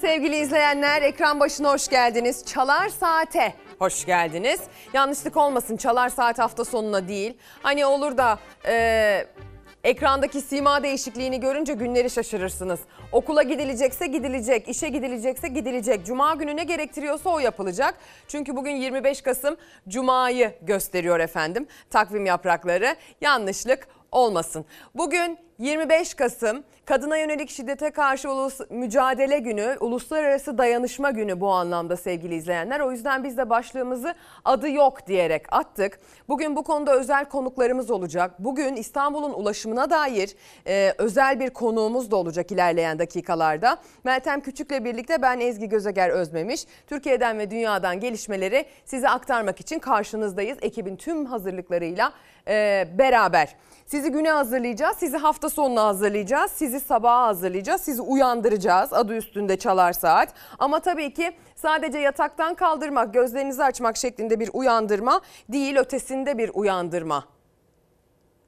Sevgili izleyenler. Ekran başına hoş geldiniz. Çalar Saat'e hoş geldiniz. Yanlışlık olmasın Çalar Saat hafta sonuna değil. Hani olur da e, ekrandaki sima değişikliğini görünce günleri şaşırırsınız. Okula gidilecekse gidilecek, işe gidilecekse gidilecek. Cuma günü ne gerektiriyorsa o yapılacak. Çünkü bugün 25 Kasım Cuma'yı gösteriyor efendim. Takvim yaprakları yanlışlık olmasın. Bugün 25 Kasım Kadına Yönelik Şiddete Karşı Ulus Mücadele Günü, Uluslararası Dayanışma Günü bu anlamda sevgili izleyenler. O yüzden biz de başlığımızı adı yok diyerek attık. Bugün bu konuda özel konuklarımız olacak. Bugün İstanbul'un ulaşımına dair e, özel bir konuğumuz da olacak ilerleyen dakikalarda. Meltem Küçük'le birlikte ben Ezgi Gözeger Özmemiş. Türkiye'den ve dünyadan gelişmeleri size aktarmak için karşınızdayız. Ekibin tüm hazırlıklarıyla e, beraber. Sizi güne hazırlayacağız, sizi hafta sonuna hazırlayacağız, sizi sabaha hazırlayacağız, sizi uyandıracağız adı üstünde çalar saat. Ama tabii ki sadece yataktan kaldırmak, gözlerinizi açmak şeklinde bir uyandırma değil, ötesinde bir uyandırma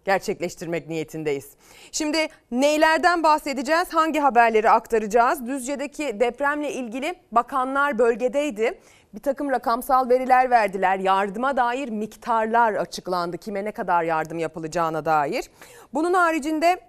gerçekleştirmek niyetindeyiz. Şimdi neylerden bahsedeceğiz? Hangi haberleri aktaracağız? Düzce'deki depremle ilgili bakanlar bölgedeydi. Bir takım rakamsal veriler verdiler. Yardıma dair miktarlar açıklandı. Kime ne kadar yardım yapılacağına dair. Bunun haricinde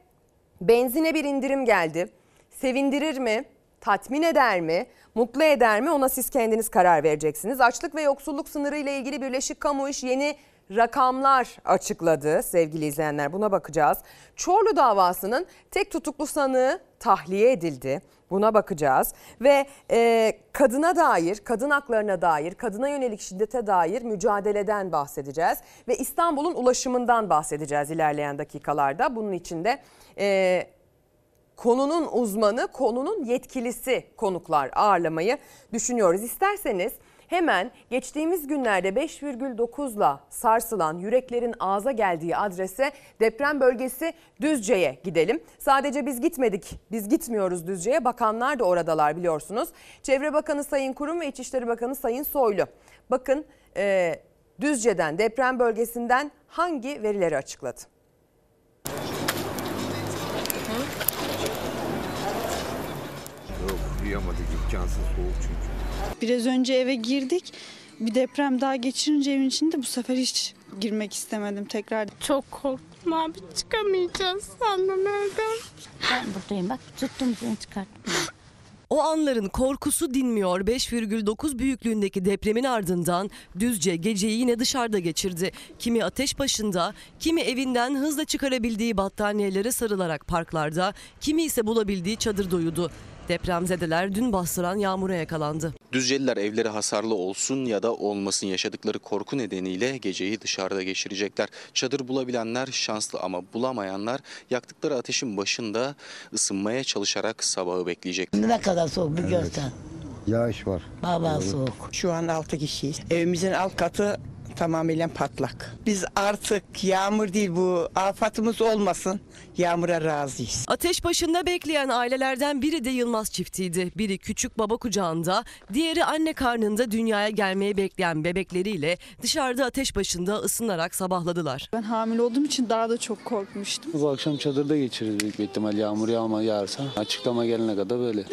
benzine bir indirim geldi. Sevindirir mi? Tatmin eder mi? Mutlu eder mi? Ona siz kendiniz karar vereceksiniz. Açlık ve yoksulluk sınırı ile ilgili Birleşik Kamu İş yeni rakamlar açıkladı sevgili izleyenler buna bakacağız. Çorlu davasının tek tutuklu sanığı tahliye edildi. Buna bakacağız ve e, kadına dair, kadın haklarına dair, kadına yönelik şiddete dair mücadeleden bahsedeceğiz. Ve İstanbul'un ulaşımından bahsedeceğiz ilerleyen dakikalarda. Bunun için de e, konunun uzmanı, konunun yetkilisi konuklar ağırlamayı düşünüyoruz. İsterseniz hemen geçtiğimiz günlerde 5,9'la sarsılan yüreklerin ağza geldiği adrese deprem bölgesi Düzce'ye gidelim. Sadece biz gitmedik, biz gitmiyoruz Düzce'ye. Bakanlar da oradalar biliyorsunuz. Çevre Bakanı Sayın Kurum ve İçişleri Bakanı Sayın Soylu. Bakın e, Düzce'den, deprem bölgesinden hangi verileri açıkladı? Yok uyuyamadık imkansız soğuk çünkü. Biraz önce eve girdik. Bir deprem daha geçirince evin içinde bu sefer hiç girmek istemedim tekrar. Çok korktum abi çıkamayacağız sandım evden. Ben buradayım bak tuttum seni çıkarttım. O anların korkusu dinmiyor. 5,9 büyüklüğündeki depremin ardından Düzce geceyi yine dışarıda geçirdi. Kimi ateş başında, kimi evinden hızla çıkarabildiği battaniyelere sarılarak parklarda, kimi ise bulabildiği çadırda uyudu. Depremzedeler dün bastıran yağmura yakalandı. Düzceliler evleri hasarlı olsun ya da olmasın yaşadıkları korku nedeniyle geceyi dışarıda geçirecekler. Çadır bulabilenler şanslı ama bulamayanlar yaktıkları ateşin başında ısınmaya çalışarak sabahı bekleyecek. Ne kadar soğuk bir görsen. Yağış var. Baba soğuk. Şu an 6 kişiyiz. Evimizin alt katı tamamıyla patlak. Biz artık yağmur değil bu afatımız olmasın. Yağmura razıyız. Ateş başında bekleyen ailelerden biri de Yılmaz çiftiydi. Biri küçük baba kucağında, diğeri anne karnında dünyaya gelmeyi bekleyen bebekleriyle dışarıda ateş başında ısınarak sabahladılar. Ben hamile olduğum için daha da çok korkmuştum. Bu akşam çadırda geçiririz büyük bir ihtimal yağmur yağma yağarsa. Açıklama gelene kadar böyle.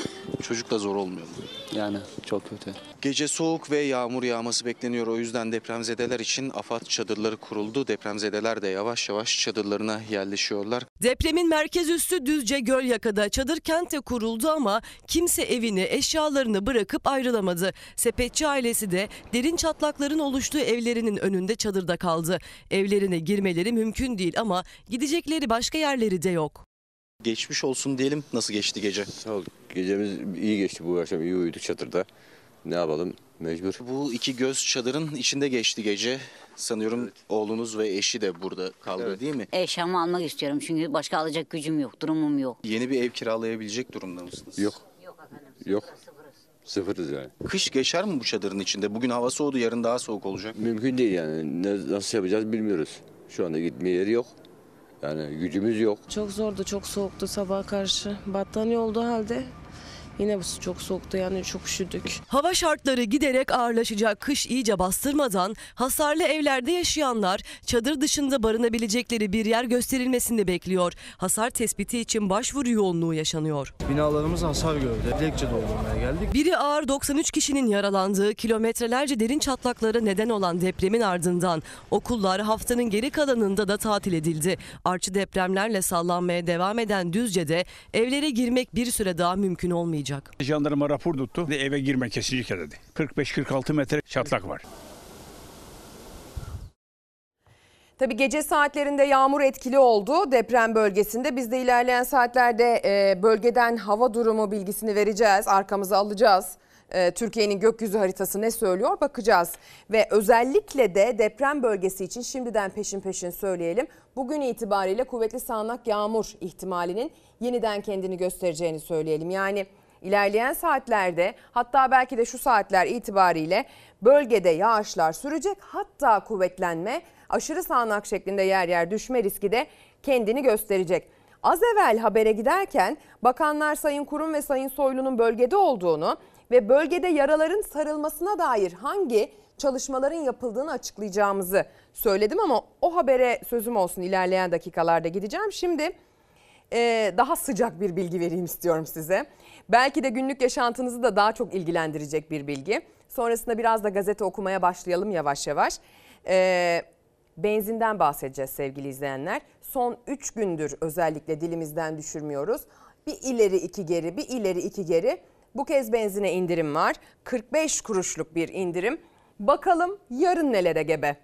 Çocuk da zor olmuyor mu? Yani çok kötü. Gece soğuk ve yağmur yağması bekleniyor. O yüzden depremzedeler için AFAD çadırları kuruldu. Depremzedeler de yavaş yavaş çadırlarına yerleşiyorlar. Depremin merkez üssü Düzce Gölyaka'da çadır kentte kuruldu ama kimse evini, eşyalarını bırakıp ayrılamadı. Sepetçi ailesi de derin çatlakların oluştuğu evlerinin önünde çadırda kaldı. Evlerine girmeleri mümkün değil ama gidecekleri başka yerleri de yok. Geçmiş olsun diyelim. Nasıl geçti gece? Sağ ol. Gecemiz iyi geçti bu akşam. iyi uyuduk çadırda. Ne yapalım? Mecbur. Bu iki göz çadırın içinde geçti gece. Sanıyorum oğlunuz ve eşi de burada kaldı değil mi? Eşyamı almak istiyorum çünkü başka alacak gücüm yok, durumum yok. Yeni bir ev kiralayabilecek durumda mısınız? Yok. Yok efendim. Yok. Sıfırız yani. Kış geçer mi bu çadırın içinde? Bugün hava soğudu, yarın daha soğuk olacak. Mümkün değil yani. Ne, nasıl yapacağız bilmiyoruz. Şu anda gitmeye yeri yok. Yani gücümüz yok. Çok zordu çok soğuktu sabaha karşı. Battaniye olduğu halde Yine bu çok soğuktu yani çok üşüdük. Hava şartları giderek ağırlaşacak. Kış iyice bastırmadan hasarlı evlerde yaşayanlar çadır dışında barınabilecekleri bir yer gösterilmesini bekliyor. Hasar tespiti için başvuru yoğunluğu yaşanıyor. Binalarımız hasar gördü. Dilekçe doldurmaya geldik. Biri ağır 93 kişinin yaralandığı kilometrelerce derin çatlaklara neden olan depremin ardından okullar haftanın geri kalanında da tatil edildi. Artçı depremlerle sallanmaya devam eden Düzce'de evlere girmek bir süre daha mümkün olmayacak. Jandarma rapor tuttu. Eve girme kesinlikle dedi. 45-46 metre çatlak var. Tabii gece saatlerinde yağmur etkili oldu deprem bölgesinde. Biz de ilerleyen saatlerde e, bölgeden hava durumu bilgisini vereceğiz. Arkamıza alacağız. E, Türkiye'nin gökyüzü haritası ne söylüyor bakacağız. Ve özellikle de deprem bölgesi için şimdiden peşin peşin söyleyelim. Bugün itibariyle kuvvetli sağanak yağmur ihtimalinin yeniden kendini göstereceğini söyleyelim. Yani ilerleyen saatlerde hatta belki de şu saatler itibariyle bölgede yağışlar sürecek. Hatta kuvvetlenme aşırı sağanak şeklinde yer yer düşme riski de kendini gösterecek. Az evvel habere giderken bakanlar Sayın Kurum ve Sayın Soylu'nun bölgede olduğunu ve bölgede yaraların sarılmasına dair hangi çalışmaların yapıldığını açıklayacağımızı söyledim ama o habere sözüm olsun ilerleyen dakikalarda gideceğim. Şimdi e, daha sıcak bir bilgi vereyim istiyorum size. Belki de günlük yaşantınızı da daha çok ilgilendirecek bir bilgi. Sonrasında biraz da gazete okumaya başlayalım yavaş yavaş. E, benzinden bahsedeceğiz sevgili izleyenler. Son 3 gündür özellikle dilimizden düşürmüyoruz. Bir ileri iki geri, bir ileri iki geri. Bu kez benzine indirim var. 45 kuruşluk bir indirim. Bakalım yarın nelere gebe?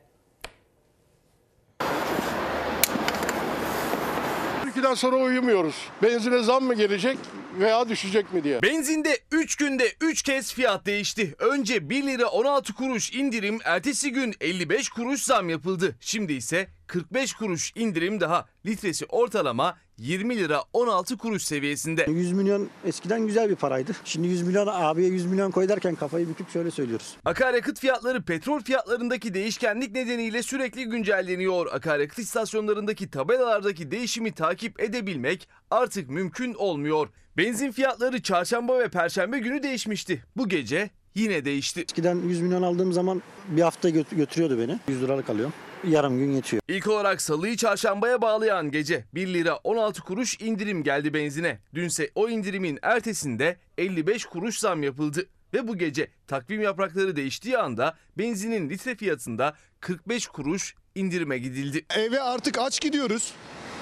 Türkiye'den sonra uyumuyoruz. Benzine zam mı gelecek veya düşecek mi diye. Benzinde 3 günde 3 kez fiyat değişti. Önce 1 lira 16 kuruş indirim, ertesi gün 55 kuruş zam yapıldı. Şimdi ise 45 kuruş indirim daha. Litresi ortalama 20 lira 16 kuruş seviyesinde. 100 milyon eskiden güzel bir paraydı. Şimdi 100 milyon abiye 100 milyon koy derken kafayı büküp şöyle söylüyoruz. Akaryakıt fiyatları petrol fiyatlarındaki değişkenlik nedeniyle sürekli güncelleniyor. Akaryakıt istasyonlarındaki tabelalardaki değişimi takip edebilmek artık mümkün olmuyor. Benzin fiyatları çarşamba ve perşembe günü değişmişti. Bu gece yine değişti. Eskiden 100 milyon aldığım zaman bir hafta göt- götürüyordu beni. 100 liralık alıyorum. Yarım gün yetiyor. İlk olarak salıyı çarşambaya bağlayan gece 1 lira 16 kuruş indirim geldi benzine. Dünse o indirimin ertesinde 55 kuruş zam yapıldı. Ve bu gece takvim yaprakları değiştiği anda benzinin litre fiyatında 45 kuruş indirime gidildi. Eve artık aç gidiyoruz.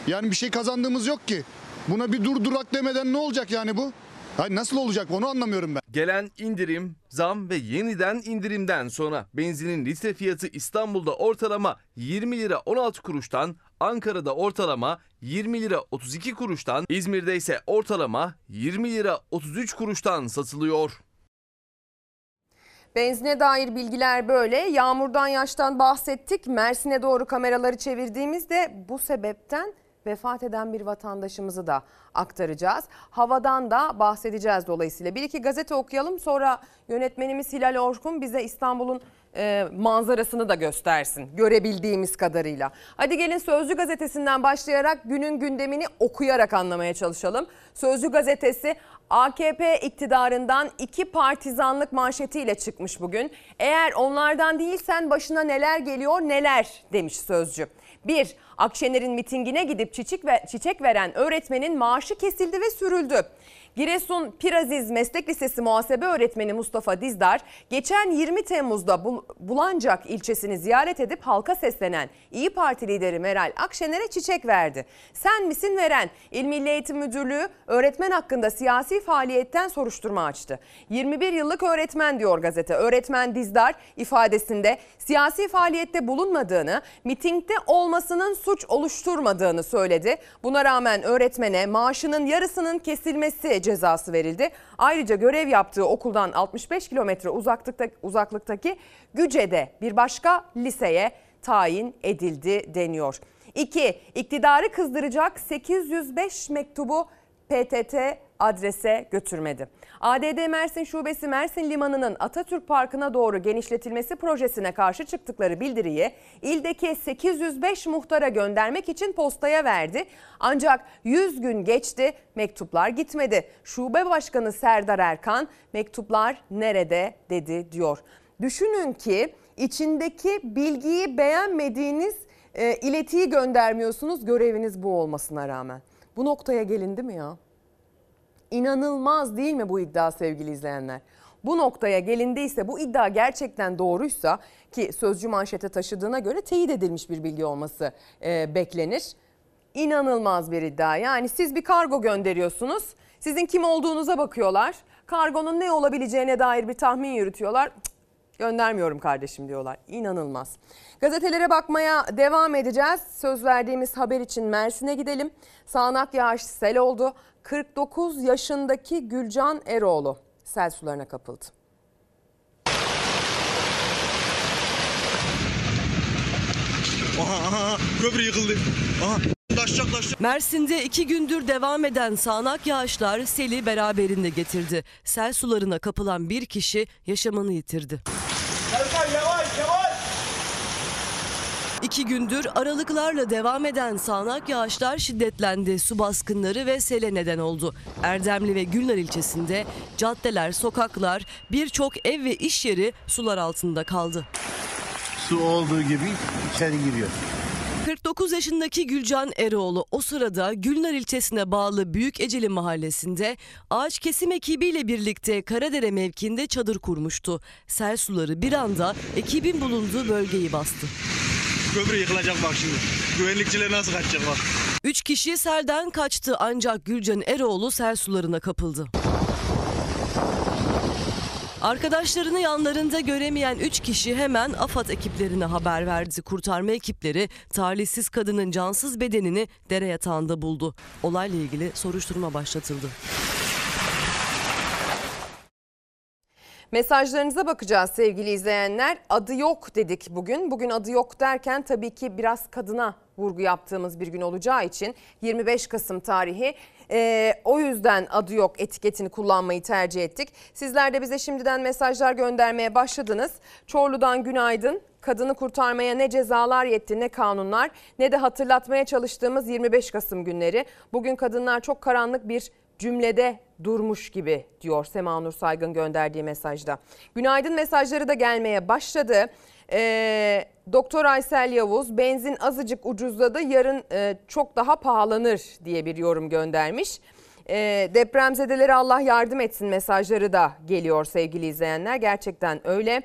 Yani bir şey kazandığımız yok ki. Buna bir dur durak demeden ne olacak yani bu? Hayır nasıl olacak onu anlamıyorum ben. Gelen indirim, zam ve yeniden indirimden sonra benzinin litre fiyatı İstanbul'da ortalama 20 lira 16 kuruştan, Ankara'da ortalama 20 lira 32 kuruştan, İzmir'de ise ortalama 20 lira 33 kuruştan satılıyor. Benzine dair bilgiler böyle. Yağmurdan yaştan bahsettik. Mersin'e doğru kameraları çevirdiğimizde bu sebepten vefat eden bir vatandaşımızı da aktaracağız. Havadan da bahsedeceğiz dolayısıyla. Bir iki gazete okuyalım sonra yönetmenimiz Hilal Orkun bize İstanbul'un e, manzarasını da göstersin görebildiğimiz kadarıyla. Hadi gelin Sözcü gazetesinden başlayarak günün gündemini okuyarak anlamaya çalışalım. Sözcü gazetesi AKP iktidarından iki partizanlık manşetiyle çıkmış bugün. Eğer onlardan değilsen başına neler geliyor neler demiş Sözcü. 1. Akşener'in mitingine gidip çiçek, ve, çiçek veren öğretmenin maaşı kesildi ve sürüldü. Giresun Piraziz Meslek Lisesi muhasebe öğretmeni Mustafa Dizdar geçen 20 Temmuz'da Bul- Bulancak ilçesini ziyaret edip halka seslenen İyi Parti lideri Meral Akşener'e çiçek verdi. Sen misin veren? İl Milli Eğitim Müdürlüğü öğretmen hakkında siyasi faaliyetten soruşturma açtı. 21 yıllık öğretmen diyor gazete. Öğretmen Dizdar ifadesinde siyasi faaliyette bulunmadığını, mitingde olmasının suç oluşturmadığını söyledi. Buna rağmen öğretmene maaşının yarısının kesilmesi cezası verildi. Ayrıca görev yaptığı okuldan 65 kilometre uzaklıkta, uzaklıktaki Güce'de bir başka liseye tayin edildi deniyor. 2. İktidarı kızdıracak 805 mektubu PTT adrese götürmedi. ADD Mersin Şubesi Mersin Limanı'nın Atatürk Parkı'na doğru genişletilmesi projesine karşı çıktıkları bildiriyi ildeki 805 muhtara göndermek için postaya verdi. Ancak 100 gün geçti mektuplar gitmedi. Şube Başkanı Serdar Erkan mektuplar nerede dedi diyor. Düşünün ki içindeki bilgiyi beğenmediğiniz e, iletiyi göndermiyorsunuz göreviniz bu olmasına rağmen. Bu noktaya gelindi mi ya? İnanılmaz değil mi bu iddia sevgili izleyenler? Bu noktaya gelindiyse bu iddia gerçekten doğruysa ki sözcü manşete taşıdığına göre teyit edilmiş bir bilgi olması e, beklenir. İnanılmaz bir iddia. Yani siz bir kargo gönderiyorsunuz. Sizin kim olduğunuza bakıyorlar. Kargonun ne olabileceğine dair bir tahmin yürütüyorlar. Göndermiyorum kardeşim diyorlar. İnanılmaz. Gazetelere bakmaya devam edeceğiz. Söz verdiğimiz haber için Mersin'e gidelim. Sağanak yağış sel oldu. 49 yaşındaki Gülcan Eroğlu sel sularına kapıldı. Aha aha köprü yıkıldı. Aha taşacak taşacak. Mersin'de iki gündür devam eden sağanak yağışlar seli beraberinde getirdi. Sel sularına kapılan bir kişi yaşamını yitirdi. Serkan yavaş yavaş. İki gündür aralıklarla devam eden sağanak yağışlar şiddetlendi. Su baskınları ve sele neden oldu. Erdemli ve Gülnar ilçesinde caddeler, sokaklar, birçok ev ve iş yeri sular altında kaldı. Su olduğu gibi içeri giriyor. 49 yaşındaki Gülcan Eroğlu o sırada Gülnar ilçesine bağlı Büyük Eceli mahallesinde ağaç kesim ekibiyle birlikte Karadere mevkiinde çadır kurmuştu. Sel suları bir anda ekibin bulunduğu bölgeyi bastı. Köprü yıkılacak bak şimdi. Güvenlikçiler nasıl kaçacak bak. Üç kişi selden kaçtı ancak Gülcan Eroğlu sel sularına kapıldı. Arkadaşlarını yanlarında göremeyen 3 kişi hemen AFAD ekiplerine haber verdi. Kurtarma ekipleri talihsiz kadının cansız bedenini dere yatağında buldu. Olayla ilgili soruşturma başlatıldı. Mesajlarınıza bakacağız sevgili izleyenler. Adı yok dedik bugün. Bugün adı yok derken tabii ki biraz kadına vurgu yaptığımız bir gün olacağı için 25 Kasım tarihi. Ee, o yüzden adı yok etiketini kullanmayı tercih ettik. Sizler de bize şimdiden mesajlar göndermeye başladınız. Çorlu'dan günaydın. Kadını kurtarmaya ne cezalar yetti ne kanunlar ne de hatırlatmaya çalıştığımız 25 Kasım günleri. Bugün kadınlar çok karanlık bir cümlede durmuş gibi diyor Sema Nur Saygın gönderdiği mesajda. Günaydın mesajları da gelmeye başladı. Ee, Doktor Aysel Yavuz benzin azıcık ucuzladı yarın e, çok daha pahalanır diye bir yorum göndermiş. E, depremzedelere Allah yardım etsin mesajları da geliyor sevgili izleyenler gerçekten öyle.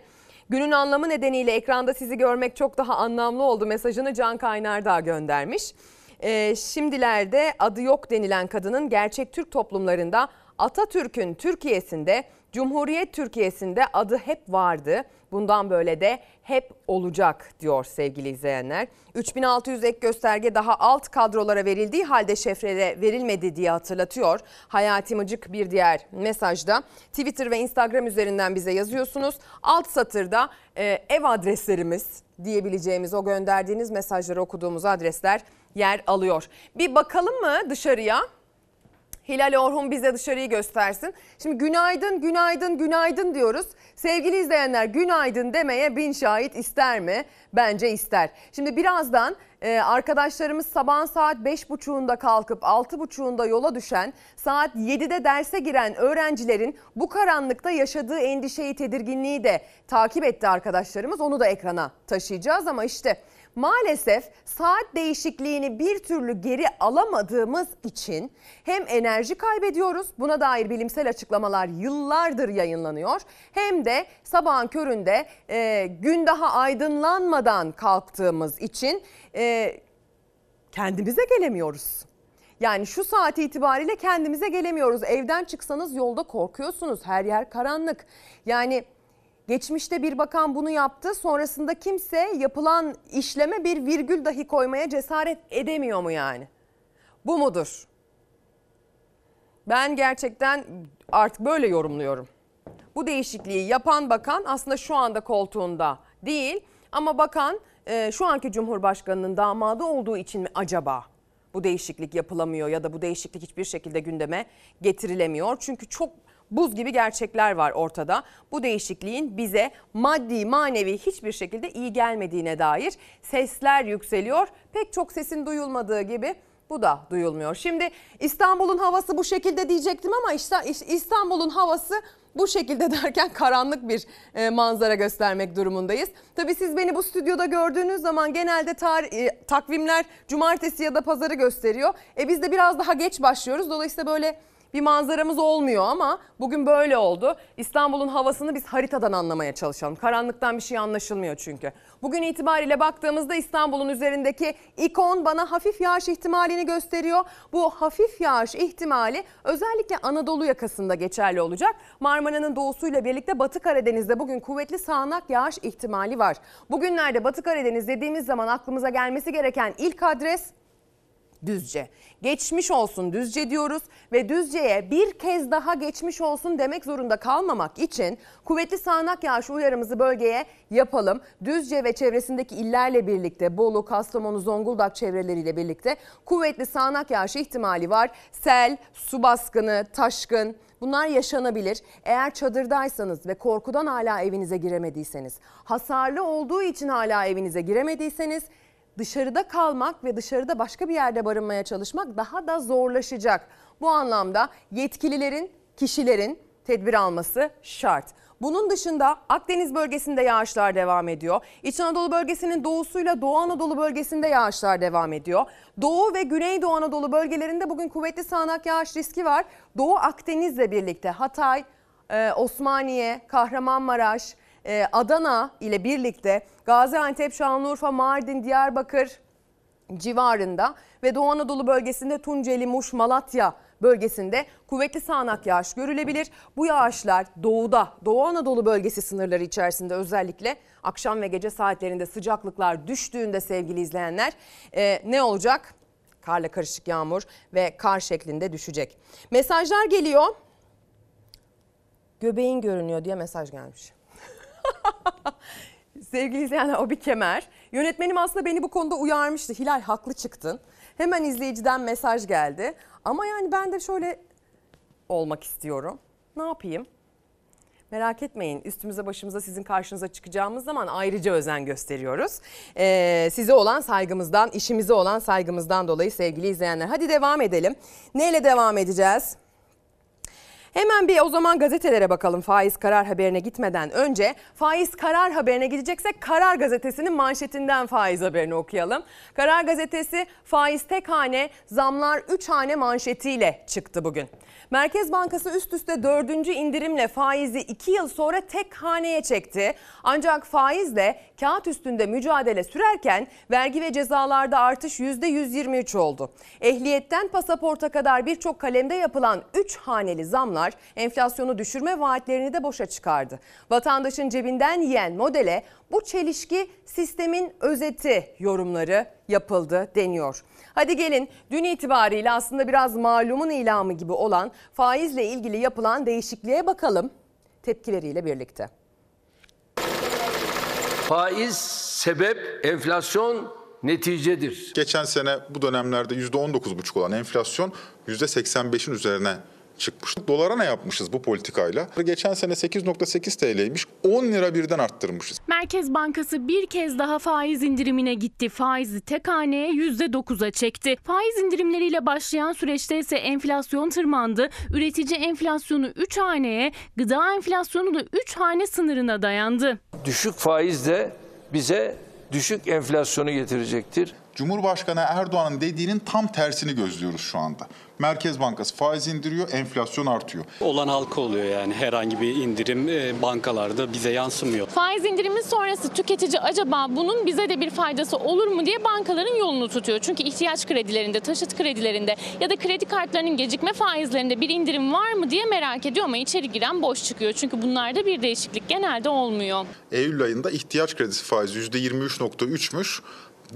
Günün anlamı nedeniyle ekranda sizi görmek çok daha anlamlı oldu mesajını Can Kaynar da göndermiş. E, şimdilerde adı yok denilen kadının gerçek Türk toplumlarında Atatürk'ün Türkiye'sinde, Cumhuriyet Türkiye'sinde adı hep vardı. Bundan böyle de hep olacak diyor sevgili izleyenler. 3600 ek gösterge daha alt kadrolara verildiği halde şefrede verilmedi diye hatırlatıyor. Hayati Mıcık bir diğer mesajda Twitter ve Instagram üzerinden bize yazıyorsunuz. Alt satırda e, ev adreslerimiz diyebileceğimiz o gönderdiğiniz mesajları okuduğumuz adresler yer alıyor. Bir bakalım mı dışarıya? Hilal Orhun bize dışarıyı göstersin. Şimdi günaydın, günaydın, günaydın diyoruz. Sevgili izleyenler günaydın demeye bin şahit ister mi? Bence ister. Şimdi birazdan e, arkadaşlarımız sabahın saat 5.30'unda kalkıp 6.30'unda yola düşen, saat 7'de derse giren öğrencilerin bu karanlıkta yaşadığı endişeyi, tedirginliği de takip etti arkadaşlarımız. Onu da ekrana taşıyacağız ama işte maalesef saat değişikliğini bir türlü geri alamadığımız için hem enerji kaybediyoruz. Buna dair bilimsel açıklamalar yıllardır yayınlanıyor. Hem de sabahın köründe e, gün daha aydınlanmadan kalktığımız için e, kendimize gelemiyoruz. Yani şu saat itibariyle kendimize gelemiyoruz. Evden çıksanız yolda korkuyorsunuz. Her yer karanlık. Yani Geçmişte bir bakan bunu yaptı. Sonrasında kimse yapılan işleme bir virgül dahi koymaya cesaret edemiyor mu yani? Bu mudur? Ben gerçekten artık böyle yorumluyorum. Bu değişikliği yapan bakan aslında şu anda koltuğunda değil ama bakan e, şu anki Cumhurbaşkanının damadı olduğu için mi acaba? bu değişiklik yapılamıyor ya da bu değişiklik hiçbir şekilde gündeme getirilemiyor. Çünkü çok buz gibi gerçekler var ortada. Bu değişikliğin bize maddi manevi hiçbir şekilde iyi gelmediğine dair sesler yükseliyor. Pek çok sesin duyulmadığı gibi bu da duyulmuyor. Şimdi İstanbul'un havası bu şekilde diyecektim ama işte İstanbul'un havası bu şekilde derken karanlık bir e, manzara göstermek durumundayız. Tabii siz beni bu stüdyoda gördüğünüz zaman genelde tar- e, takvimler cumartesi ya da pazarı gösteriyor. E biz de biraz daha geç başlıyoruz. Dolayısıyla böyle bir manzaramız olmuyor ama bugün böyle oldu. İstanbul'un havasını biz haritadan anlamaya çalışalım. Karanlıktan bir şey anlaşılmıyor çünkü. Bugün itibariyle baktığımızda İstanbul'un üzerindeki ikon bana hafif yağış ihtimalini gösteriyor. Bu hafif yağış ihtimali özellikle Anadolu yakasında geçerli olacak. Marmara'nın doğusuyla birlikte Batı Karadeniz'de bugün kuvvetli sağanak yağış ihtimali var. Bugünlerde Batı Karadeniz dediğimiz zaman aklımıza gelmesi gereken ilk adres Düzce. Geçmiş olsun Düzce diyoruz ve Düzce'ye bir kez daha geçmiş olsun demek zorunda kalmamak için kuvvetli sağanak yağış uyarımızı bölgeye yapalım. Düzce ve çevresindeki illerle birlikte Bolu, Kastamonu, Zonguldak çevreleriyle birlikte kuvvetli sağanak yağış ihtimali var. Sel, su baskını, taşkın Bunlar yaşanabilir. Eğer çadırdaysanız ve korkudan hala evinize giremediyseniz, hasarlı olduğu için hala evinize giremediyseniz dışarıda kalmak ve dışarıda başka bir yerde barınmaya çalışmak daha da zorlaşacak. Bu anlamda yetkililerin, kişilerin tedbir alması şart. Bunun dışında Akdeniz bölgesinde yağışlar devam ediyor. İç Anadolu bölgesinin doğusuyla Doğu Anadolu bölgesinde yağışlar devam ediyor. Doğu ve Güneydoğu Anadolu bölgelerinde bugün kuvvetli sağanak yağış riski var. Doğu Akdeniz'le birlikte Hatay, e, Osmaniye, Kahramanmaraş, Adana ile birlikte Gaziantep, Şanlıurfa, Mardin, Diyarbakır civarında ve Doğu Anadolu bölgesinde Tunceli, Muş, Malatya bölgesinde kuvvetli sağanak yağış görülebilir. Bu yağışlar doğuda, Doğu Anadolu bölgesi sınırları içerisinde özellikle akşam ve gece saatlerinde sıcaklıklar düştüğünde sevgili izleyenler e, ne olacak? Karla karışık yağmur ve kar şeklinde düşecek. Mesajlar geliyor. Göbeğin görünüyor diye mesaj gelmiş. Sevgili izleyenler o bir kemer. Yönetmenim aslında beni bu konuda uyarmıştı. Hilal haklı çıktın. Hemen izleyiciden mesaj geldi. Ama yani ben de şöyle olmak istiyorum. Ne yapayım? Merak etmeyin üstümüze başımıza sizin karşınıza çıkacağımız zaman ayrıca özen gösteriyoruz. Ee, size olan saygımızdan, işimize olan saygımızdan dolayı sevgili izleyenler. Hadi devam edelim. Neyle devam edeceğiz? Hemen bir o zaman gazetelere bakalım faiz karar haberine gitmeden önce. Faiz karar haberine gideceksek Karar Gazetesi'nin manşetinden faiz haberini okuyalım. Karar Gazetesi faiz tek hane, zamlar 3 hane manşetiyle çıktı bugün. Merkez Bankası üst üste dördüncü indirimle faizi 2 yıl sonra tek haneye çekti. Ancak faizle kağıt üstünde mücadele sürerken vergi ve cezalarda artış %123 oldu. Ehliyetten pasaporta kadar birçok kalemde yapılan 3 haneli zamlar enflasyonu düşürme vaatlerini de boşa çıkardı. Vatandaşın cebinden yiyen modele bu çelişki sistemin özeti yorumları yapıldı deniyor. Hadi gelin dün itibariyle aslında biraz malumun ilamı gibi olan faizle ilgili yapılan değişikliğe bakalım tepkileriyle birlikte. Faiz sebep, enflasyon neticedir. Geçen sene bu dönemlerde %19,5 olan enflasyon %85'in üzerine çıkmış. Dolara ne yapmışız bu politikayla? Geçen sene 8.8 TL'ymiş 10 lira birden arttırmışız. Merkez Bankası bir kez daha faiz indirimine gitti. Faizi tek haneye %9'a çekti. Faiz indirimleriyle başlayan süreçte ise enflasyon tırmandı. Üretici enflasyonu 3 haneye, gıda enflasyonu da 3 hane sınırına dayandı. Düşük faiz de bize düşük enflasyonu getirecektir. Cumhurbaşkanı Erdoğan'ın dediğinin tam tersini gözlüyoruz şu anda. Merkez Bankası faiz indiriyor, enflasyon artıyor. Olan halka oluyor yani herhangi bir indirim e, bankalarda bize yansımıyor. Faiz indirimi sonrası tüketici acaba bunun bize de bir faydası olur mu diye bankaların yolunu tutuyor. Çünkü ihtiyaç kredilerinde, taşıt kredilerinde ya da kredi kartlarının gecikme faizlerinde bir indirim var mı diye merak ediyor ama içeri giren boş çıkıyor. Çünkü bunlarda bir değişiklik genelde olmuyor. Eylül ayında ihtiyaç kredisi faizi %23.3'müş.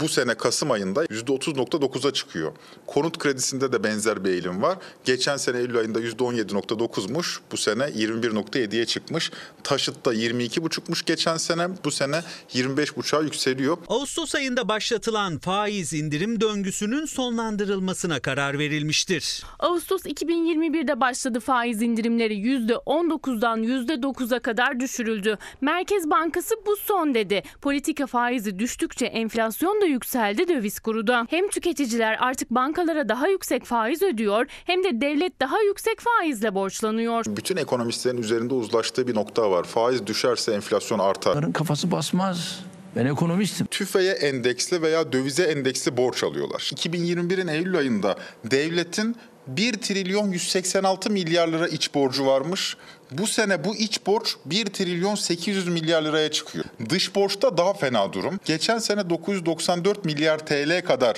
bu sene Kasım ayında %30.9'a çıkıyor. Konut kredisinde de benzer bir eğilim var. Geçen sene Eylül ayında %17.9'muş. Bu sene 21.7'ye çıkmış. Taşıtta 22.5'muş geçen sene. Bu sene 25.5'a yükseliyor. Ağustos ayında başlatılan faiz indirim döngüsünün sonlandırılmasına karar verilmiştir. Ağustos 2021'de başladı faiz indirimleri %19'dan %9'a kadar düşürüldü. Merkez Bankası bu son dedi. Politika faizi düştükçe enflasyon da yükseldi döviz kuru da. Hem tüketiciler artık bankalara daha yüksek faiz ödüyor hem de devlet daha yüksek faizle borçlanıyor. Bütün ekonomistlerin üzerinde uzlaştığı bir nokta var. Faiz düşerse enflasyon artar. Kafası basmaz. Ben ekonomistim. TÜFE'ye endeksli veya dövize endeksli borç alıyorlar. 2021'in Eylül ayında devletin 1 trilyon 186 milyar lira iç borcu varmış. Bu sene bu iç borç 1 trilyon 800 milyar liraya çıkıyor. Dış borçta daha fena durum. Geçen sene 994 milyar TL kadar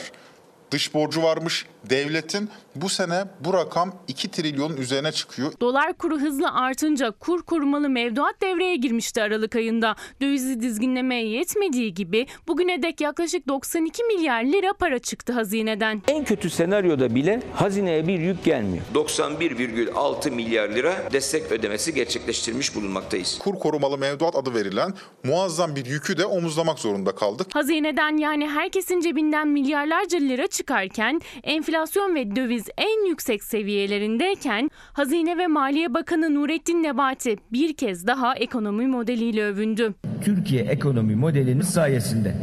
dış borcu varmış devletin. Bu sene bu rakam 2 trilyonun üzerine çıkıyor. Dolar kuru hızla artınca kur korumalı mevduat devreye girmişti Aralık ayında. Dövizi dizginlemeye yetmediği gibi bugüne dek yaklaşık 92 milyar lira para çıktı hazineden. En kötü senaryoda bile hazineye bir yük gelmiyor. 91,6 milyar lira destek ödemesi gerçekleştirmiş bulunmaktayız. Kur korumalı mevduat adı verilen muazzam bir yükü de omuzlamak zorunda kaldık. Hazineden yani herkesin cebinden milyarlarca lira çıkarken enflasyon ve döviz en yüksek seviyelerindeyken Hazine ve Maliye Bakanı Nurettin Nebati bir kez daha ekonomi modeliyle övündü. Türkiye ekonomi modelinin sayesinde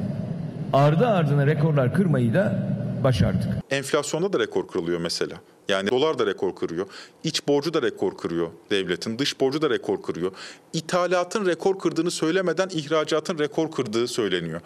ardı ardına rekorlar kırmayı da başardık. Enflasyonda da rekor kırılıyor mesela. Yani dolar da rekor kırıyor. İç borcu da rekor kırıyor devletin. Dış borcu da rekor kırıyor. İthalatın rekor kırdığını söylemeden ihracatın rekor kırdığı söyleniyor.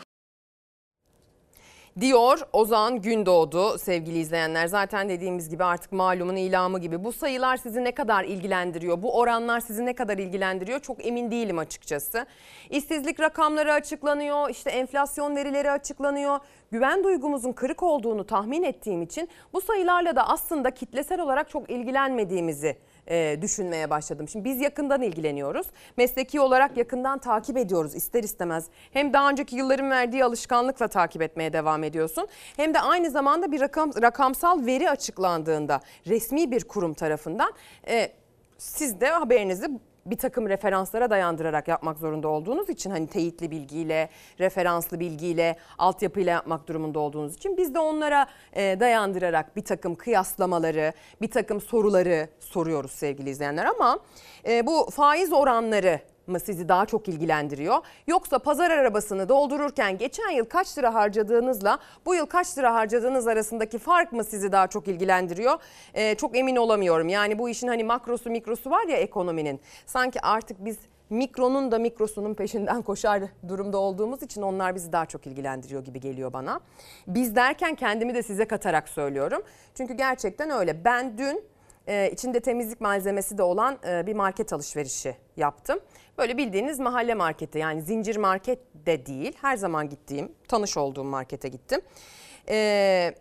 Diyor Ozan Gündoğdu sevgili izleyenler. Zaten dediğimiz gibi artık malumun ilamı gibi. Bu sayılar sizi ne kadar ilgilendiriyor? Bu oranlar sizi ne kadar ilgilendiriyor? Çok emin değilim açıkçası. İşsizlik rakamları açıklanıyor, işte enflasyon verileri açıklanıyor. Güven duygumuzun kırık olduğunu tahmin ettiğim için bu sayılarla da aslında kitlesel olarak çok ilgilenmediğimizi e, düşünmeye başladım. Şimdi biz yakından ilgileniyoruz. Mesleki olarak yakından takip ediyoruz ister istemez. Hem daha önceki yılların verdiği alışkanlıkla takip etmeye devam ediyorsun. Hem de aynı zamanda bir rakam, rakamsal veri açıklandığında resmi bir kurum tarafından e, siz de haberinizi bir takım referanslara dayandırarak yapmak zorunda olduğunuz için hani teyitli bilgiyle, referanslı bilgiyle, altyapıyla yapmak durumunda olduğunuz için biz de onlara e, dayandırarak bir takım kıyaslamaları, bir takım soruları soruyoruz sevgili izleyenler. Ama e, bu faiz oranları mı sizi daha çok ilgilendiriyor? Yoksa pazar arabasını doldururken geçen yıl kaç lira harcadığınızla bu yıl kaç lira harcadığınız arasındaki fark mı sizi daha çok ilgilendiriyor? Ee, çok emin olamıyorum. Yani bu işin hani makrosu mikrosu var ya ekonominin. Sanki artık biz mikronun da mikrosunun peşinden koşar durumda olduğumuz için onlar bizi daha çok ilgilendiriyor gibi geliyor bana. Biz derken kendimi de size katarak söylüyorum. Çünkü gerçekten öyle. Ben dün e, içinde temizlik malzemesi de olan e, bir market alışverişi yaptım. Böyle bildiğiniz mahalle marketi yani zincir market de değil. Her zaman gittiğim, tanış olduğum markete gittim. Ee,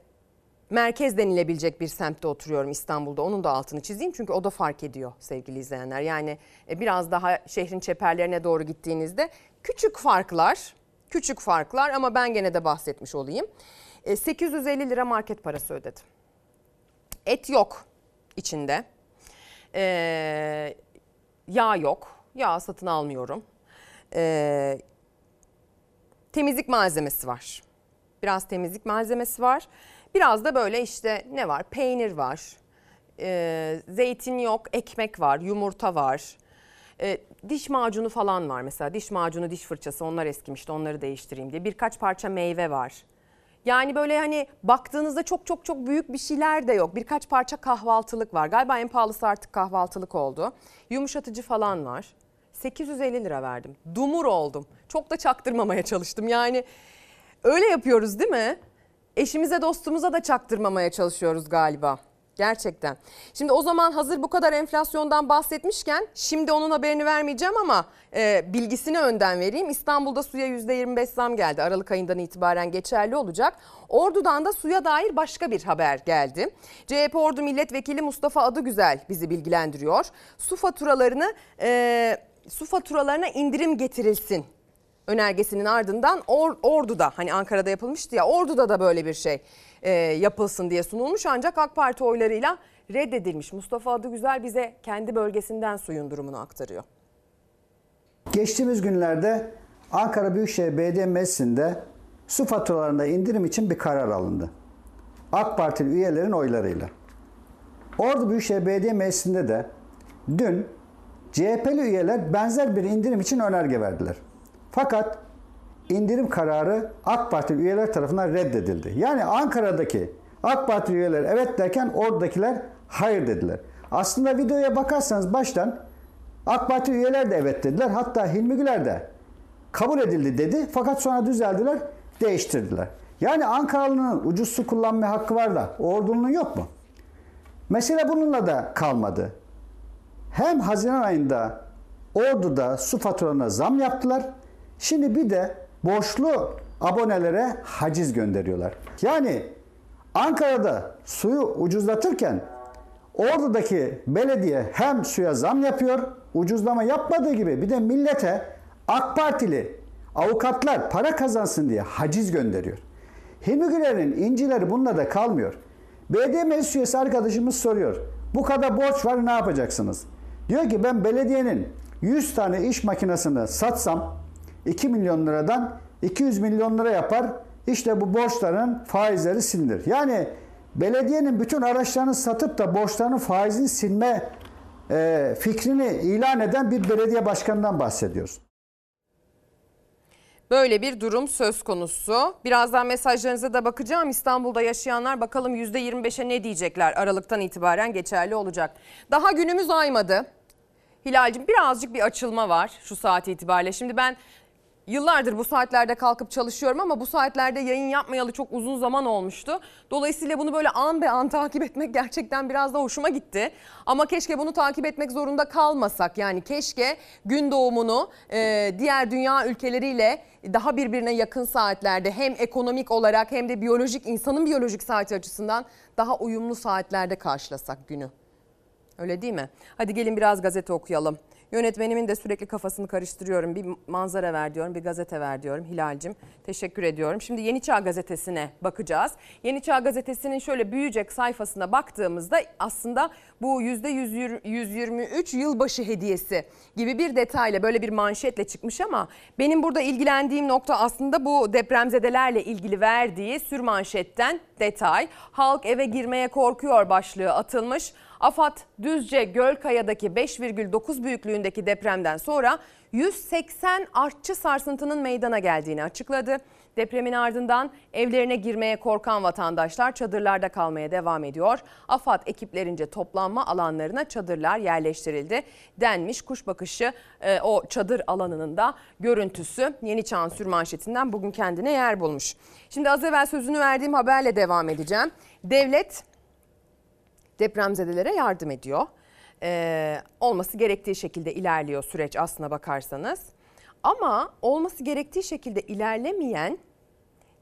merkez denilebilecek bir semtte oturuyorum İstanbul'da. Onun da altını çizeyim çünkü o da fark ediyor sevgili izleyenler. Yani e, biraz daha şehrin çeperlerine doğru gittiğinizde küçük farklar, küçük farklar ama ben gene de bahsetmiş olayım. E, 850 lira market parası ödedim. Et yok içinde. Ee, yağ yok. Yağ satın almıyorum. Ee, temizlik malzemesi var. Biraz temizlik malzemesi var. Biraz da böyle işte ne var? Peynir var. Ee, zeytin yok, ekmek var, yumurta var. Ee, diş macunu falan var mesela. Diş macunu, diş fırçası onlar eskimişti onları değiştireyim diye. Birkaç parça meyve var. Yani böyle hani baktığınızda çok çok çok büyük bir şeyler de yok. Birkaç parça kahvaltılık var. Galiba en pahalısı artık kahvaltılık oldu. Yumuşatıcı falan var. 850 lira verdim. Dumur oldum. Çok da çaktırmamaya çalıştım. Yani öyle yapıyoruz değil mi? Eşimize dostumuza da çaktırmamaya çalışıyoruz galiba. Gerçekten. Şimdi o zaman hazır bu kadar enflasyondan bahsetmişken şimdi onun haberini vermeyeceğim ama e, bilgisini önden vereyim. İstanbul'da suya %25 zam geldi. Aralık ayından itibaren geçerli olacak. Ordu'dan da suya dair başka bir haber geldi. CHP Ordu Milletvekili Mustafa Adıgüzel bizi bilgilendiriyor. Su faturalarını e, su faturalarına indirim getirilsin önergesinin ardından Or- Ordu'da hani Ankara'da yapılmıştı ya Ordu'da da böyle bir şey e, yapılsın diye sunulmuş ancak AK Parti oylarıyla reddedilmiş. Mustafa Adıgüzel bize kendi bölgesinden suyun durumunu aktarıyor. Geçtiğimiz günlerde Ankara Büyükşehir Belediye Meclisi'nde su faturalarında indirim için bir karar alındı. AK Partili üyelerin oylarıyla. Ordu Büyükşehir Belediye Meclisi'nde de dün CHP'li üyeler benzer bir indirim için önerge verdiler. Fakat indirim kararı AK Parti üyeler tarafından reddedildi. Yani Ankara'daki AK Parti üyeler evet derken oradakiler hayır dediler. Aslında videoya bakarsanız baştan AK Parti üyeler de evet dediler. Hatta Hilmi Güler de kabul edildi dedi. Fakat sonra düzeldiler, değiştirdiler. Yani Ankaralı'nın ucuz su kullanma hakkı var da Ordu'nun yok mu? Mesele bununla da kalmadı. Hem Haziran ayında Ordu'da su faturalarına zam yaptılar. Şimdi bir de borçlu abonelere haciz gönderiyorlar. Yani Ankara'da suyu ucuzlatırken Ordu'daki belediye hem suya zam yapıyor, ucuzlama yapmadığı gibi bir de millete AK Partili avukatlar para kazansın diye haciz gönderiyor. Hilmi Güler'in incileri bununla da kalmıyor. Belediye meclis üyesi arkadaşımız soruyor. Bu kadar borç var ne yapacaksınız? Diyor ki ben belediyenin 100 tane iş makinesini satsam 2 milyon liradan 200 milyon lira yapar. İşte bu borçların faizleri silinir. Yani belediyenin bütün araçlarını satıp da borçlarının faizini silme e, fikrini ilan eden bir belediye başkanından bahsediyoruz. Böyle bir durum söz konusu. Birazdan mesajlarınıza da bakacağım. İstanbul'da yaşayanlar bakalım %25'e ne diyecekler? Aralıktan itibaren geçerli olacak. Daha günümüz aymadı. Hilal'cim birazcık bir açılma var şu saat itibariyle. Şimdi ben Yıllardır bu saatlerde kalkıp çalışıyorum ama bu saatlerde yayın yapmayalı çok uzun zaman olmuştu. Dolayısıyla bunu böyle an be an takip etmek gerçekten biraz da hoşuma gitti. Ama keşke bunu takip etmek zorunda kalmasak. Yani keşke gün doğumunu e, diğer dünya ülkeleriyle daha birbirine yakın saatlerde hem ekonomik olarak hem de biyolojik insanın biyolojik saati açısından daha uyumlu saatlerde karşılasak günü. Öyle değil mi? Hadi gelin biraz gazete okuyalım. Yönetmenimin de sürekli kafasını karıştırıyorum. Bir manzara ver diyorum, bir gazete ver diyorum Hilal'cim. Teşekkür ediyorum. Şimdi Yeni Çağ Gazetesi'ne bakacağız. Yeni Çağ Gazetesi'nin şöyle büyüyecek sayfasına baktığımızda aslında bu %123 yılbaşı hediyesi gibi bir detayla böyle bir manşetle çıkmış ama benim burada ilgilendiğim nokta aslında bu depremzedelerle ilgili verdiği sür manşetten detay. Halk eve girmeye korkuyor başlığı atılmış. AFAD Düzce Gölkaya'daki 5,9 büyüklüğündeki depremden sonra 180 artçı sarsıntının meydana geldiğini açıkladı. Depremin ardından evlerine girmeye korkan vatandaşlar çadırlarda kalmaya devam ediyor. AFAD ekiplerince toplanma alanlarına çadırlar yerleştirildi denmiş. Kuş bakışı e, o çadır alanının da görüntüsü Yeni Çağın sürmanşetinden bugün kendine yer bulmuş. Şimdi az evvel sözünü verdiğim haberle devam edeceğim. Devlet depremzedelere yardım ediyor. Ee, olması gerektiği şekilde ilerliyor süreç aslına bakarsanız. Ama olması gerektiği şekilde ilerlemeyen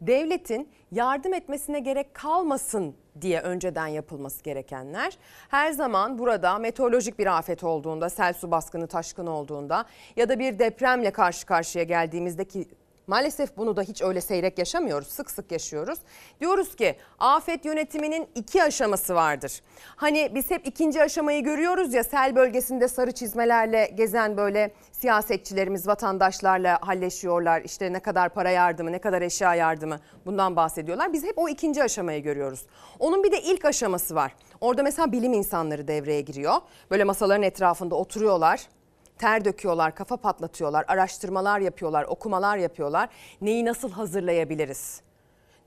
devletin yardım etmesine gerek kalmasın diye önceden yapılması gerekenler. Her zaman burada meteorolojik bir afet olduğunda, sel su baskını, taşkın olduğunda ya da bir depremle karşı karşıya geldiğimizdeki Maalesef bunu da hiç öyle seyrek yaşamıyoruz. Sık sık yaşıyoruz. Diyoruz ki afet yönetiminin iki aşaması vardır. Hani biz hep ikinci aşamayı görüyoruz ya sel bölgesinde sarı çizmelerle gezen böyle siyasetçilerimiz vatandaşlarla halleşiyorlar. İşte ne kadar para yardımı, ne kadar eşya yardımı bundan bahsediyorlar. Biz hep o ikinci aşamayı görüyoruz. Onun bir de ilk aşaması var. Orada mesela bilim insanları devreye giriyor. Böyle masaların etrafında oturuyorlar ter döküyorlar, kafa patlatıyorlar, araştırmalar yapıyorlar, okumalar yapıyorlar. Neyi nasıl hazırlayabiliriz?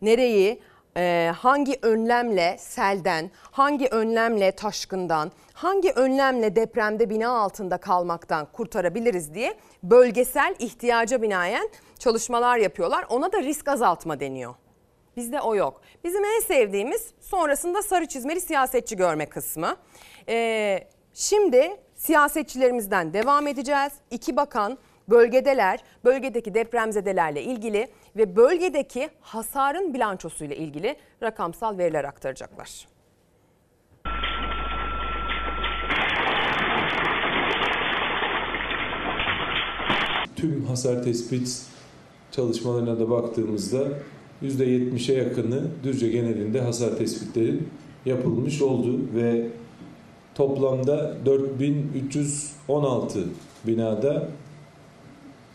Nereyi e, hangi önlemle selden, hangi önlemle taşkından, hangi önlemle depremde bina altında kalmaktan kurtarabiliriz diye bölgesel ihtiyaca binaen çalışmalar yapıyorlar. Ona da risk azaltma deniyor. Bizde o yok. Bizim en sevdiğimiz sonrasında sarı çizmeli siyasetçi görme kısmı. Ee, şimdi siyasetçilerimizden devam edeceğiz. İki bakan bölgedeler, bölgedeki depremzedelerle ilgili ve bölgedeki hasarın bilançosuyla ilgili rakamsal veriler aktaracaklar. Tüm hasar tespit çalışmalarına da baktığımızda %70'e yakını Düzce genelinde hasar tespitlerin yapılmış oldu ve toplamda 4316 binada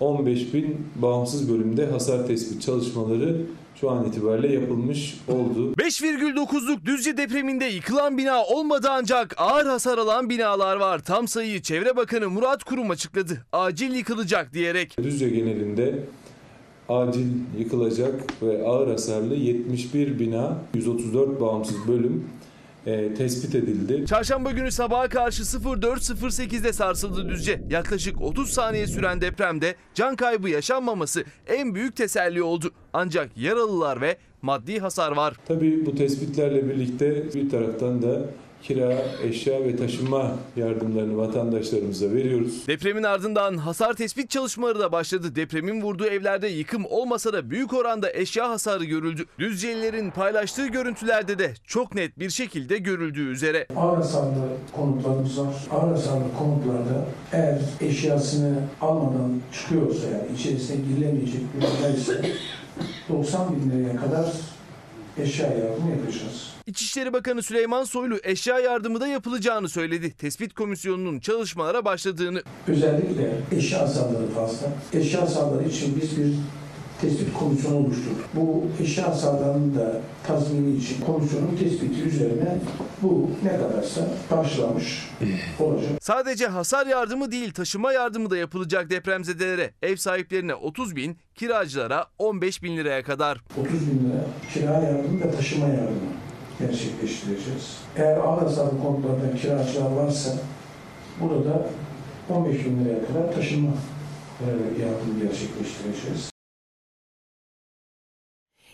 15 bin bağımsız bölümde hasar tespit çalışmaları şu an itibariyle yapılmış oldu. 5,9'luk Düzce depreminde yıkılan bina olmadı ancak ağır hasar alan binalar var. Tam sayıyı Çevre Bakanı Murat Kurum açıkladı. Acil yıkılacak diyerek. Düzce genelinde acil yıkılacak ve ağır hasarlı 71 bina, 134 bağımsız bölüm e, tespit edildi. Çarşamba günü sabaha karşı 04.08'de sarsıldı Düzce. Yaklaşık 30 saniye süren depremde can kaybı yaşanmaması en büyük teselli oldu. Ancak yaralılar ve maddi hasar var. Tabii bu tespitlerle birlikte bir taraftan da kira, eşya ve taşınma yardımlarını vatandaşlarımıza veriyoruz. Depremin ardından hasar tespit çalışmaları da başladı. Depremin vurduğu evlerde yıkım olmasa da büyük oranda eşya hasarı görüldü. Düzcelilerin paylaştığı görüntülerde de çok net bir şekilde görüldüğü üzere. Ağır hasarlı konutlarımız var. Ağır hasarlı konutlarda eğer eşyasını almadan çıkıyorsa yani içerisine girilemeyecek bir odaysa 90 bin liraya kadar eşya yardımı yapacağız. İçişleri Bakanı Süleyman Soylu eşya yardımı da yapılacağını söyledi. Tespit komisyonunun çalışmalara başladığını. Özellikle eşya hasarları fazla. Eşya hasarları için biz bir tespit komisyonu oluşturduk. Bu eşya hasarlarının da tazmini için komisyonun tespiti üzerine bu ne kadarsa karşılamış olacak. Sadece hasar yardımı değil taşıma yardımı da yapılacak depremzedelere. Ev sahiplerine 30 bin, kiracılara 15 bin liraya kadar. 30 bin lira kira yardımı ve taşıma yardımı gerçekleştireceğiz. Eğer ağır hasarlı konutlardan kiracılar varsa burada 15 bin liraya kadar taşıma e, yardımı gerçekleştireceğiz.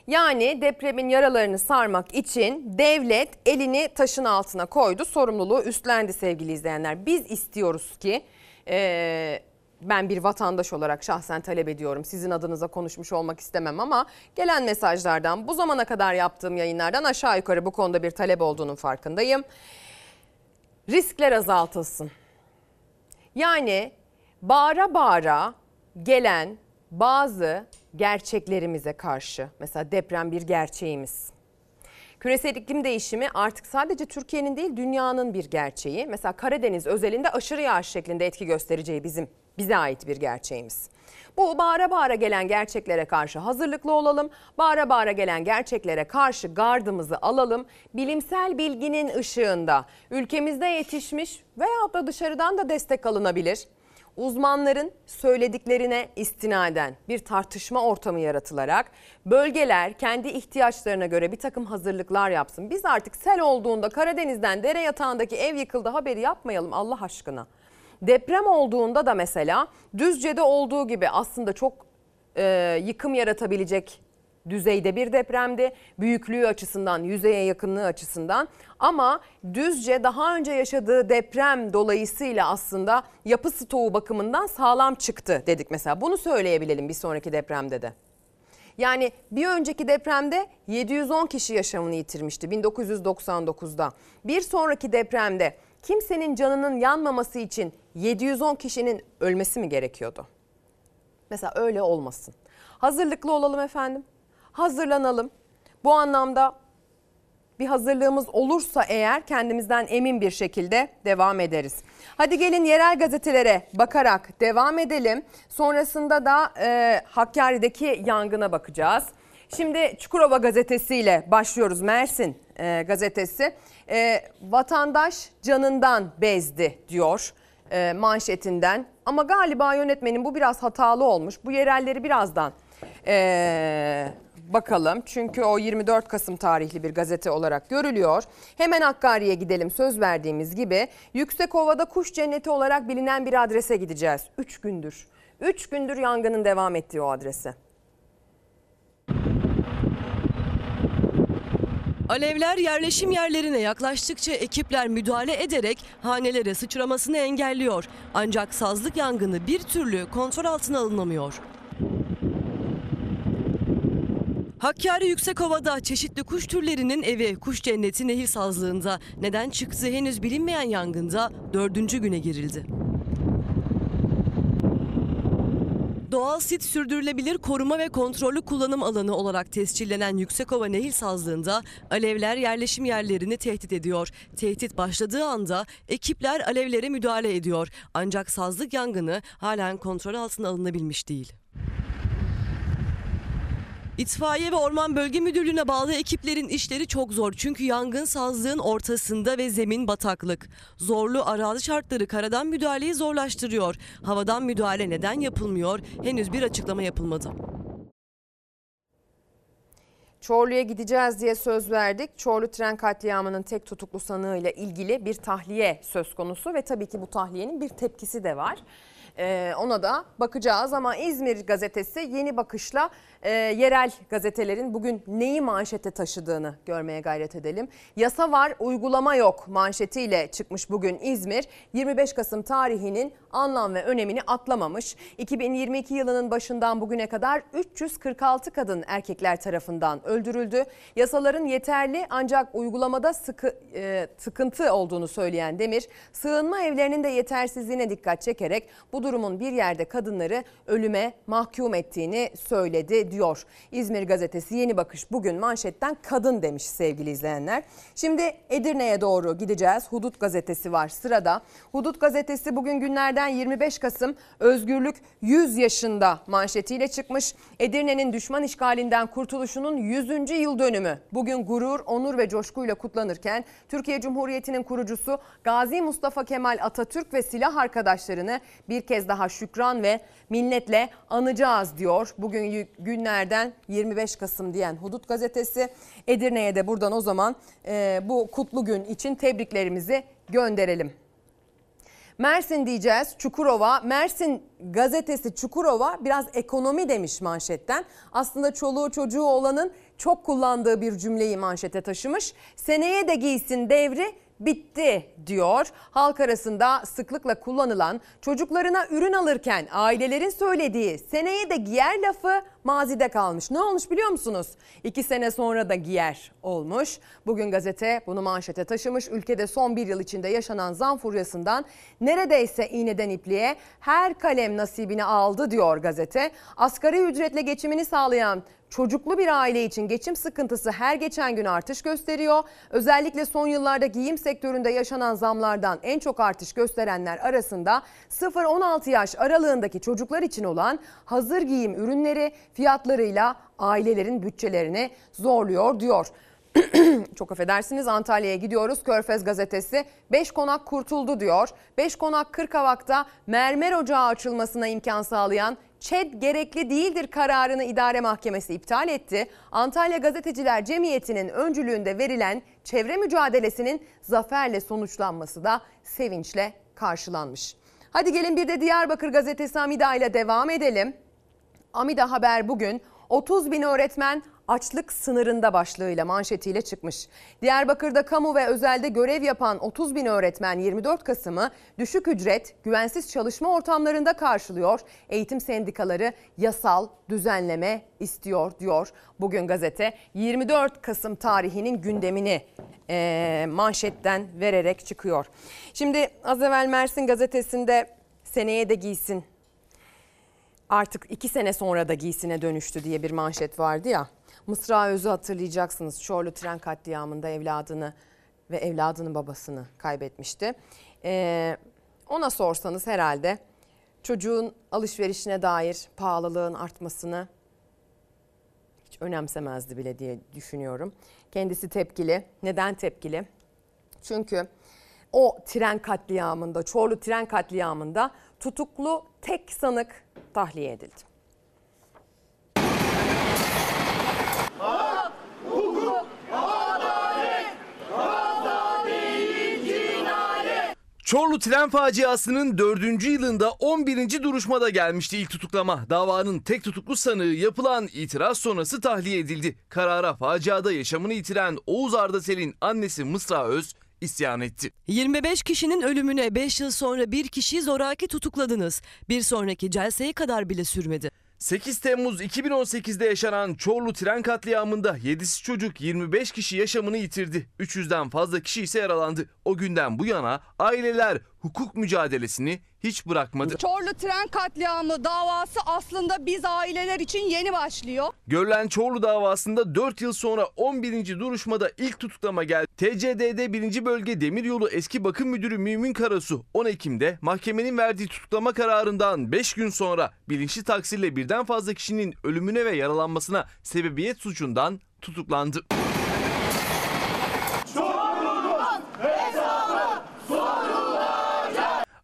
Yani depremin yaralarını sarmak için devlet elini taşın altına koydu. Sorumluluğu üstlendi sevgili izleyenler. Biz istiyoruz ki e, ben bir vatandaş olarak şahsen talep ediyorum. Sizin adınıza konuşmuş olmak istemem ama gelen mesajlardan bu zamana kadar yaptığım yayınlardan aşağı yukarı bu konuda bir talep olduğunun farkındayım. Riskler azaltılsın. Yani bağıra bağıra gelen bazı gerçeklerimize karşı mesela deprem bir gerçeğimiz. Küresel iklim değişimi artık sadece Türkiye'nin değil dünyanın bir gerçeği. Mesela Karadeniz özelinde aşırı yağış şeklinde etki göstereceği bizim bize ait bir gerçeğimiz. Bu bağıra bağıra gelen gerçeklere karşı hazırlıklı olalım. Bağıra bağıra gelen gerçeklere karşı gardımızı alalım. Bilimsel bilginin ışığında ülkemizde yetişmiş veyahut da dışarıdan da destek alınabilir uzmanların söylediklerine istinaden bir tartışma ortamı yaratılarak bölgeler kendi ihtiyaçlarına göre bir takım hazırlıklar yapsın. Biz artık sel olduğunda Karadeniz'den dere yatağındaki ev yıkıldı haberi yapmayalım Allah aşkına. Deprem olduğunda da mesela Düzce'de olduğu gibi aslında çok e, yıkım yaratabilecek düzeyde bir depremdi. Büyüklüğü açısından, yüzeye yakınlığı açısından ama Düzce daha önce yaşadığı deprem dolayısıyla aslında yapı stoğu bakımından sağlam çıktı dedik mesela. Bunu söyleyebilelim bir sonraki depremde de. Yani bir önceki depremde 710 kişi yaşamını yitirmişti 1999'da. Bir sonraki depremde kimsenin canının yanmaması için 710 kişinin ölmesi mi gerekiyordu? Mesela öyle olmasın. Hazırlıklı olalım efendim hazırlanalım. Bu anlamda bir hazırlığımız olursa eğer kendimizden emin bir şekilde devam ederiz. Hadi gelin yerel gazetelere bakarak devam edelim. Sonrasında da e, Hakkari'deki yangına bakacağız. Şimdi Çukurova gazetesiyle başlıyoruz. Mersin e, gazetesi. E, vatandaş canından bezdi diyor e, manşetinden. Ama galiba yönetmenin bu biraz hatalı olmuş. Bu yerelleri birazdan e, bakalım. Çünkü o 24 Kasım tarihli bir gazete olarak görülüyor. Hemen Hakkari'ye gidelim söz verdiğimiz gibi. Yüksekova'da kuş cenneti olarak bilinen bir adrese gideceğiz. 3 gündür. 3 gündür yangının devam ettiği o adrese. Alevler yerleşim yerlerine yaklaştıkça ekipler müdahale ederek hanelere sıçramasını engelliyor. Ancak sazlık yangını bir türlü kontrol altına alınamıyor. Hakkari Yüksekova'da çeşitli kuş türlerinin evi kuş cenneti nehir sazlığında neden çıktığı henüz bilinmeyen yangında dördüncü güne girildi. Doğal sit sürdürülebilir koruma ve kontrollü kullanım alanı olarak tescillenen Yüksekova Nehir Sazlığı'nda alevler yerleşim yerlerini tehdit ediyor. Tehdit başladığı anda ekipler alevlere müdahale ediyor. Ancak sazlık yangını halen kontrol altına alınabilmiş değil. İtfaiye ve Orman Bölge Müdürlüğü'ne bağlı ekiplerin işleri çok zor. Çünkü yangın sazlığın ortasında ve zemin bataklık. Zorlu arazi şartları karadan müdahaleyi zorlaştırıyor. Havadan müdahale neden yapılmıyor? Henüz bir açıklama yapılmadı. Çorlu'ya gideceğiz diye söz verdik. Çorlu tren katliamının tek tutuklu sanığıyla ilgili bir tahliye söz konusu ve tabii ki bu tahliyenin bir tepkisi de var. Ee, ona da bakacağız ama İzmir gazetesi yeni bakışla e, yerel gazetelerin bugün neyi manşete taşıdığını görmeye gayret edelim. Yasa var uygulama yok manşetiyle çıkmış bugün İzmir. 25 Kasım tarihinin anlam ve önemini atlamamış. 2022 yılının başından bugüne kadar 346 kadın erkekler tarafından öldürüldü. Yasaların yeterli ancak uygulamada sıkı, e, sıkıntı olduğunu söyleyen Demir, sığınma evlerinin de yetersizliğine dikkat çekerek bu durumun bir yerde kadınları ölüme mahkum ettiğini söyledi diyor. İzmir gazetesi Yeni Bakış bugün manşetten kadın demiş sevgili izleyenler. Şimdi Edirne'ye doğru gideceğiz. Hudut gazetesi var sırada. Hudut gazetesi bugün günlerden 25 Kasım özgürlük 100 yaşında manşetiyle çıkmış. Edirne'nin düşman işgalinden kurtuluşunun 100. yıl dönümü bugün gurur, onur ve coşkuyla kutlanırken Türkiye Cumhuriyeti'nin kurucusu Gazi Mustafa Kemal Atatürk ve silah arkadaşlarını bir kez daha şükran ve minnetle anacağız diyor. Bugün günlerden 25 Kasım diyen Hudut gazetesi Edirne'ye de buradan o zaman e, bu kutlu gün için tebriklerimizi gönderelim. Mersin diyeceğiz Çukurova. Mersin gazetesi Çukurova biraz ekonomi demiş manşetten. Aslında çoluğu çocuğu olanın çok kullandığı bir cümleyi manşete taşımış. Seneye de giysin devri bitti diyor. Halk arasında sıklıkla kullanılan çocuklarına ürün alırken ailelerin söylediği seneye de giyer lafı mazide kalmış. Ne olmuş biliyor musunuz? İki sene sonra da giyer olmuş. Bugün gazete bunu manşete taşımış. Ülkede son bir yıl içinde yaşanan zam furyasından neredeyse iğneden ipliğe her kalem nasibini aldı diyor gazete. Asgari ücretle geçimini sağlayan Çocuklu bir aile için geçim sıkıntısı her geçen gün artış gösteriyor. Özellikle son yıllarda giyim sektöründe yaşanan zamlardan en çok artış gösterenler arasında 0-16 yaş aralığındaki çocuklar için olan hazır giyim ürünleri fiyatlarıyla ailelerin bütçelerini zorluyor diyor. Çok affedersiniz Antalya'ya gidiyoruz. Körfez gazetesi 5 konak kurtuldu diyor. 5 konak Kırkavak'ta mermer ocağı açılmasına imkan sağlayan ÇED gerekli değildir kararını idare mahkemesi iptal etti. Antalya Gazeteciler Cemiyeti'nin öncülüğünde verilen çevre mücadelesinin zaferle sonuçlanması da sevinçle karşılanmış. Hadi gelin bir de Diyarbakır Gazetesi Amida ile devam edelim. Amida Haber bugün 30 bin öğretmen açlık sınırında başlığıyla manşetiyle çıkmış. Diyarbakır'da kamu ve özelde görev yapan 30 bin öğretmen 24 Kasım'ı düşük ücret, güvensiz çalışma ortamlarında karşılıyor. Eğitim sendikaları yasal düzenleme istiyor diyor. Bugün gazete 24 Kasım tarihinin gündemini e, manşetten vererek çıkıyor. Şimdi az evvel Mersin gazetesinde seneye de giysin artık iki sene sonra da giysine dönüştü diye bir manşet vardı ya. Mısra Öz'ü hatırlayacaksınız. Çorlu tren katliamında evladını ve evladının babasını kaybetmişti. Ee, ona sorsanız herhalde çocuğun alışverişine dair pahalılığın artmasını hiç önemsemezdi bile diye düşünüyorum. Kendisi tepkili. Neden tepkili? Çünkü o tren katliamında, Çorlu tren katliamında tutuklu tek sanık tahliye edildi. Çorlu tren faciasının 4. yılında 11. duruşmada gelmişti ilk tutuklama. Davanın tek tutuklu sanığı yapılan itiraz sonrası tahliye edildi. Karara faciada yaşamını yitiren Oğuz Ardasel'in annesi Mısra Öz isyan etti. 25 kişinin ölümüne 5 yıl sonra bir kişiyi zoraki tutukladınız. Bir sonraki celseye kadar bile sürmedi. 8 Temmuz 2018'de yaşanan Çorlu tren katliamında 7'si çocuk 25 kişi yaşamını yitirdi. 300'den fazla kişi ise yaralandı. O günden bu yana aileler hukuk mücadelesini hiç bırakmadı. Çorlu tren katliamı davası aslında biz aileler için yeni başlıyor. Görülen Çorlu davasında 4 yıl sonra 11. duruşmada ilk tutuklama geldi. TCDD 1. Bölge Demiryolu Eski Bakım Müdürü Mümin Karasu 10 Ekim'de mahkemenin verdiği tutuklama kararından 5 gün sonra bilinçli taksirle birden fazla kişinin ölümüne ve yaralanmasına sebebiyet suçundan tutuklandı.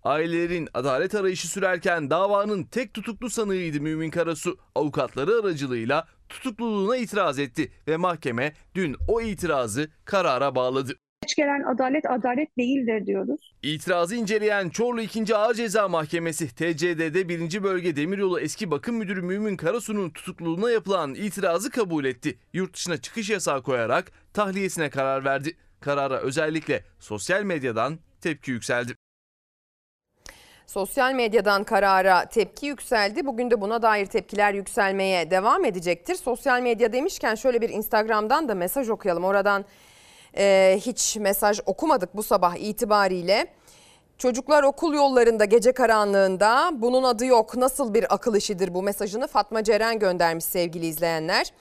Ailelerin adalet arayışı sürerken davanın tek tutuklu sanığıydı Mümin Karasu. Avukatları aracılığıyla tutukluluğuna itiraz etti ve mahkeme dün o itirazı karara bağladı. Geç gelen adalet adalet değildir diyoruz. İtirazı inceleyen Çorlu 2. Ağır Ceza Mahkemesi TCDD 1. Bölge Demiryolu Eski Bakım Müdürü Mümin Karasu'nun tutukluluğuna yapılan itirazı kabul etti. Yurt dışına çıkış yasağı koyarak tahliyesine karar verdi. Karara özellikle sosyal medyadan tepki yükseldi. Sosyal medyadan karara tepki yükseldi. Bugün de buna dair tepkiler yükselmeye devam edecektir. Sosyal medya demişken şöyle bir Instagram'dan da mesaj okuyalım. Oradan e, hiç mesaj okumadık bu sabah itibariyle. Çocuklar okul yollarında gece karanlığında bunun adı yok nasıl bir akıl işidir bu mesajını Fatma Ceren göndermiş sevgili izleyenler.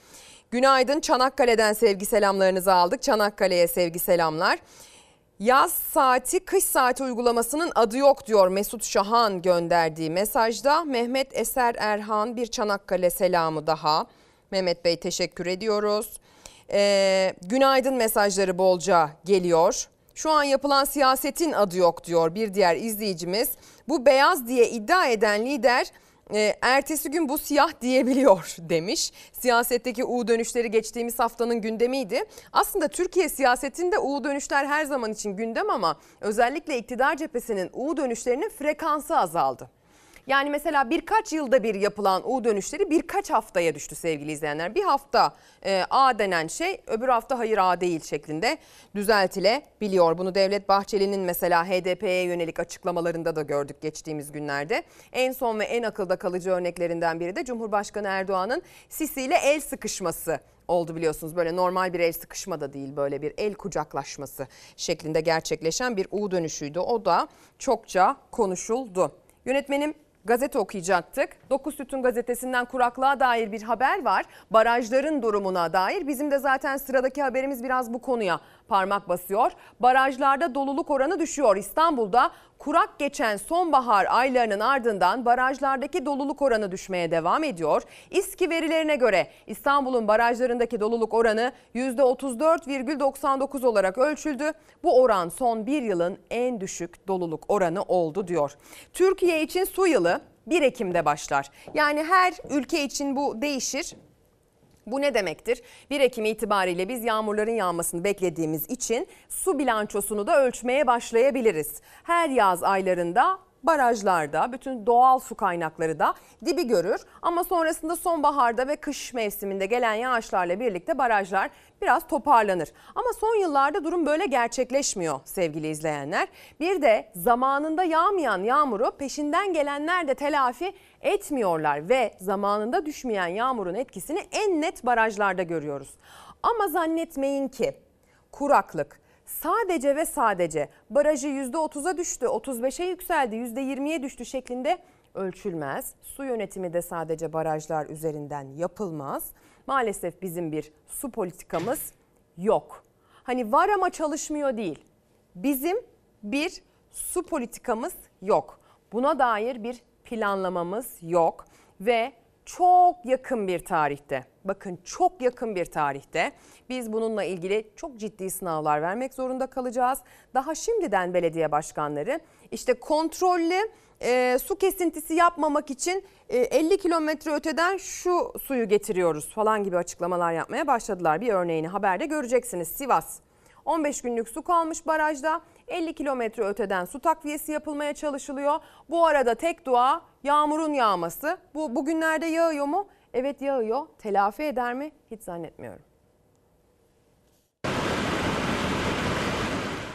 Günaydın Çanakkale'den sevgi selamlarınızı aldık. Çanakkale'ye sevgi selamlar. Yaz saati kış saati uygulamasının adı yok diyor Mesut Şahan gönderdiği mesajda. Mehmet Eser Erhan bir Çanakkale selamı daha. Mehmet Bey teşekkür ediyoruz. Ee, günaydın mesajları bolca geliyor. Şu an yapılan siyasetin adı yok diyor bir diğer izleyicimiz. Bu beyaz diye iddia eden lider e, ertesi gün bu siyah diyebiliyor demiş. Siyasetteki U dönüşleri geçtiğimiz haftanın gündemiydi. Aslında Türkiye siyasetinde U dönüşler her zaman için gündem ama özellikle iktidar cephesinin U dönüşlerinin frekansı azaldı. Yani mesela birkaç yılda bir yapılan U dönüşleri birkaç haftaya düştü sevgili izleyenler. Bir hafta e, A denen şey öbür hafta hayır A değil şeklinde düzeltilebiliyor. Bunu Devlet Bahçeli'nin mesela HDP'ye yönelik açıklamalarında da gördük geçtiğimiz günlerde. En son ve en akılda kalıcı örneklerinden biri de Cumhurbaşkanı Erdoğan'ın Sisi ile el sıkışması oldu biliyorsunuz. Böyle normal bir el sıkışma da değil böyle bir el kucaklaşması şeklinde gerçekleşen bir U dönüşüydü. O da çokça konuşuldu. Yönetmenim gazete okuyacaktık. Dokuz Sütun gazetesinden kuraklığa dair bir haber var. Barajların durumuna dair. Bizim de zaten sıradaki haberimiz biraz bu konuya parmak basıyor. Barajlarda doluluk oranı düşüyor. İstanbul'da kurak geçen sonbahar aylarının ardından barajlardaki doluluk oranı düşmeye devam ediyor. İSKİ verilerine göre İstanbul'un barajlarındaki doluluk oranı %34,99 olarak ölçüldü. Bu oran son bir yılın en düşük doluluk oranı oldu diyor. Türkiye için su yılı 1 Ekim'de başlar. Yani her ülke için bu değişir. Bu ne demektir? 1 Ekim itibariyle biz yağmurların yağmasını beklediğimiz için su bilançosunu da ölçmeye başlayabiliriz. Her yaz aylarında barajlarda bütün doğal su kaynakları da dibi görür ama sonrasında sonbaharda ve kış mevsiminde gelen yağışlarla birlikte barajlar biraz toparlanır. Ama son yıllarda durum böyle gerçekleşmiyor sevgili izleyenler. Bir de zamanında yağmayan yağmuru peşinden gelenler de telafi etmiyorlar ve zamanında düşmeyen yağmurun etkisini en net barajlarda görüyoruz. Ama zannetmeyin ki kuraklık sadece ve sadece barajı %30'a düştü, 35'e yükseldi, %20'ye düştü şeklinde ölçülmez. Su yönetimi de sadece barajlar üzerinden yapılmaz. Maalesef bizim bir su politikamız yok. Hani var ama çalışmıyor değil. Bizim bir su politikamız yok. Buna dair bir planlamamız yok ve çok yakın bir tarihte bakın çok yakın bir tarihte biz bununla ilgili çok ciddi sınavlar vermek zorunda kalacağız. Daha şimdiden belediye başkanları işte kontrollü e, su kesintisi yapmamak için e, 50 kilometre öteden şu suyu getiriyoruz falan gibi açıklamalar yapmaya başladılar. Bir örneğini haberde göreceksiniz Sivas. 15 günlük su kalmış barajda 50 kilometre öteden su takviyesi yapılmaya çalışılıyor. Bu arada tek dua yağmurun yağması. Bu bugünlerde yağıyor mu? Evet yağıyor. Telafi eder mi? Hiç zannetmiyorum.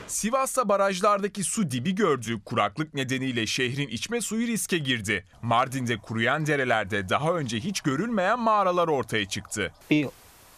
Sivas'ta barajlardaki su dibi gördüğü kuraklık nedeniyle şehrin içme suyu riske girdi. Mardin'de kuruyan derelerde daha önce hiç görülmeyen mağaralar ortaya çıktı. Bir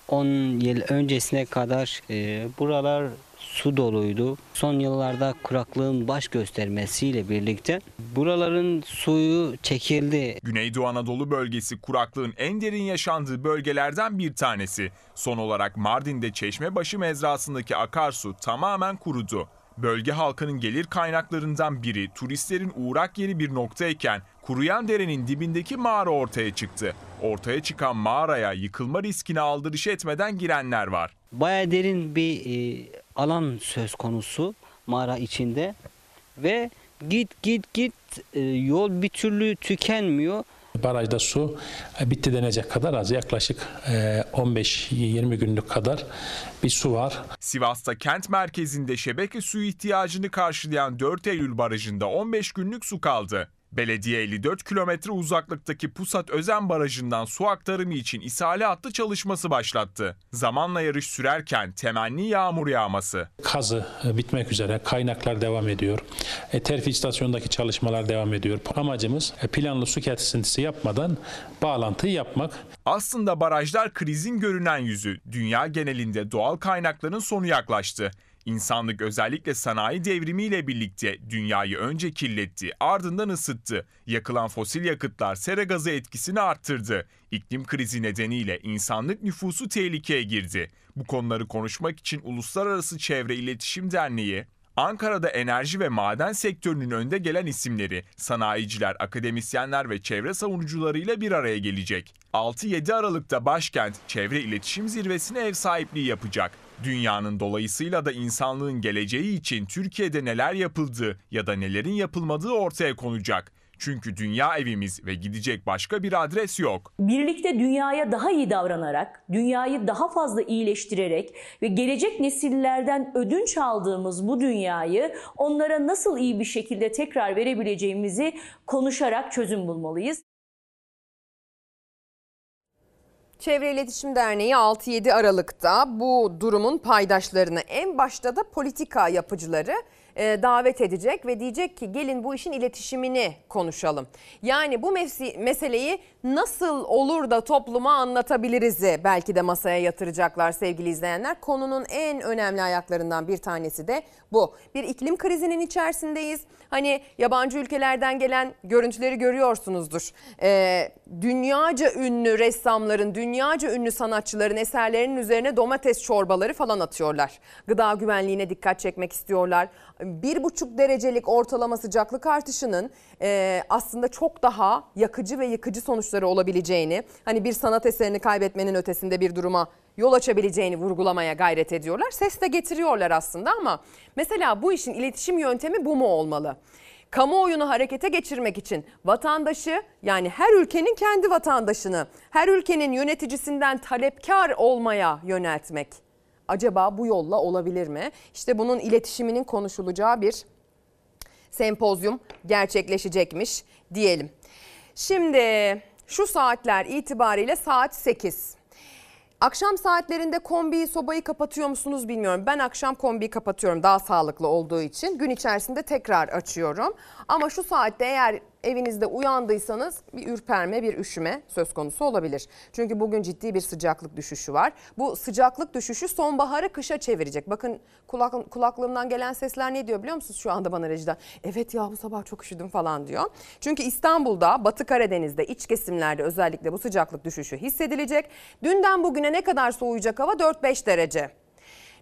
10 yıl öncesine kadar e, buralar su doluydu. Son yıllarda kuraklığın baş göstermesiyle birlikte buraların suyu çekildi. Güneydoğu Anadolu bölgesi kuraklığın en derin yaşandığı bölgelerden bir tanesi. Son olarak Mardin'de Çeşmebaşı mezrasındaki akarsu tamamen kurudu. Bölge halkının gelir kaynaklarından biri turistlerin uğrak yeri bir noktayken kuruyan derenin dibindeki mağara ortaya çıktı. Ortaya çıkan mağaraya yıkılma riskine aldırış etmeden girenler var. Baya derin bir e, alan söz konusu mağara içinde ve git git git e, yol bir türlü tükenmiyor. Barajda su e, bitti denecek kadar az. Yaklaşık e, 15-20 günlük kadar bir su var. Sivas'ta kent merkezinde şebeke suyu ihtiyacını karşılayan 4 Eylül Barajı'nda 15 günlük su kaldı. Belediye 54 kilometre uzaklıktaki Pusat Özen Barajı'ndan su aktarımı için ishale hattı çalışması başlattı. Zamanla yarış sürerken temenni yağmur yağması. Kazı e, bitmek üzere. Kaynaklar devam ediyor. E, terfi istasyonundaki çalışmalar devam ediyor. Amacımız e, planlı su kesintisi yapmadan bağlantıyı yapmak. Aslında barajlar krizin görünen yüzü. Dünya genelinde doğal kaynakların sonu yaklaştı. İnsanlık özellikle sanayi devrimiyle birlikte dünyayı önce kirletti, ardından ısıttı. Yakılan fosil yakıtlar sera gazı etkisini arttırdı. İklim krizi nedeniyle insanlık nüfusu tehlikeye girdi. Bu konuları konuşmak için Uluslararası Çevre İletişim Derneği, Ankara'da enerji ve maden sektörünün önde gelen isimleri, sanayiciler, akademisyenler ve çevre savunucularıyla bir araya gelecek. 6-7 Aralık'ta başkent Çevre İletişim Zirvesi'ne ev sahipliği yapacak. Dünyanın dolayısıyla da insanlığın geleceği için Türkiye'de neler yapıldığı ya da nelerin yapılmadığı ortaya konacak. Çünkü dünya evimiz ve gidecek başka bir adres yok. Birlikte dünyaya daha iyi davranarak, dünyayı daha fazla iyileştirerek ve gelecek nesillerden ödünç aldığımız bu dünyayı onlara nasıl iyi bir şekilde tekrar verebileceğimizi konuşarak çözüm bulmalıyız. Çevre İletişim Derneği 6-7 Aralık'ta bu durumun paydaşlarını en başta da politika yapıcıları davet edecek ve diyecek ki gelin bu işin iletişimini konuşalım. Yani bu mes- meseleyi nasıl olur da topluma anlatabiliriz'i belki de masaya yatıracaklar sevgili izleyenler. Konunun en önemli ayaklarından bir tanesi de bu. Bir iklim krizinin içerisindeyiz. Hani yabancı ülkelerden gelen görüntüleri görüyorsunuzdur. Ee, dünyaca ünlü ressamların, dünyaca ünlü sanatçıların eserlerinin üzerine domates çorbaları falan atıyorlar. Gıda güvenliğine dikkat çekmek istiyorlar. Bir buçuk derecelik ortalama sıcaklık artışının e, aslında çok daha yakıcı ve yıkıcı sonuçları olabileceğini, hani bir sanat eserini kaybetmenin ötesinde bir duruma yol açabileceğini vurgulamaya gayret ediyorlar. Ses de getiriyorlar aslında ama mesela bu işin iletişim yöntemi bu mu olmalı? Kamuoyunu harekete geçirmek için vatandaşı yani her ülkenin kendi vatandaşını her ülkenin yöneticisinden talepkar olmaya yöneltmek. Acaba bu yolla olabilir mi? İşte bunun iletişiminin konuşulacağı bir sempozyum gerçekleşecekmiş diyelim. Şimdi şu saatler itibariyle saat 8. Akşam saatlerinde kombiyi sobayı kapatıyor musunuz bilmiyorum. Ben akşam kombiyi kapatıyorum daha sağlıklı olduğu için. Gün içerisinde tekrar açıyorum. Ama şu saatte eğer evinizde uyandıysanız bir ürperme, bir üşüme söz konusu olabilir. Çünkü bugün ciddi bir sıcaklık düşüşü var. Bu sıcaklık düşüşü sonbaharı kışa çevirecek. Bakın kulak, kulaklığımdan gelen sesler ne diyor biliyor musunuz şu anda bana rejiden? Evet ya bu sabah çok üşüdüm falan diyor. Çünkü İstanbul'da, Batı Karadeniz'de, iç kesimlerde özellikle bu sıcaklık düşüşü hissedilecek. Dünden bugüne ne kadar soğuyacak hava? 4-5 derece.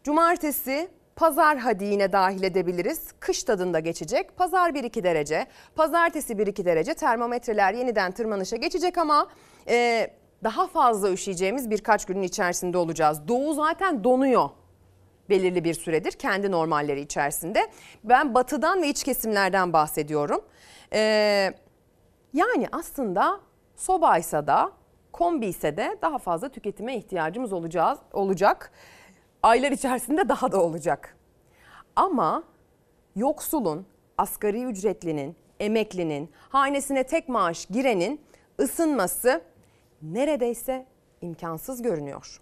Cumartesi Pazar hadi yine dahil edebiliriz. Kış tadında geçecek. Pazar 1-2 derece. Pazartesi 1-2 derece. Termometreler yeniden tırmanışa geçecek ama e, daha fazla üşüyeceğimiz birkaç günün içerisinde olacağız. Doğu zaten donuyor belirli bir süredir kendi normalleri içerisinde. Ben batıdan ve iç kesimlerden bahsediyorum. E, yani aslında sobaysa da kombi ise de daha fazla tüketime ihtiyacımız olacağız, olacak aylar içerisinde daha da olacak. Ama yoksulun, asgari ücretlinin, emeklinin, hanesine tek maaş girenin ısınması neredeyse imkansız görünüyor.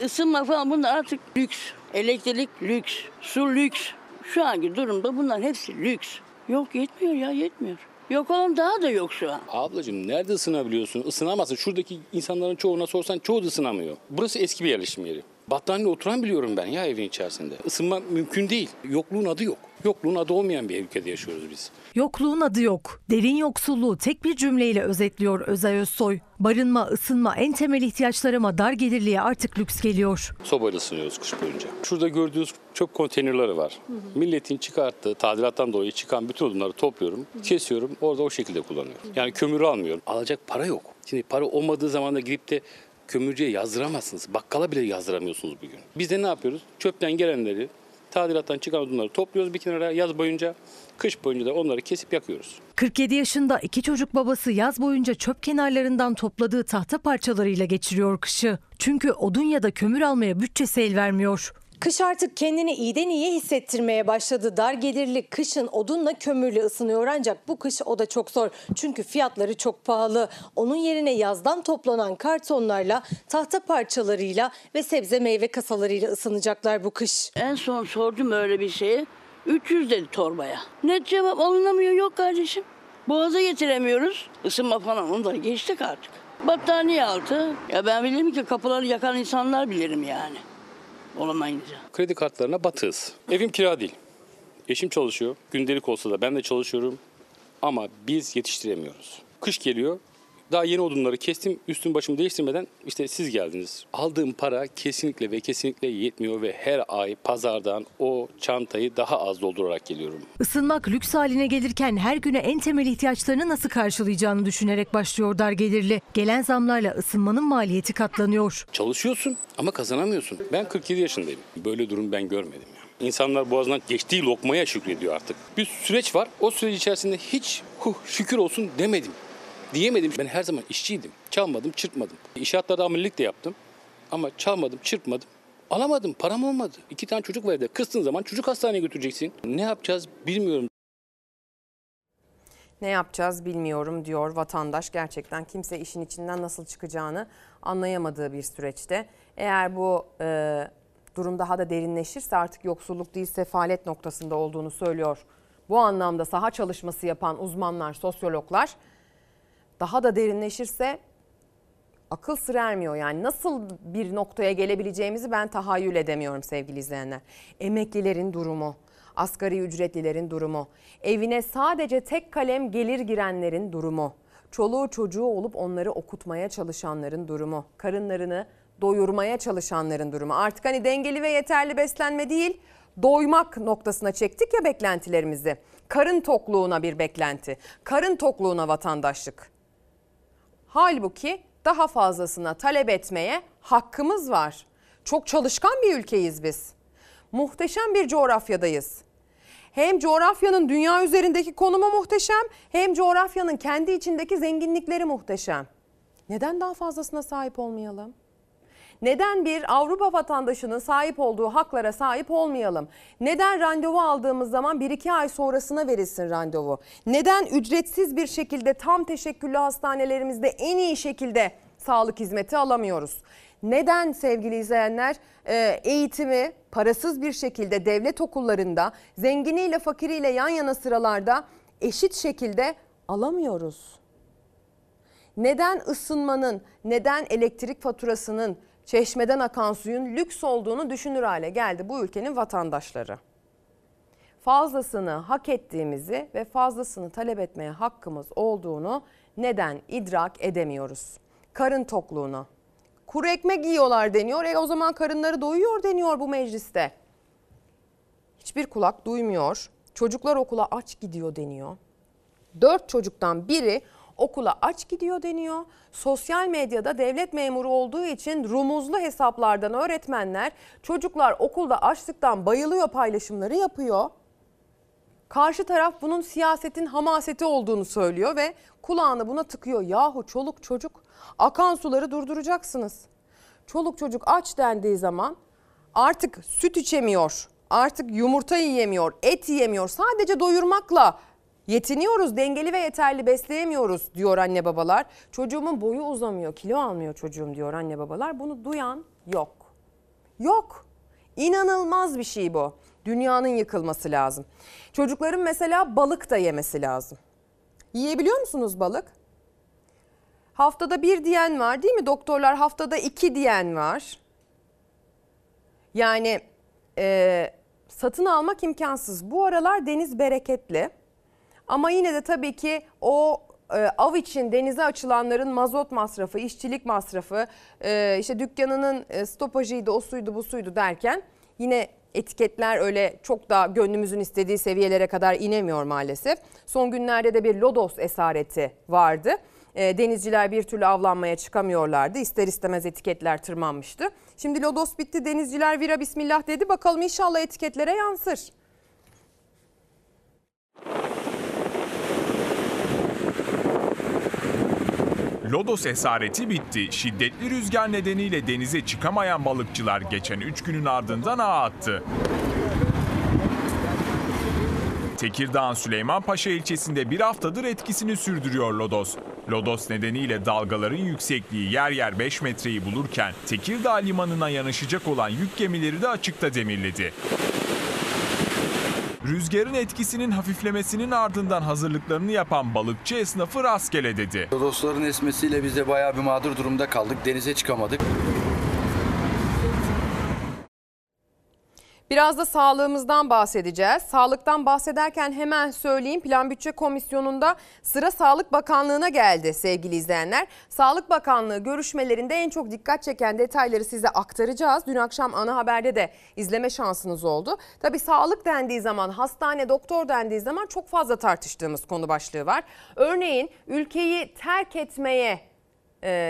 Isınma falan bunlar artık lüks. Elektrik lüks, su lüks. Şu anki durumda bunların hepsi lüks. Yok yetmiyor ya yetmiyor. Yok oğlum daha da yok şu an. Ablacığım nerede ısınabiliyorsun? Isınamazsın. Şuradaki insanların çoğuna sorsan çoğu da ısınamıyor. Burası eski bir yerleşim yeri. Battaniye oturan biliyorum ben ya evin içerisinde. Isınma mümkün değil. Yokluğun adı yok. Yokluğun adı olmayan bir ülkede yaşıyoruz biz. Yokluğun adı yok. Derin yoksulluğu tek bir cümleyle özetliyor Özay Özsoy. Barınma, ısınma en temel ihtiyaçlar ama dar gelirliye artık lüks geliyor. Sobayla ısınıyoruz kış boyunca. Şurada gördüğünüz çöp konteynerleri var. Milletin çıkarttığı tadilattan dolayı çıkan bütün odunları topluyorum, kesiyorum, orada o şekilde kullanıyorum. Yani kömürü almıyorum. Alacak para yok. Şimdi para olmadığı zaman da gidip de kömürcüye yazdıramazsınız. Bakkala bile yazdıramıyorsunuz bugün. Biz de ne yapıyoruz? Çöpten gelenleri, tadilattan çıkan odunları topluyoruz bir kenara yaz boyunca. Kış boyunca da onları kesip yakıyoruz. 47 yaşında iki çocuk babası yaz boyunca çöp kenarlarından topladığı tahta parçalarıyla geçiriyor kışı. Çünkü odun ya da kömür almaya bütçesi el vermiyor. Kış artık kendini iyiden iyiye hissettirmeye başladı. Dar gelirli kışın odunla kömürle ısınıyor ancak bu kış o da çok zor. Çünkü fiyatları çok pahalı. Onun yerine yazdan toplanan kartonlarla, tahta parçalarıyla ve sebze meyve kasalarıyla ısınacaklar bu kış. En son sordum öyle bir şeyi. 300 dedi torbaya. Net cevap alınamıyor yok kardeşim. Boğaza getiremiyoruz. Isınma falan onu da geçtik artık. Battaniye altı. Ya ben bilirim ki kapıları yakan insanlar bilirim yani. Olamayınca. Kredi kartlarına batığız. Evim kira değil. Eşim çalışıyor. Gündelik olsa da ben de çalışıyorum. Ama biz yetiştiremiyoruz. Kış geliyor. Daha yeni odunları kestim. Üstüm başımı değiştirmeden işte siz geldiniz. Aldığım para kesinlikle ve kesinlikle yetmiyor ve her ay pazardan o çantayı daha az doldurarak geliyorum. Isınmak lüks haline gelirken her güne en temel ihtiyaçlarını nasıl karşılayacağını düşünerek başlıyor dar gelirli. Gelen zamlarla ısınmanın maliyeti katlanıyor. Çalışıyorsun ama kazanamıyorsun. Ben 47 yaşındayım. Böyle durum ben görmedim. ya. İnsanlar boğazından geçtiği lokmaya şükrediyor artık. Bir süreç var. O süreç içerisinde hiç huh, şükür olsun demedim. Diyemedim. Ben her zaman işçiydim. Çalmadım, çırpmadım. İnşaatlarda amelilik de yaptım. Ama çalmadım, çırpmadım. Alamadım, param olmadı. İki tane çocuk var evde. Kıstığın zaman çocuk hastaneye götüreceksin. Ne yapacağız bilmiyorum. Ne yapacağız bilmiyorum diyor vatandaş. Gerçekten kimse işin içinden nasıl çıkacağını anlayamadığı bir süreçte. Eğer bu e, durum daha da derinleşirse artık yoksulluk değil sefalet noktasında olduğunu söylüyor. Bu anlamda saha çalışması yapan uzmanlar, sosyologlar daha da derinleşirse akıl sır ermiyor. Yani nasıl bir noktaya gelebileceğimizi ben tahayyül edemiyorum sevgili izleyenler. Emeklilerin durumu, asgari ücretlilerin durumu, evine sadece tek kalem gelir girenlerin durumu, çoluğu çocuğu olup onları okutmaya çalışanların durumu, karınlarını doyurmaya çalışanların durumu. Artık hani dengeli ve yeterli beslenme değil, doymak noktasına çektik ya beklentilerimizi. Karın tokluğuna bir beklenti, karın tokluğuna vatandaşlık. Halbuki daha fazlasına talep etmeye hakkımız var. Çok çalışkan bir ülkeyiz biz. Muhteşem bir coğrafyadayız. Hem coğrafyanın dünya üzerindeki konumu muhteşem, hem coğrafyanın kendi içindeki zenginlikleri muhteşem. Neden daha fazlasına sahip olmayalım? Neden bir Avrupa vatandaşının sahip olduğu haklara sahip olmayalım? Neden randevu aldığımız zaman 1-2 ay sonrasına verilsin randevu? Neden ücretsiz bir şekilde tam teşekküllü hastanelerimizde en iyi şekilde sağlık hizmeti alamıyoruz? Neden sevgili izleyenler e, eğitimi parasız bir şekilde devlet okullarında zenginiyle fakiriyle yan yana sıralarda eşit şekilde alamıyoruz? Neden ısınmanın, neden elektrik faturasının, çeşmeden akan suyun lüks olduğunu düşünür hale geldi bu ülkenin vatandaşları. Fazlasını hak ettiğimizi ve fazlasını talep etmeye hakkımız olduğunu neden idrak edemiyoruz? Karın tokluğunu. Kuru ekmek yiyorlar deniyor. E o zaman karınları doyuyor deniyor bu mecliste. Hiçbir kulak duymuyor. Çocuklar okula aç gidiyor deniyor. Dört çocuktan biri okula aç gidiyor deniyor. Sosyal medyada devlet memuru olduğu için rumuzlu hesaplardan öğretmenler çocuklar okulda açlıktan bayılıyor paylaşımları yapıyor. Karşı taraf bunun siyasetin hamaseti olduğunu söylüyor ve kulağını buna tıkıyor. Yahu çoluk çocuk akan suları durduracaksınız. Çoluk çocuk aç dendiği zaman artık süt içemiyor, artık yumurta yiyemiyor, et yiyemiyor. Sadece doyurmakla Yetiniyoruz, dengeli ve yeterli besleyemiyoruz diyor anne babalar. Çocuğumun boyu uzamıyor, kilo almıyor çocuğum diyor anne babalar. Bunu duyan yok. Yok. İnanılmaz bir şey bu. Dünyanın yıkılması lazım. Çocukların mesela balık da yemesi lazım. Yiyebiliyor musunuz balık? Haftada bir diyen var değil mi? Doktorlar haftada iki diyen var. Yani e, satın almak imkansız. Bu aralar deniz bereketli. Ama yine de tabii ki o e, av için denize açılanların mazot masrafı, işçilik masrafı, e, işte dükkanının e, stopajıydı, o suydu, bu suydu derken yine etiketler öyle çok da gönlümüzün istediği seviyelere kadar inemiyor maalesef. Son günlerde de bir lodos esareti vardı. Denizciler bir türlü avlanmaya çıkamıyorlardı. İster istemez etiketler tırmanmıştı. Şimdi lodos bitti, denizciler vira bismillah dedi. Bakalım inşallah etiketlere yansır. Lodos esareti bitti. Şiddetli rüzgar nedeniyle denize çıkamayan balıkçılar geçen 3 günün ardından ağ attı. Tekirdağ'ın Süleymanpaşa ilçesinde bir haftadır etkisini sürdürüyor Lodos. Lodos nedeniyle dalgaların yüksekliği yer yer 5 metreyi bulurken Tekirdağ limanına yanaşacak olan yük gemileri de açıkta demirledi. Rüzgarın etkisinin hafiflemesinin ardından hazırlıklarını yapan balıkçı esnafı rastgele dedi. Lodosların esmesiyle biz de bayağı bir mağdur durumda kaldık. Denize çıkamadık. Biraz da sağlığımızdan bahsedeceğiz. Sağlıktan bahsederken hemen söyleyeyim Plan Bütçe Komisyonu'nda sıra Sağlık Bakanlığı'na geldi sevgili izleyenler. Sağlık Bakanlığı görüşmelerinde en çok dikkat çeken detayları size aktaracağız. Dün akşam ana haberde de izleme şansınız oldu. Tabii sağlık dendiği zaman, hastane, doktor dendiği zaman çok fazla tartıştığımız konu başlığı var. Örneğin ülkeyi terk etmeye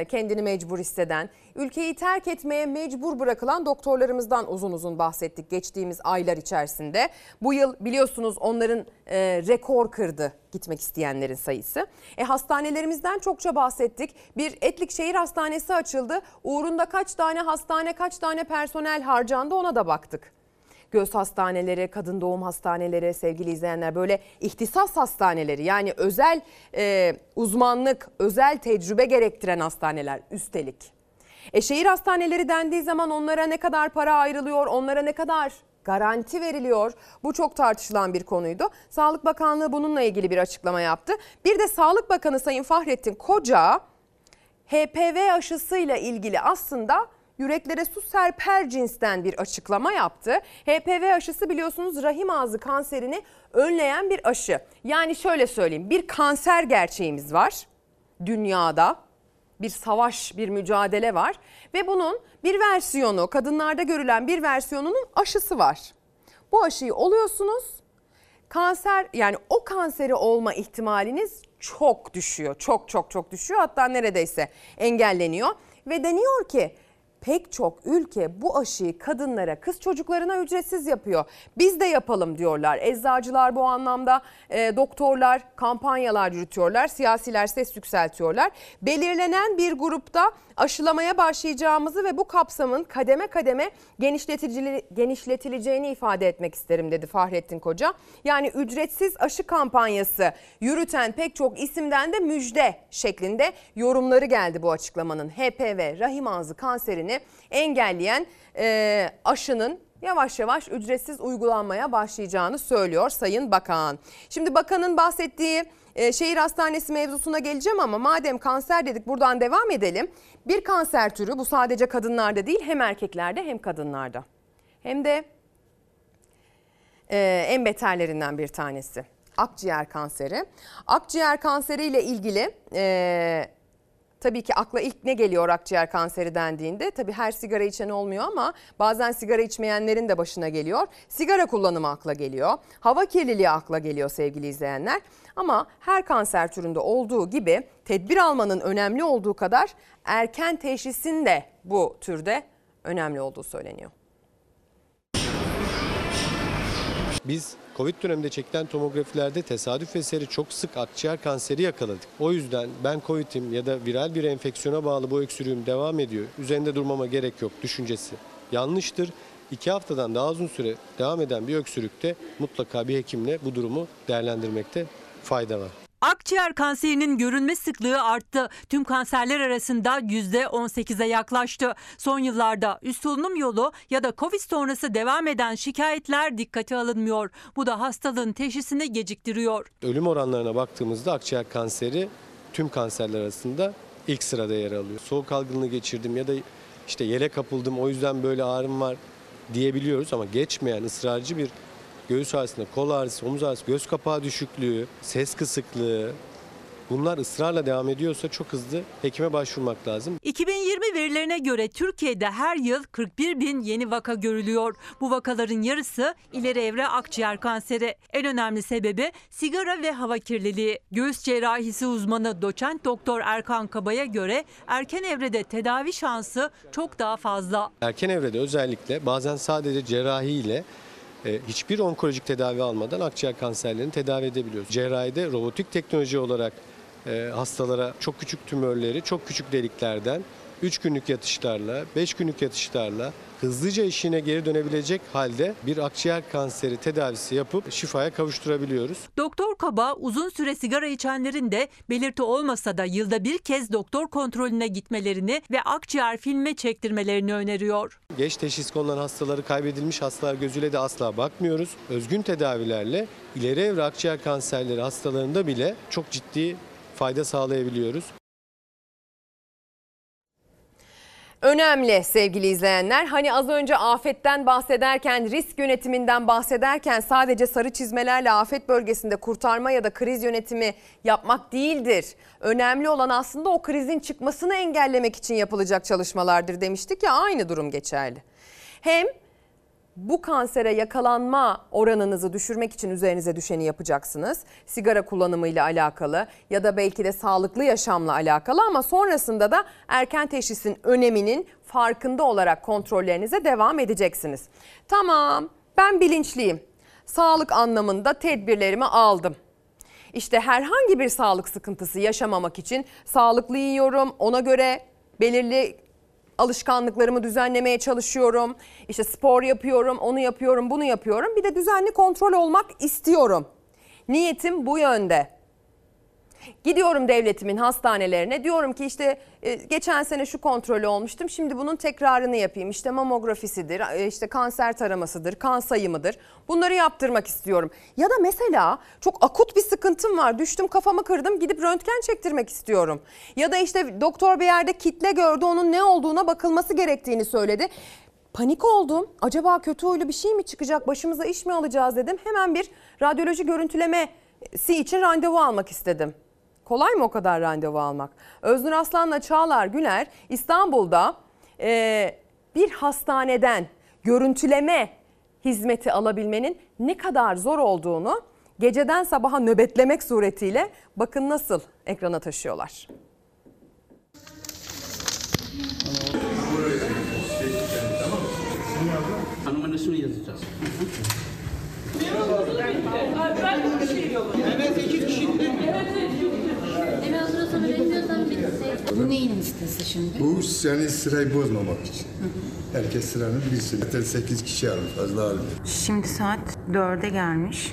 kendini mecbur hisseden, ülkeyi terk etmeye mecbur bırakılan doktorlarımızdan uzun uzun bahsettik geçtiğimiz aylar içerisinde. Bu yıl biliyorsunuz onların e, rekor kırdı gitmek isteyenlerin sayısı. E, hastanelerimizden çokça bahsettik. Bir Etlik Şehir Hastanesi açıldı. Uğrunda kaç tane hastane, kaç tane personel harcandı ona da baktık göz hastaneleri, kadın doğum hastaneleri sevgili izleyenler böyle ihtisas hastaneleri yani özel e, uzmanlık, özel tecrübe gerektiren hastaneler üstelik. E şehir hastaneleri dendiği zaman onlara ne kadar para ayrılıyor, onlara ne kadar garanti veriliyor. Bu çok tartışılan bir konuydu. Sağlık Bakanlığı bununla ilgili bir açıklama yaptı. Bir de Sağlık Bakanı Sayın Fahrettin Koca HPV aşısıyla ilgili aslında yüreklere su serper cinsten bir açıklama yaptı. HPV aşısı biliyorsunuz rahim ağzı kanserini önleyen bir aşı. Yani şöyle söyleyeyim bir kanser gerçeğimiz var dünyada. Bir savaş, bir mücadele var ve bunun bir versiyonu, kadınlarda görülen bir versiyonunun aşısı var. Bu aşıyı oluyorsunuz. Kanser yani o kanseri olma ihtimaliniz çok düşüyor. Çok çok çok düşüyor. Hatta neredeyse engelleniyor ve deniyor ki pek çok ülke bu aşıyı kadınlara, kız çocuklarına ücretsiz yapıyor. Biz de yapalım diyorlar. Eczacılar bu anlamda, e, doktorlar kampanyalar yürütüyorlar, siyasiler ses yükseltiyorlar. Belirlenen bir grupta aşılamaya başlayacağımızı ve bu kapsamın kademe kademe genişletileceğini ifade etmek isterim dedi Fahrettin Koca. Yani ücretsiz aşı kampanyası yürüten pek çok isimden de müjde şeklinde yorumları geldi bu açıklamanın. HPV rahim ağzı kanserini engelleyen e, aşının yavaş yavaş ücretsiz uygulanmaya başlayacağını söylüyor Sayın Bakan. Şimdi bakanın bahsettiği e, şehir hastanesi mevzusuna geleceğim ama madem kanser dedik buradan devam edelim. Bir kanser türü bu sadece kadınlarda değil hem erkeklerde hem kadınlarda. Hem de e, en beterlerinden bir tanesi akciğer kanseri. Akciğer kanseri ile ilgili e, Tabii ki akla ilk ne geliyor akciğer kanseri dendiğinde? Tabii her sigara içen olmuyor ama bazen sigara içmeyenlerin de başına geliyor. Sigara kullanımı akla geliyor. Hava kirliliği akla geliyor sevgili izleyenler. Ama her kanser türünde olduğu gibi tedbir almanın önemli olduğu kadar erken teşhisin de bu türde önemli olduğu söyleniyor. Biz Covid döneminde çekilen tomografilerde tesadüf eseri çok sık akciğer kanseri yakaladık. O yüzden ben Covid'im ya da viral bir enfeksiyona bağlı bu öksürüğüm devam ediyor. Üzerinde durmama gerek yok düşüncesi yanlıştır. İki haftadan daha uzun süre devam eden bir öksürükte mutlaka bir hekimle bu durumu değerlendirmekte fayda var. Akciğer kanserinin görülme sıklığı arttı. Tüm kanserler arasında %18'e yaklaştı. Son yıllarda üst solunum yolu ya da Covid sonrası devam eden şikayetler dikkate alınmıyor. Bu da hastalığın teşhisini geciktiriyor. Ölüm oranlarına baktığımızda akciğer kanseri tüm kanserler arasında ilk sırada yer alıyor. Soğuk algınlığı geçirdim ya da işte yere kapıldım o yüzden böyle ağrım var diyebiliyoruz ama geçmeyen ısrarcı bir göğüs ağrısında kol ağrısı, omuz ağrısı, göz kapağı düşüklüğü, ses kısıklığı bunlar ısrarla devam ediyorsa çok hızlı hekime başvurmak lazım. 2020 verilerine göre Türkiye'de her yıl 41 bin yeni vaka görülüyor. Bu vakaların yarısı ileri evre akciğer kanseri. En önemli sebebi sigara ve hava kirliliği. Göğüs cerrahisi uzmanı doçent doktor Erkan Kaba'ya göre erken evrede tedavi şansı çok daha fazla. Erken evrede özellikle bazen sadece cerrahi ile hiçbir onkolojik tedavi almadan akciğer kanserlerini tedavi edebiliyoruz. Cerrahide robotik teknoloji olarak e, hastalara çok küçük tümörleri çok küçük deliklerden 3 günlük yatışlarla, 5 günlük yatışlarla hızlıca işine geri dönebilecek halde bir akciğer kanseri tedavisi yapıp şifaya kavuşturabiliyoruz. Doktor Kaba uzun süre sigara içenlerin de belirti olmasa da yılda bir kez doktor kontrolüne gitmelerini ve akciğer filme çektirmelerini öneriyor. Geç teşhis konulan hastaları kaybedilmiş hastalar gözüyle de asla bakmıyoruz. Özgün tedavilerle ileri evre akciğer kanserleri hastalarında bile çok ciddi fayda sağlayabiliyoruz. Önemli sevgili izleyenler. Hani az önce afetten bahsederken, risk yönetiminden bahsederken sadece sarı çizmelerle afet bölgesinde kurtarma ya da kriz yönetimi yapmak değildir. Önemli olan aslında o krizin çıkmasını engellemek için yapılacak çalışmalardır demiştik ya aynı durum geçerli. Hem bu kansere yakalanma oranınızı düşürmek için üzerinize düşeni yapacaksınız. Sigara kullanımıyla alakalı ya da belki de sağlıklı yaşamla alakalı ama sonrasında da erken teşhisin öneminin farkında olarak kontrollerinize devam edeceksiniz. Tamam ben bilinçliyim. Sağlık anlamında tedbirlerimi aldım. İşte herhangi bir sağlık sıkıntısı yaşamamak için sağlıklı yiyorum. Ona göre belirli alışkanlıklarımı düzenlemeye çalışıyorum. İşte spor yapıyorum, onu yapıyorum, bunu yapıyorum. Bir de düzenli kontrol olmak istiyorum. Niyetim bu yönde. Gidiyorum devletimin hastanelerine diyorum ki işte e, geçen sene şu kontrolü olmuştum şimdi bunun tekrarını yapayım. İşte mamografisidir, e, işte kanser taramasıdır, kan sayımıdır bunları yaptırmak istiyorum. Ya da mesela çok akut bir sıkıntım var düştüm kafamı kırdım gidip röntgen çektirmek istiyorum. Ya da işte doktor bir yerde kitle gördü onun ne olduğuna bakılması gerektiğini söyledi. Panik oldum. Acaba kötü huylu bir şey mi çıkacak? Başımıza iş mi alacağız dedim. Hemen bir radyoloji görüntülemesi için randevu almak istedim. Kolay mı o kadar randevu almak? Öznur Aslan'la Çağlar Güler İstanbul'da e, bir hastaneden görüntüleme hizmeti alabilmenin ne kadar zor olduğunu geceden sabaha nöbetlemek suretiyle bakın nasıl ekrana taşıyorlar. Hanımın ismini yazacağız. Evet, iki kişi. Bu neyin listesi şimdi? Bu yani sırayı bozmamak için. Herkes sıranın bilsin. Zaten 8 kişi alır fazla almıyor. Şimdi saat 4'e gelmiş.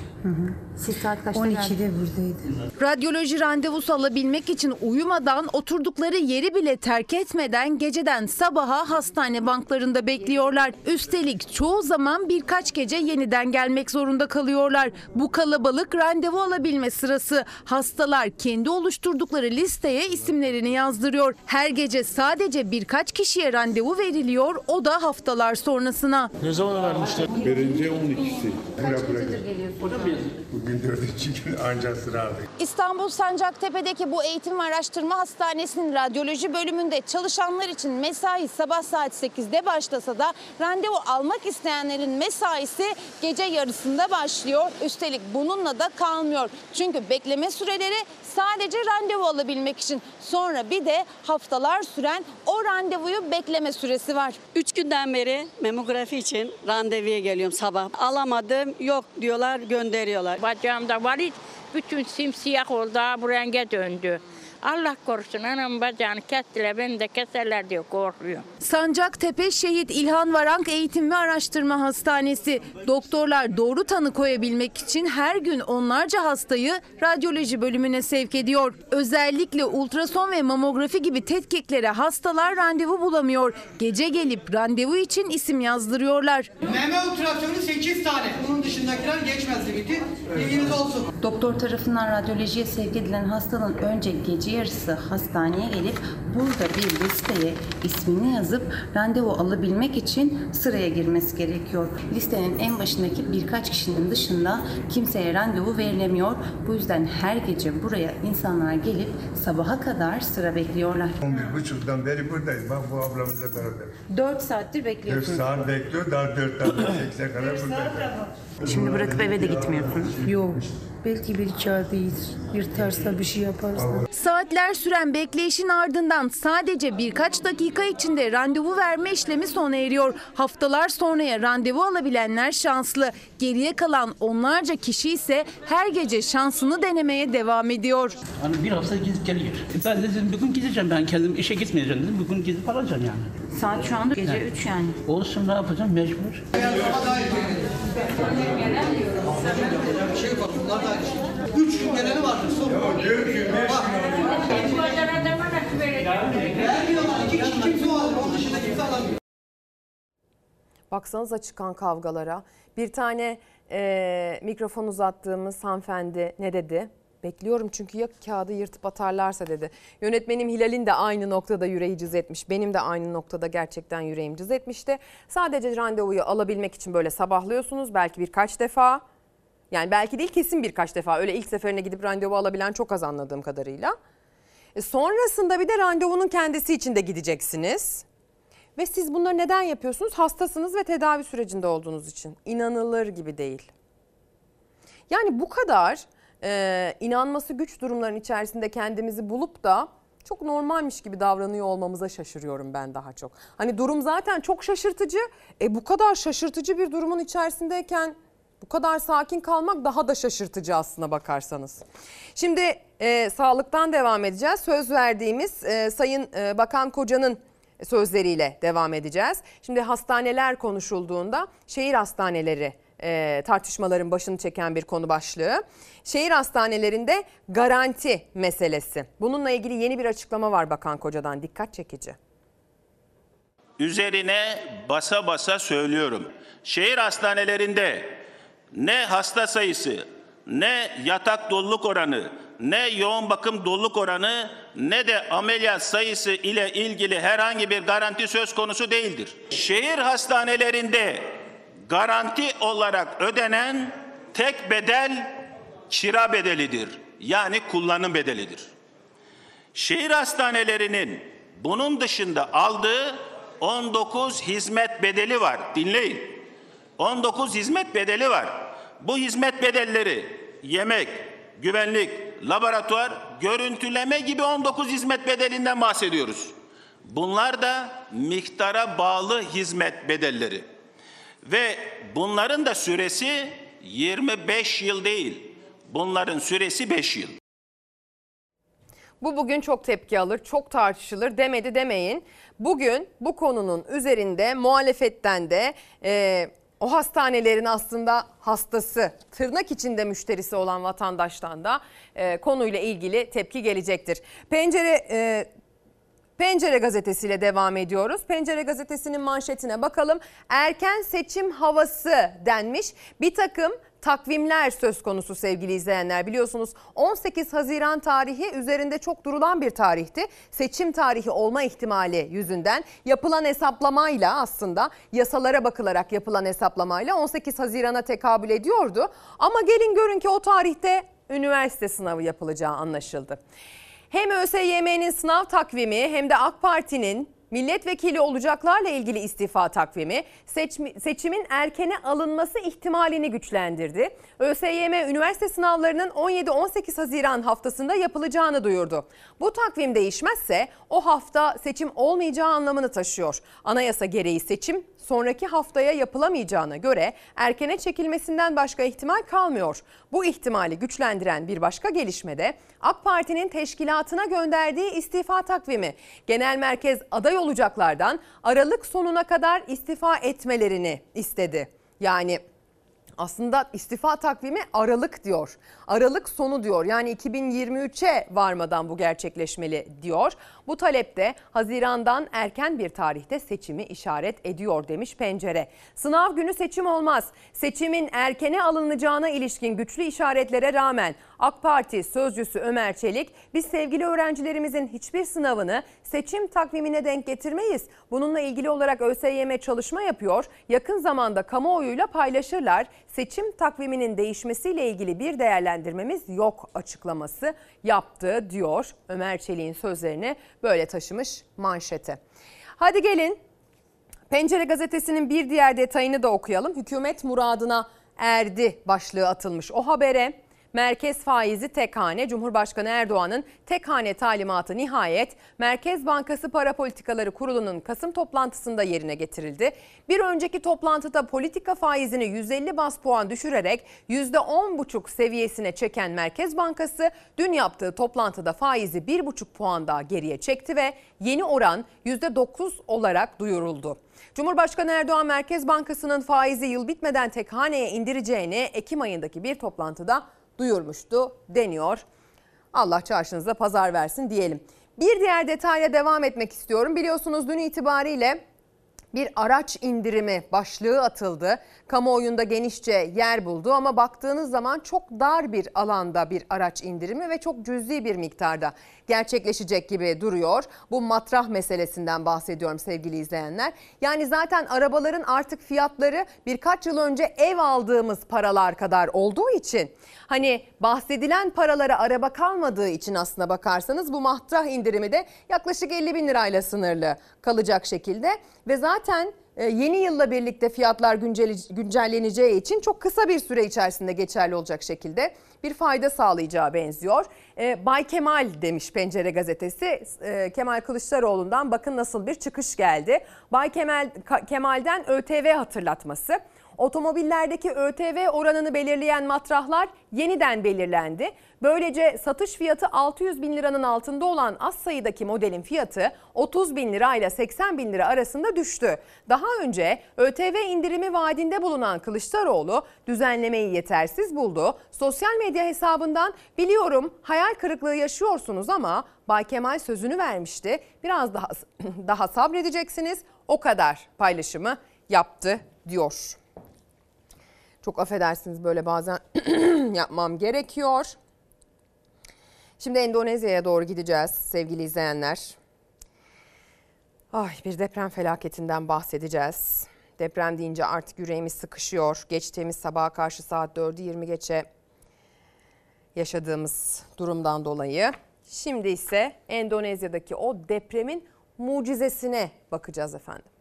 Siz saat kaçta 12'de buradaydı. Radyoloji randevusu alabilmek için uyumadan oturdukları yeri bile terk etmeden geceden sabaha hastane banklarında bekliyorlar. Üstelik çoğu zaman birkaç gece yeniden gelmek zorunda kalıyorlar. Bu kalabalık randevu alabilme sırası. Hastalar kendi oluşturdukları listeye isimlerini yazdırıyor. Her gece sadece birkaç kişiye randevu veriliyor. O da haftalar sonrasına. Ne zaman vermişler? Birinci 12'si. Bura bura. geliyorsunuz? Bugün dördüncü gün ancak sıra aldık. İstanbul Sancaktepe'deki bu eğitim ve araştırma hastanesinin radyoloji bölümünde çalışanlar için mesai sabah saat 8'de başlasa da randevu almak isteyenlerin mesaisi gece yarısında başlıyor. Üstelik bununla da kalmıyor. Çünkü bekleme süreleri sadece randevu alabilmek için. Sonra bir de haftalar süren o randevuyu bekleme süresi var. Üç günden beri memografi için randevuya geliyorum sabah. Alamadım yok diyorlar gönderiyorlar. Bacağımda var hiç bütün simsiyah oldu bu renge döndü. Allah korusun anam bacağını kestiler beni de keserler diye korkuyorum. Sancaktepe Şehit İlhan Varank Eğitim ve Araştırma Hastanesi. Doktorlar doğru tanı koyabilmek için her gün onlarca hastayı radyoloji bölümüne sevk ediyor. Özellikle ultrason ve mamografi gibi tetkiklere hastalar randevu bulamıyor. Gece gelip randevu için isim yazdırıyorlar. Meme ultrasyonu 8 tane. Bunun dışındakiler geçmez limiti. Bilginiz olsun. Doktor tarafından radyolojiye sevk edilen hastanın önce gece yarısı hastaneye gelip burada bir listeye ismini yazıp randevu alabilmek için sıraya girmesi gerekiyor. Listenin en başındaki birkaç kişinin dışında kimseye randevu verilemiyor. Bu yüzden her gece buraya insanlar gelip sabaha kadar sıra bekliyorlar. 11.30'dan beri buradayız. Bak bu ablamızla beraber. 4 saattir 4 bekliyorsunuz. saat bekliyor. Daha 4'ten 8'e kadar buradayız. Şimdi bırakıp eve de gitmiyorsunuz. Yok. Belki bir kağıdıyız. Bir tersel bir şey yaparsa. Saatler süren bekleyişin ardından sadece birkaç dakika içinde randevu verme işlemi sona eriyor. Haftalar sonraya randevu alabilenler şanslı. Geriye kalan onlarca kişi ise her gece şansını denemeye devam ediyor. Hani bir hafta gidip geliyor. E Ben de dedim bugün gideceğim ben kendim işe gitmeyeceğim dedim. Bugün gidip alacağım yani. Saat şu anda gece 3 yani. Olsun ne yapacağım mecbur. Üç gün geleni vardır. Son. Diyor ki 5 Vermiyorlar. İki kişi kimse o alır. Onun dışında kimse alamıyor. Baksanıza çıkan kavgalara. Bir tane e, mikrofon uzattığımız hanımefendi ne dedi? Bekliyorum çünkü ya kağıdı yırtıp atarlarsa dedi. Yönetmenim Hilal'in de aynı noktada yüreği cız etmiş. Benim de aynı noktada gerçekten yüreğim cız etmişti. Sadece randevuyu alabilmek için böyle sabahlıyorsunuz belki birkaç defa. Yani belki değil kesin birkaç defa. Öyle ilk seferine gidip randevu alabilen çok az anladığım kadarıyla. E sonrasında bir de randevunun kendisi için de gideceksiniz. Ve siz bunları neden yapıyorsunuz? Hastasınız ve tedavi sürecinde olduğunuz için. İnanılır gibi değil. Yani bu kadar e, inanması güç durumların içerisinde kendimizi bulup da çok normalmiş gibi davranıyor olmamıza şaşırıyorum ben daha çok. Hani durum zaten çok şaşırtıcı. E bu kadar şaşırtıcı bir durumun içerisindeyken bu kadar sakin kalmak daha da şaşırtıcı aslına bakarsanız. Şimdi e, sağlıktan devam edeceğiz. Söz verdiğimiz e, Sayın e, Bakan Koca'nın sözleriyle devam edeceğiz. Şimdi hastaneler konuşulduğunda şehir hastaneleri e, tartışmaların başını çeken bir konu başlığı. Şehir hastanelerinde garanti meselesi. Bununla ilgili yeni bir açıklama var Bakan Koca'dan dikkat çekici. Üzerine basa basa söylüyorum. Şehir hastanelerinde ne hasta sayısı, ne yatak doluluk oranı, ne yoğun bakım doluluk oranı, ne de ameliyat sayısı ile ilgili herhangi bir garanti söz konusu değildir. Şehir hastanelerinde garanti olarak ödenen tek bedel kira bedelidir. Yani kullanım bedelidir. Şehir hastanelerinin bunun dışında aldığı 19 hizmet bedeli var. Dinleyin. 19 hizmet bedeli var. Bu hizmet bedelleri yemek, güvenlik, laboratuvar, görüntüleme gibi 19 hizmet bedelinden bahsediyoruz. Bunlar da miktara bağlı hizmet bedelleri. Ve bunların da süresi 25 yıl değil. Bunların süresi 5 yıl. Bu bugün çok tepki alır, çok tartışılır demedi demeyin. Bugün bu konunun üzerinde muhalefetten de e, o hastanelerin aslında hastası, tırnak içinde müşterisi olan vatandaştan da e, konuyla ilgili tepki gelecektir. Pencere e, Pencere gazetesiyle devam ediyoruz. Pencere gazetesinin manşetine bakalım. Erken seçim havası denmiş. Bir takım takvimler söz konusu sevgili izleyenler. Biliyorsunuz 18 Haziran tarihi üzerinde çok durulan bir tarihti. Seçim tarihi olma ihtimali yüzünden yapılan hesaplamayla aslında yasalara bakılarak yapılan hesaplamayla 18 Haziran'a tekabül ediyordu. Ama gelin görün ki o tarihte üniversite sınavı yapılacağı anlaşıldı. Hem ÖSYM'nin sınav takvimi hem de AK Parti'nin milletvekili olacaklarla ilgili istifa takvimi seçimin erkene alınması ihtimalini güçlendirdi. ÖSYM üniversite sınavlarının 17-18 Haziran haftasında yapılacağını duyurdu. Bu takvim değişmezse o hafta seçim olmayacağı anlamını taşıyor. Anayasa gereği seçim sonraki haftaya yapılamayacağına göre erkene çekilmesinden başka ihtimal kalmıyor. Bu ihtimali güçlendiren bir başka gelişme de AK Parti'nin teşkilatına gönderdiği istifa takvimi. Genel merkez aday olacaklardan Aralık sonuna kadar istifa etmelerini istedi. Yani aslında istifa takvimi Aralık diyor. Aralık sonu diyor. Yani 2023'e varmadan bu gerçekleşmeli diyor. Bu talepte Haziran'dan erken bir tarihte seçimi işaret ediyor demiş Pencere. Sınav günü seçim olmaz. Seçimin erkene alınacağına ilişkin güçlü işaretlere rağmen AK Parti sözcüsü Ömer Çelik biz sevgili öğrencilerimizin hiçbir sınavını seçim takvimine denk getirmeyiz. Bununla ilgili olarak ÖSYM çalışma yapıyor. Yakın zamanda kamuoyuyla paylaşırlar. Seçim takviminin değişmesiyle ilgili bir değerlendirmemiz yok açıklaması yaptı diyor. Ömer Çelik'in sözlerini böyle taşımış manşete. Hadi gelin Pencere gazetesinin bir diğer detayını da okuyalım. Hükümet muradına erdi başlığı atılmış. O habere merkez faizi tek hane Cumhurbaşkanı Erdoğan'ın tek hane talimatı nihayet Merkez Bankası Para Politikaları Kurulu'nun Kasım toplantısında yerine getirildi. Bir önceki toplantıda politika faizini 150 bas puan düşürerek %10,5 seviyesine çeken Merkez Bankası dün yaptığı toplantıda faizi 1,5 puan daha geriye çekti ve yeni oran %9 olarak duyuruldu. Cumhurbaşkanı Erdoğan Merkez Bankası'nın faizi yıl bitmeden tek indireceğini Ekim ayındaki bir toplantıda duyurmuştu deniyor. Allah çarşınıza pazar versin diyelim. Bir diğer detayla devam etmek istiyorum. Biliyorsunuz dün itibariyle bir araç indirimi başlığı atıldı. Kamuoyunda genişçe yer buldu ama baktığınız zaman çok dar bir alanda bir araç indirimi ve çok cüzi bir miktarda gerçekleşecek gibi duruyor. Bu matrah meselesinden bahsediyorum sevgili izleyenler. Yani zaten arabaların artık fiyatları birkaç yıl önce ev aldığımız paralar kadar olduğu için hani bahsedilen paralara araba kalmadığı için aslına bakarsanız bu matrah indirimi de yaklaşık 50 bin lirayla sınırlı kalacak şekilde ve zaten e, yeni yılla birlikte fiyatlar güncelleneceği için çok kısa bir süre içerisinde geçerli olacak şekilde bir fayda sağlayacağı benziyor. E, Bay Kemal demiş Pencere gazetesi e, Kemal Kılıçdaroğlu'ndan bakın nasıl bir çıkış geldi. Bay Kemal Kemal'den ÖTV hatırlatması. Otomobillerdeki ÖTV oranını belirleyen matrahlar yeniden belirlendi. Böylece satış fiyatı 600 bin liranın altında olan az sayıdaki modelin fiyatı 30 bin lira ile 80 bin lira arasında düştü. Daha önce ÖTV indirimi vaadinde bulunan Kılıçdaroğlu düzenlemeyi yetersiz buldu. Sosyal medya hesabından biliyorum hayal kırıklığı yaşıyorsunuz ama Bay Kemal sözünü vermişti. Biraz daha daha sabredeceksiniz. O kadar paylaşımı yaptı diyor. Çok affedersiniz böyle bazen yapmam gerekiyor. Şimdi Endonezya'ya doğru gideceğiz sevgili izleyenler. Ay bir deprem felaketinden bahsedeceğiz. Deprem deyince artık yüreğimiz sıkışıyor. Geçtiğimiz sabaha karşı saat 4'ü 20 geçe yaşadığımız durumdan dolayı. Şimdi ise Endonezya'daki o depremin mucizesine bakacağız efendim.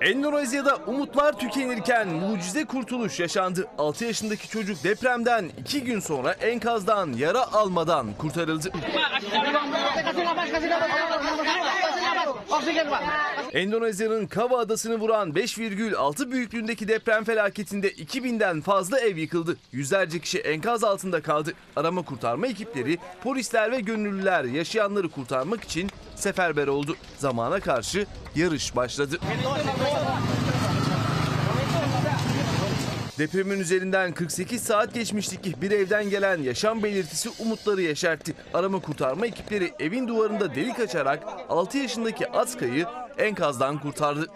Endonezya'da umutlar tükenirken mucize kurtuluş yaşandı. 6 yaşındaki çocuk depremden 2 gün sonra enkazdan yara almadan kurtarıldı. Endonezya'nın Kava adasını vuran 5,6 büyüklüğündeki deprem felaketinde 2000'den fazla ev yıkıldı. Yüzlerce kişi enkaz altında kaldı. Arama kurtarma ekipleri, polisler ve gönüllüler yaşayanları kurtarmak için seferber oldu. Zamana karşı yarış başladı. Depremin üzerinden 48 saat geçmişti ki bir evden gelen yaşam belirtisi umutları yeşertti. Arama kurtarma ekipleri evin duvarında delik açarak 6 yaşındaki Aska'yı enkazdan kurtardı.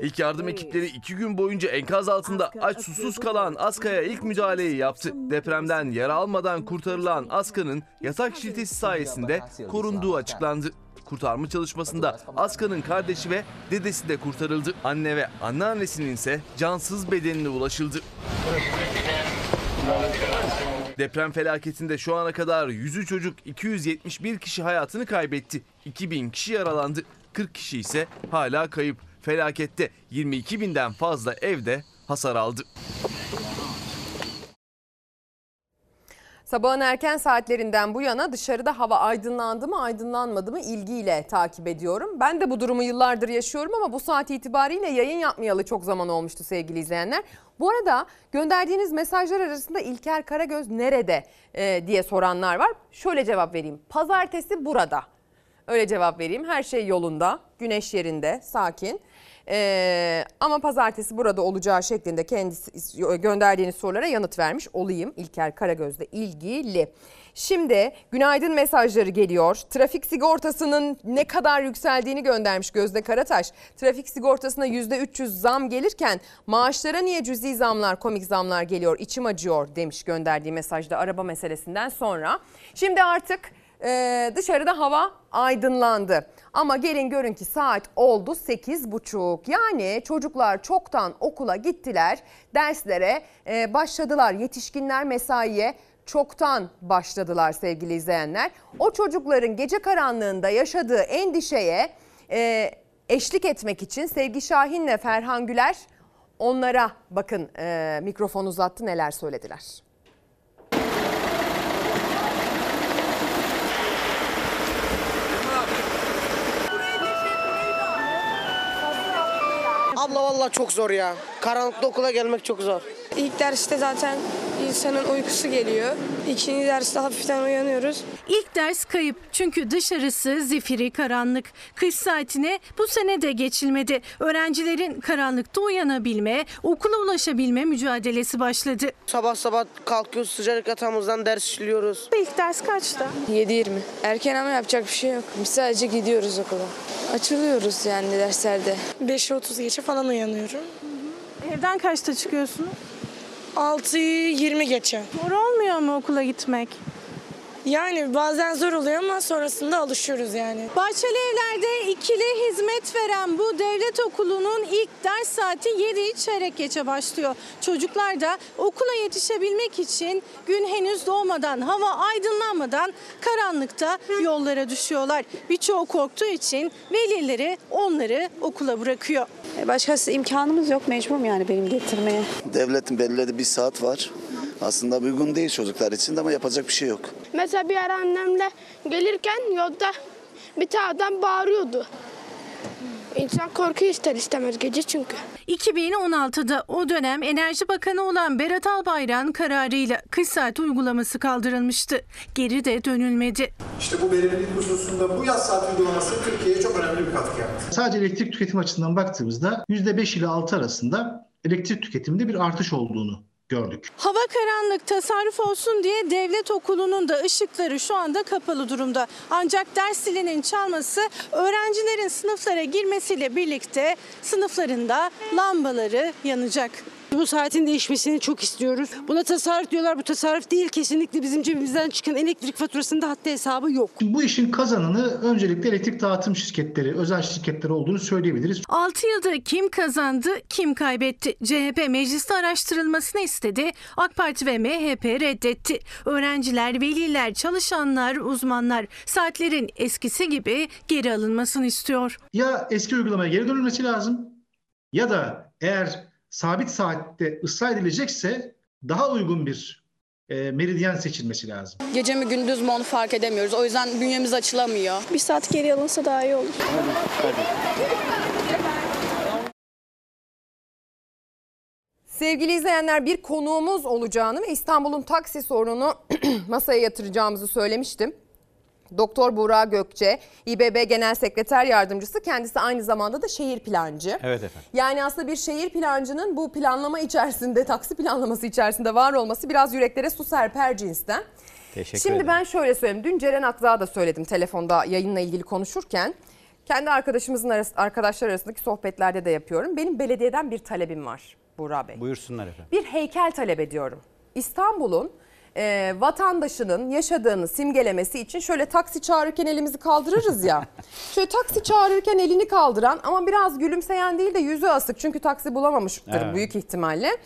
İlk yardım ekipleri iki gün boyunca enkaz altında aç susuz kalan Aska'ya ilk müdahaleyi yaptı. Depremden yara almadan kurtarılan Aska'nın yatak şiltesi sayesinde korunduğu açıklandı. Kurtarma çalışmasında Aska'nın kardeşi ve dedesi de kurtarıldı. Anne ve anneannesinin ise cansız bedenine ulaşıldı. Deprem felaketinde şu ana kadar 100'ü çocuk 271 kişi hayatını kaybetti. 2000 kişi yaralandı. 40 kişi ise hala kayıp. Felakette 22 binden fazla evde hasar aldı. Sabahın erken saatlerinden bu yana dışarıda hava aydınlandı mı aydınlanmadı mı ilgiyle takip ediyorum. Ben de bu durumu yıllardır yaşıyorum ama bu saat itibariyle yayın yapmayalı çok zaman olmuştu sevgili izleyenler. Bu arada gönderdiğiniz mesajlar arasında İlker Karagöz nerede e, diye soranlar var. Şöyle cevap vereyim. Pazartesi burada. Öyle cevap vereyim. Her şey yolunda, güneş yerinde, sakin. Ee, ama pazartesi burada olacağı şeklinde kendisi gönderdiğiniz sorulara yanıt vermiş olayım İlker Karagöz'le ilgili. Şimdi günaydın mesajları geliyor. Trafik sigortasının ne kadar yükseldiğini göndermiş Gözde Karataş. Trafik sigortasına %300 zam gelirken maaşlara niye cüzi zamlar, komik zamlar geliyor? İçim acıyor demiş gönderdiği mesajda araba meselesinden sonra. Şimdi artık ee, dışarıda hava aydınlandı. Ama gelin görün ki saat oldu 8.30. Yani çocuklar çoktan okula gittiler. Derslere e, başladılar. Yetişkinler mesaiye çoktan başladılar sevgili izleyenler. O çocukların gece karanlığında yaşadığı endişeye e, eşlik etmek için Sevgi Şahin'le Ferhan Güler onlara bakın e, mikrofon uzattı neler söylediler. Abla valla çok zor ya. Karanlıkta okula gelmek çok zor. İlk derste zaten insanın uykusu geliyor. İkinci derste hafiften uyanıyoruz. İlk ders kayıp çünkü dışarısı zifiri karanlık. Kış saatine bu sene de geçilmedi. Öğrencilerin karanlıkta uyanabilme, okula ulaşabilme mücadelesi başladı. Sabah sabah kalkıyoruz sıcak yatağımızdan ders işliyoruz. İlk ders kaçta? 7.20. Erken ama yapacak bir şey yok. Biz sadece gidiyoruz okula. Açılıyoruz yani derslerde. 5.30 geçe falan uyanıyorum. Evden kaçta çıkıyorsunuz? 6'yı 20 geçe. Zor olmuyor mu okula gitmek? Yani bazen zor oluyor ama sonrasında alışıyoruz yani. Bahçeli Evler'de ikili hizmet veren bu devlet okulunun ilk ders saati 7'yi çeyrek geçe başlıyor. Çocuklar da okula yetişebilmek için gün henüz doğmadan, hava aydınlanmadan karanlıkta yollara düşüyorlar. Birçoğu korktuğu için velileri onları okula bırakıyor. Başkası imkanımız yok mecburum yani benim getirmeye. Devletin belirlediği bir saat var. Aslında uygun değil çocuklar için de ama yapacak bir şey yok. Mesela bir ara annemle gelirken yolda bir tane adam bağırıyordu. İnsan korkuyor ister istemez gece çünkü. 2016'da o dönem Enerji Bakanı olan Berat Albayrak'ın kararıyla kış saati uygulaması kaldırılmıştı. Geri de dönülmedi. İşte bu verimlilik hususunda bu yaz saat uygulaması Türkiye'ye çok önemli bir katkı yaptı. Sadece elektrik tüketim açısından baktığımızda %5 ile 6 arasında elektrik tüketiminde bir artış olduğunu gördük. Hava karanlık tasarruf olsun diye devlet okulunun da ışıkları şu anda kapalı durumda. Ancak ders zilinin çalması öğrencilerin sınıflara girmesiyle birlikte sınıflarında lambaları yanacak. Bu saatin değişmesini çok istiyoruz. Buna tasarruf diyorlar. Bu tasarruf değil. Kesinlikle bizim cebimizden çıkan elektrik faturasında hatta hesabı yok. Bu işin kazananı öncelikle elektrik dağıtım şirketleri, özel şirketler olduğunu söyleyebiliriz. 6 yılda kim kazandı, kim kaybetti? CHP mecliste araştırılmasını istedi. AK Parti ve MHP reddetti. Öğrenciler, veliler, çalışanlar, uzmanlar saatlerin eskisi gibi geri alınmasını istiyor. Ya eski uygulamaya geri dönülmesi lazım ya da eğer sabit saatte ısrar edilecekse daha uygun bir e, meridyen seçilmesi lazım. Gece mi gündüz mü onu fark edemiyoruz. O yüzden bünyemiz açılamıyor. Bir saat geri alınsa daha iyi olur. Sevgili izleyenler bir konuğumuz olacağını ve İstanbul'un taksi sorununu masaya yatıracağımızı söylemiştim. Doktor Buğra Gökçe, İBB Genel Sekreter Yardımcısı. Kendisi aynı zamanda da şehir plancı. Evet efendim. Yani aslında bir şehir plancının bu planlama içerisinde, taksi planlaması içerisinde var olması biraz yüreklere su serper cinsten. Teşekkür Şimdi ederim. ben şöyle söyleyeyim. Dün Ceren Akdağ'a da söyledim telefonda yayınla ilgili konuşurken. Kendi arkadaşımızın arası, arkadaşlar arasındaki sohbetlerde de yapıyorum. Benim belediyeden bir talebim var Buğra Bey. Buyursunlar efendim. Bir heykel talep ediyorum. İstanbul'un e, vatandaşının yaşadığını simgelemesi için şöyle taksi çağırırken elimizi kaldırırız ya. şöyle taksi çağırırken elini kaldıran ama biraz gülümseyen değil de yüzü asık çünkü taksi bulamamıştır Evet. büyük ihtimalle.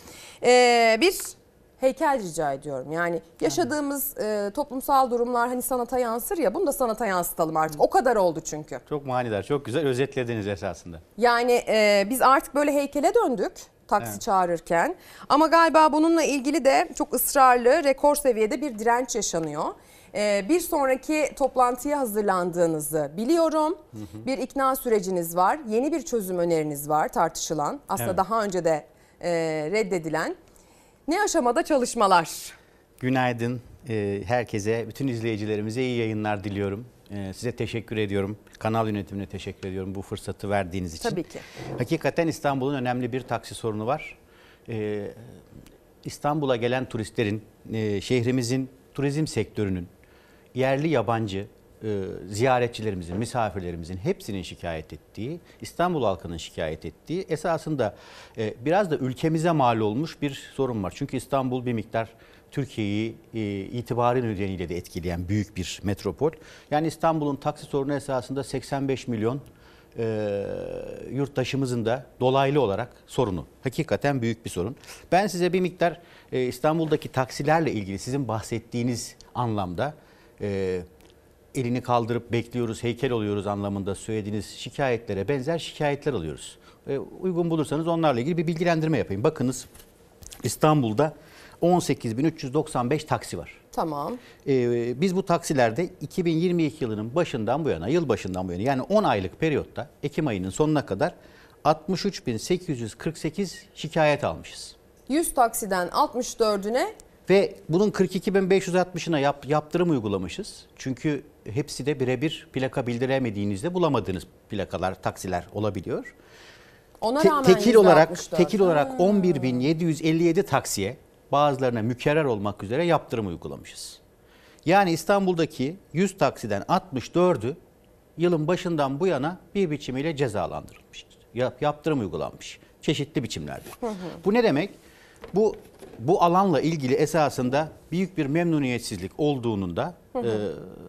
E, bir heykel rica ediyorum. Yani yaşadığımız e, toplumsal durumlar hani sanata yansır ya bunu da sanata yansıtalım artık. O kadar oldu çünkü. Çok manidar, çok güzel özetlediniz esasında. Yani e, biz artık böyle heykele döndük taksi Evet. çağırırken. Ama galiba bununla ilgili de çok ısrarlı, rekor seviyede bir direnç yaşanıyor. E, bir sonraki toplantıya hazırlandığınızı biliyorum. Bir ikna süreciniz var. Yeni bir çözüm öneriniz var tartışılan. Aslında Evet. daha önce de e, reddedilen. Ne aşamada çalışmalar? Günaydın Ee, herkese, bütün izleyicilerimize iyi yayınlar diliyorum. Ee, Size teşekkür ediyorum. Kanal yönetimine teşekkür ediyorum bu fırsatı verdiğiniz için. Tabii ki. Hakikaten İstanbul'un önemli bir taksi sorunu var. Ee, İstanbul'a gelen turistlerin, e, şehrimizin turizm sektörünün, yerli yabancı e, ziyaretçilerimizin, misafirlerimizin hepsinin şikayet ettiği, İstanbul halkının şikayet ettiği esasında e, biraz da ülkemize mal olmuş bir sorun var. Çünkü İstanbul bir miktar Türkiye'yi e, itibarı nedeniyle de etkileyen büyük bir metropol. Yani İstanbul'un taksi sorunu esasında 85 milyon e, yurttaşımızın da dolaylı olarak sorunu. Hakikaten büyük bir sorun. Ben size bir miktar e, İstanbul'daki taksilerle ilgili sizin bahsettiğiniz anlamda e, elini kaldırıp bekliyoruz, heykel oluyoruz anlamında söylediğiniz şikayetlere benzer şikayetler alıyoruz. E, uygun bulursanız onlarla ilgili bir bilgilendirme yapayım. Bakınız İstanbul'da 18.395 taksi var. Tamam. Ee, biz bu taksilerde 2022 yılının başından bu yana, yıl başından bu yana yani 10 aylık periyotta Ekim ayının sonuna kadar 63.848 şikayet almışız. 100 taksiden 64'üne Ve bunun 42.560'ına yap, yaptırım uygulamışız. Çünkü hepsi de birebir plaka bildiremediğinizde bulamadığınız plakalar, taksiler olabiliyor. ona Te- rağmen tekil olarak %64. tekil olarak Ha. 11.757 taksiye bazılarına mükerrer olmak üzere yaptırım uygulamışız. Yani İstanbul'daki 100 taksiden 64'ü yılın başından bu yana bir biçimiyle cezalandırılmış. Yap, yaptırım uygulanmış çeşitli biçimlerde. Bu ne demek? Bu bu alanla ilgili esasında büyük bir memnuniyetsizlik olduğunun da e,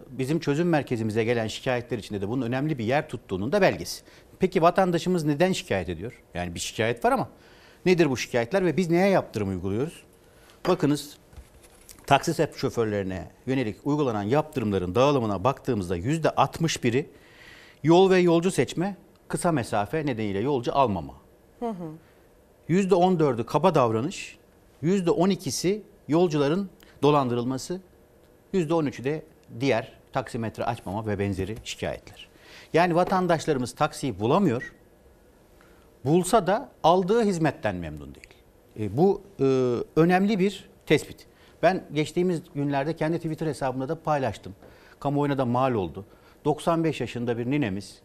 bizim çözüm merkezimize gelen şikayetler içinde de bunun önemli bir yer tuttuğunun da belgesi. Peki vatandaşımız neden şikayet ediyor? Yani bir şikayet var ama nedir bu şikayetler ve biz neye yaptırım uyguluyoruz? Bakınız taksi sep- şoförlerine yönelik uygulanan yaptırımların dağılımına baktığımızda yüzde 61'i yol ve yolcu seçme, kısa mesafe nedeniyle yolcu almama. Hı hı. Yüzde 14'ü kaba davranış, yüzde 12'si yolcuların dolandırılması, yüzde 13'ü de diğer taksimetre açmama ve benzeri şikayetler. Yani vatandaşlarımız taksiyi bulamıyor, bulsa da aldığı hizmetten memnun değil. E, bu e, önemli bir tespit. Ben geçtiğimiz günlerde kendi Twitter hesabımda da paylaştım. Kamuoyuna da mal oldu. 95 yaşında bir ninemiz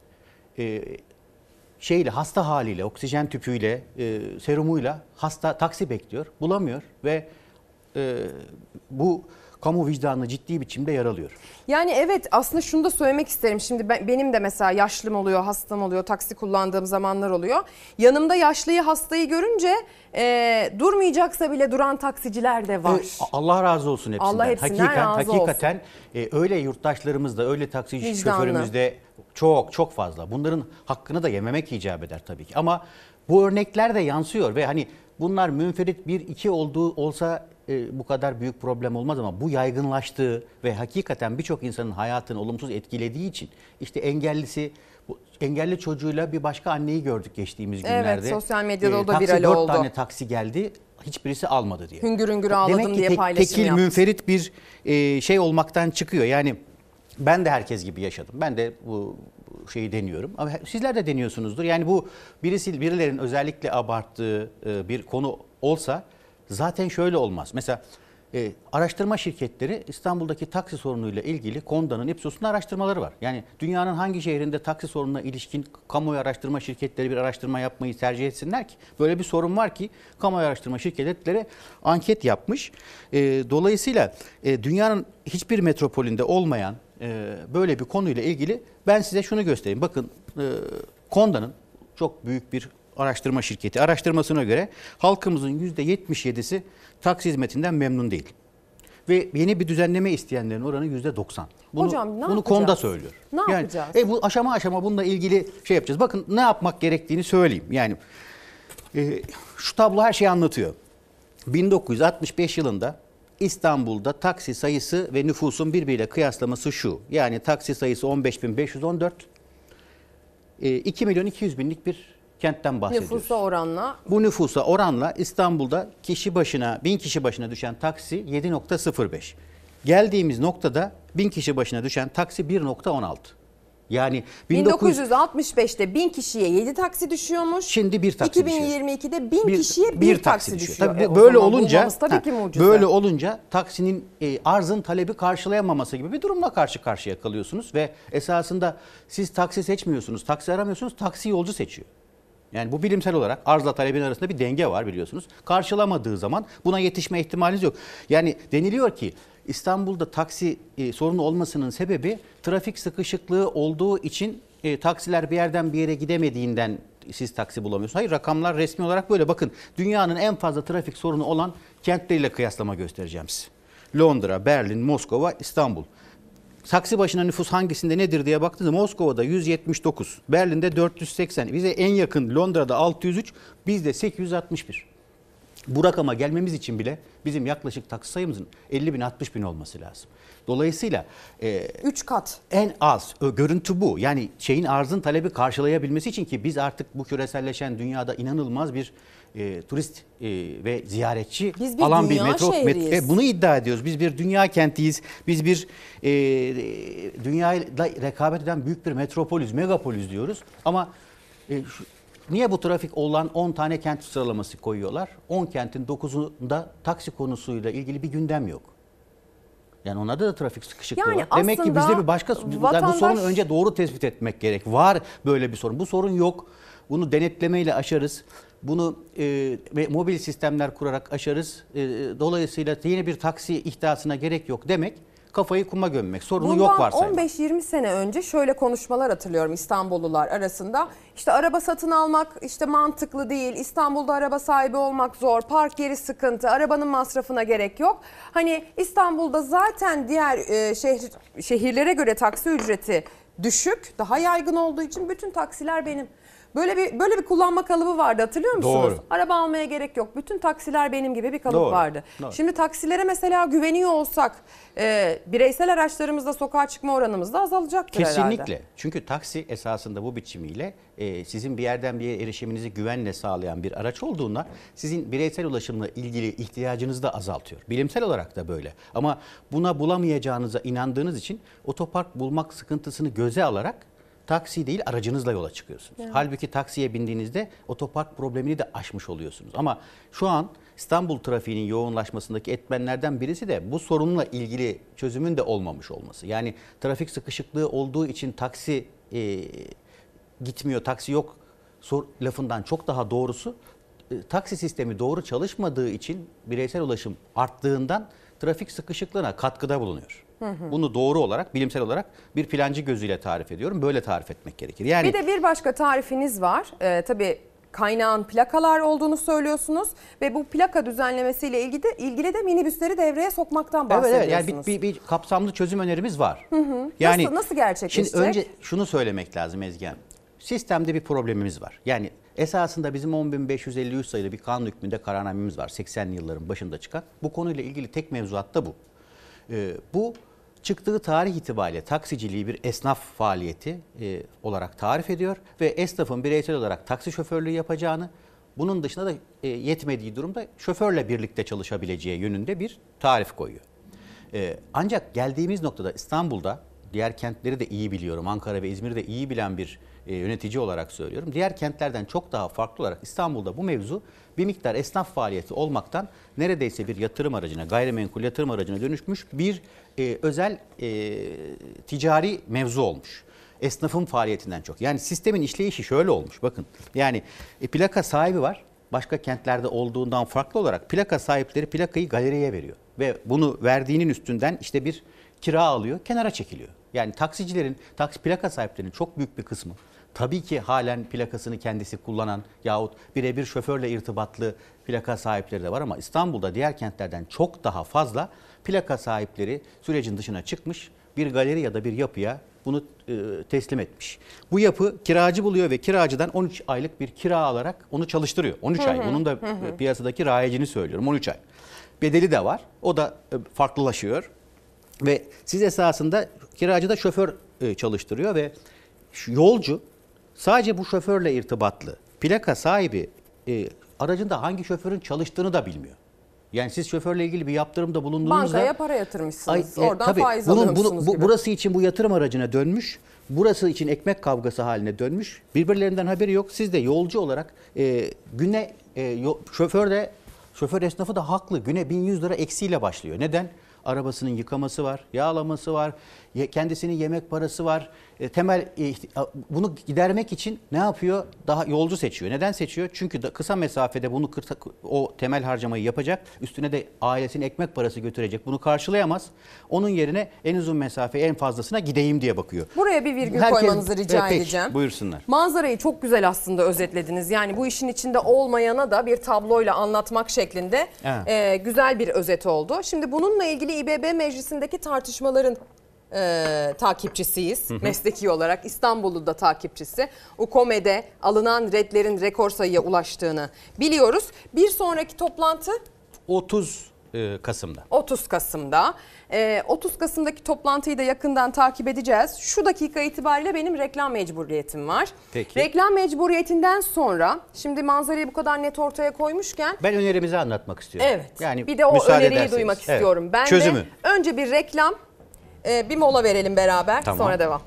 e, şeyle hasta haliyle, oksijen tüpüyle, e, serumuyla hasta taksi bekliyor, bulamıyor ve bu kamu vicdanını ciddi biçimde yaralıyor. Yani evet aslında şunu da söylemek isterim. Şimdi ben, benim de mesela yaşlım oluyor, hastam oluyor, taksi kullandığım zamanlar oluyor. Yanımda yaşlıyı hastayı görünce e, durmayacaksa bile duran taksiciler de var. E, Allah razı olsun hepsinden. Allah hepsinden Hakikat, razı hakikaten e, öyle yurttaşlarımız da öyle taksici Vicdanlı. şoförümüz de çok çok fazla. Bunların hakkını da yememek icap eder tabii ki. Ama bu örnekler de yansıyor ve hani bunlar münferit bir iki olduğu olsa e, bu kadar büyük problem olmaz ama bu yaygınlaştığı ve hakikaten birçok insanın hayatını olumsuz etkilediği için işte engellisi bu engelli çocuğuyla bir başka anneyi gördük geçtiğimiz Evet, günlerde. sosyal medyada o da taksi viral oldu. tane taksi geldi hiçbirisi almadı diye. Hüngür hüngür ağladım Demek ki diye tek- paylaşım tekil yaptı. münferit bir e, şey olmaktan çıkıyor. Yani ben de herkes gibi yaşadım. Ben de bu bu şeyi deniyorum. Ama sizler de deniyorsunuzdur. Yani bu birisi birilerin özellikle abarttığı e, bir konu olsa zaten şöyle olmaz. Mesela e, araştırma şirketleri İstanbul'daki taksi sorunuyla ilgili Konda'nın Ipsos'un araştırmaları var. Yani dünyanın hangi şehrinde taksi sorununa ilişkin kamuoyu araştırma şirketleri bir araştırma yapmayı tercih etsinler ki? Böyle bir sorun var ki kamuoyu araştırma şirketleri anket yapmış. E, dolayısıyla e, dünyanın hiçbir metropolünde olmayan e, böyle bir konuyla ilgili ben size şunu göstereyim. Bakın e, Konda'nın çok büyük bir araştırma şirketi. Araştırmasına göre halkımızın %77'si taksi hizmetinden memnun değil. Ve yeni bir düzenleme isteyenlerin oranı %90. Bunu, Hocam ne bunu yapacağız? Konda söylüyor. Ne yani, yapacağız? E bu aşama aşama bununla ilgili şey yapacağız. Bakın ne yapmak gerektiğini söyleyeyim. Yani e, şu tablo her şeyi anlatıyor. 1965 yılında İstanbul'da taksi sayısı ve nüfusun birbiriyle kıyaslaması şu. Yani taksi sayısı 15.514, e, 2 milyon 200 binlik bir kentten bahsediyoruz. Nüfusa oranla Bu nüfusa oranla İstanbul'da kişi başına, 1000 kişi başına düşen taksi 7.05. Geldiğimiz noktada 1000 kişi başına düşen taksi 1.16. Yani 1900 1965'te 1000 kişiye 7 taksi düşüyormuş. Şimdi bir taksi düşüyor. 2022'de 1000 bir, kişiye 1 bir taksi, düşüyor. düşüyor. Tabii E, böyle olunca tabii ha, ki mucize. böyle olunca taksinin e, arzın talebi karşılayamaması gibi bir durumla karşı karşıya kalıyorsunuz ve esasında siz taksi seçmiyorsunuz, taksi aramıyorsunuz, taksi yolcu seçiyor. Yani bu bilimsel olarak arzla talebin arasında bir denge var biliyorsunuz. Karşılamadığı zaman buna yetişme ihtimaliniz yok. Yani deniliyor ki İstanbul'da taksi e, sorunu olmasının sebebi trafik sıkışıklığı olduğu için e, taksiler bir yerden bir yere gidemediğinden siz taksi bulamıyorsunuz. Hayır rakamlar resmi olarak böyle. Bakın dünyanın en fazla trafik sorunu olan kentleriyle kıyaslama göstereceğim size. Londra, Berlin, Moskova, İstanbul. Taksi başına nüfus hangisinde nedir diye baktığında Moskova'da 179, Berlin'de 480, bize en yakın Londra'da 603, bizde 861. Bu rakama gelmemiz için bile bizim yaklaşık taksi sayımızın 50 bin 60 bin olması lazım. Dolayısıyla 3 kat. en az ö, görüntü bu. Yani şeyin arzın talebi karşılayabilmesi için ki biz artık bu küreselleşen dünyada inanılmaz bir e, turist e, ve ziyaretçi Biz bir alan bir metro şehriyiz. ve bunu iddia ediyoruz. Biz bir dünya kentiyiz. Biz bir e, dünyayla rekabet eden büyük bir metropolüz, megapolüs diyoruz. Ama e, şu- niye bu trafik olan 10 tane kent sıralaması koyuyorlar? 10 kentin 9'unda taksi konusuyla ilgili bir gündem yok. Yani onlarda da trafik sıkışıklığı Yani var. Demek ki bizde bir başka yani bu vatandaş- sorunu önce doğru tespit etmek gerek. Var böyle bir sorun. Bu sorun yok. Bunu denetlemeyle aşarız. Bunu e, mobil sistemler kurarak aşarız. E, dolayısıyla yeni bir taksi ihtisasına gerek yok demek kafayı kuma gömmek. Sorunu Bundan yok varsaymak. 15-20 sene önce şöyle konuşmalar hatırlıyorum İstanbullular arasında. İşte araba satın almak işte mantıklı değil. İstanbul'da araba sahibi olmak zor. Park yeri sıkıntı. Arabanın masrafına gerek yok. Hani İstanbul'da zaten diğer e, şehir şehirlere göre taksi ücreti düşük, daha yaygın olduğu için bütün taksiler benim. Böyle bir böyle bir kullanma kalıbı vardı hatırlıyor musunuz? Doğru. Araba almaya gerek yok. Bütün taksiler benim gibi bir kalıp Doğru, vardı. doğru. Şimdi taksilere mesela güveniyor olsak e, bireysel araçlarımızda sokağa çıkma oranımız da azalacaktır herhalde. Kesinlikle. Çünkü taksi esasında bu biçimiyle e, sizin bir yerden bir yere erişiminizi güvenle sağlayan bir araç olduğunda sizin bireysel ulaşımla ilgili ihtiyacınızı da azaltıyor. Bilimsel olarak da böyle. Ama buna bulamayacağınıza inandığınız için otopark bulmak sıkıntısını göze alarak taksi değil aracınızla yola çıkıyorsunuz. Evet. Halbuki taksiye bindiğinizde otopark problemini de aşmış oluyorsunuz. Ama şu an İstanbul trafiğinin yoğunlaşmasındaki etmenlerden birisi de bu sorunla ilgili çözümün de olmamış olması. Yani trafik sıkışıklığı olduğu için taksi e, gitmiyor, taksi yok sor, lafından çok daha doğrusu e, taksi sistemi doğru çalışmadığı için bireysel ulaşım arttığından trafik sıkışıklığına katkıda bulunuyor. Hı hı. Bunu doğru olarak, bilimsel olarak bir plancı gözüyle tarif ediyorum. Böyle tarif etmek gerekir. Yani Bir de bir başka tarifiniz var. Ee, tabii kaynağın plakalar olduğunu söylüyorsunuz ve bu plaka düzenlemesiyle ilgili de, ilgili de minibüsleri devreye sokmaktan Evet bahsediyorsunuz. evet yani bir, bir, bir kapsamlı çözüm önerimiz var. Hı hı. Yani nasıl, nasıl gerçekleşecek? Şimdi önce şunu söylemek lazım Ezgi Hanım. Sistemde bir problemimiz var. Yani esasında bizim 10.553 sayılı bir kanun hükmünde kararnamemiz var. 80'li yılların başında çıkan. Bu konuyla ilgili tek mevzuat da bu. Ee, bu çıktığı tarih itibariyle taksiciliği bir esnaf faaliyeti e, olarak tarif ediyor ve esnafın bireysel olarak taksi şoförlüğü yapacağını, bunun dışında da e, yetmediği durumda şoförle birlikte çalışabileceği yönünde bir tarif koyuyor. Ee, ancak geldiğimiz noktada İstanbul'da diğer kentleri de iyi biliyorum. Ankara ve İzmir'i de iyi bilen bir e, yönetici olarak söylüyorum. Diğer kentlerden çok daha farklı olarak İstanbul'da bu mevzu bir miktar esnaf faaliyeti olmaktan neredeyse bir yatırım aracına, gayrimenkul yatırım aracına dönüşmüş bir e, özel e, ticari mevzu olmuş. Esnafın faaliyetinden çok. Yani sistemin işleyişi şöyle olmuş bakın. Yani e, plaka sahibi var. Başka kentlerde olduğundan farklı olarak plaka sahipleri plakayı galeriye veriyor. Ve bunu verdiğinin üstünden işte bir kira alıyor, kenara çekiliyor. Yani taksicilerin, taksi plaka sahiplerinin çok büyük bir kısmı tabii ki halen plakasını kendisi kullanan yahut birebir şoförle irtibatlı plaka sahipleri de var ama İstanbul'da diğer kentlerden çok daha fazla plaka sahipleri sürecin dışına çıkmış bir galeri ya da bir yapıya bunu e, teslim etmiş. Bu yapı kiracı buluyor ve kiracıdan 13 aylık bir kira alarak onu çalıştırıyor. 13 Hı ay. Bunun da hı piyasadaki rayicini söylüyorum. 13 ay. Bedeli de var. O da e, farklılaşıyor. Ve siz esasında kiracı da şoför e, çalıştırıyor ve yolcu sadece bu şoförle irtibatlı. Plaka sahibi aracında hangi şoförün çalıştığını da bilmiyor. Yani siz şoförle ilgili bir yaptırımda bulunduğunuzda Bankaya para yatırmışsınız. Ay, e, Oradan tabii, faiz bunun- alıyormuşsunuz bunu- bu- gibi. Burası için bu yatırım aracına dönmüş. burası için ekmek kavgası haline dönmüş. Birbirlerinden haberi yok. Siz de yolcu olarak e, güne e, yo- şoför de şoför esnafı da haklı. Güne 1100 lira eksiyle başlıyor. Neden? Arabasının yıkaması var, yağlaması var, kendisinin yemek parası var. E, temel e, bunu gidermek için ne yapıyor? Daha yolcu seçiyor. Neden seçiyor? Çünkü da kısa mesafede bunu o temel harcamayı yapacak. Üstüne de ailesinin ekmek parası götürecek. Bunu karşılayamaz. Onun yerine en uzun mesafe en fazlasına gideyim diye bakıyor. Buraya bir virgül Herkes- koymanızı rica Evet, peki, edeceğim. Buyursunlar. Manzarayı çok güzel aslında özetlediniz. Yani bu işin içinde olmayana da bir tabloyla anlatmak şeklinde Evet. e, güzel bir özet oldu. Şimdi bununla ilgili İBB meclisindeki tartışmaların e, takipçisiyiz. Hı hı. Mesleki olarak İstanbul'u da takipçisi. UKOME'de alınan redlerin rekor sayıya ulaştığını biliyoruz. Bir sonraki toplantı 30 e, Kasım'da. 30 Kasım'da. Ee, 30 Kasım'daki toplantıyı da yakından takip edeceğiz. Şu dakika itibariyle benim reklam mecburiyetim var. Peki. Reklam mecburiyetinden sonra şimdi manzarayı bu kadar net ortaya koymuşken Ben önerimizi anlatmak istiyorum. evet Yani bir de o öneriyi ederseniz. duymak Evet. istiyorum. Ben Çözümü. de önce bir reklam e, bir mola verelim beraber Tamam. sonra devam.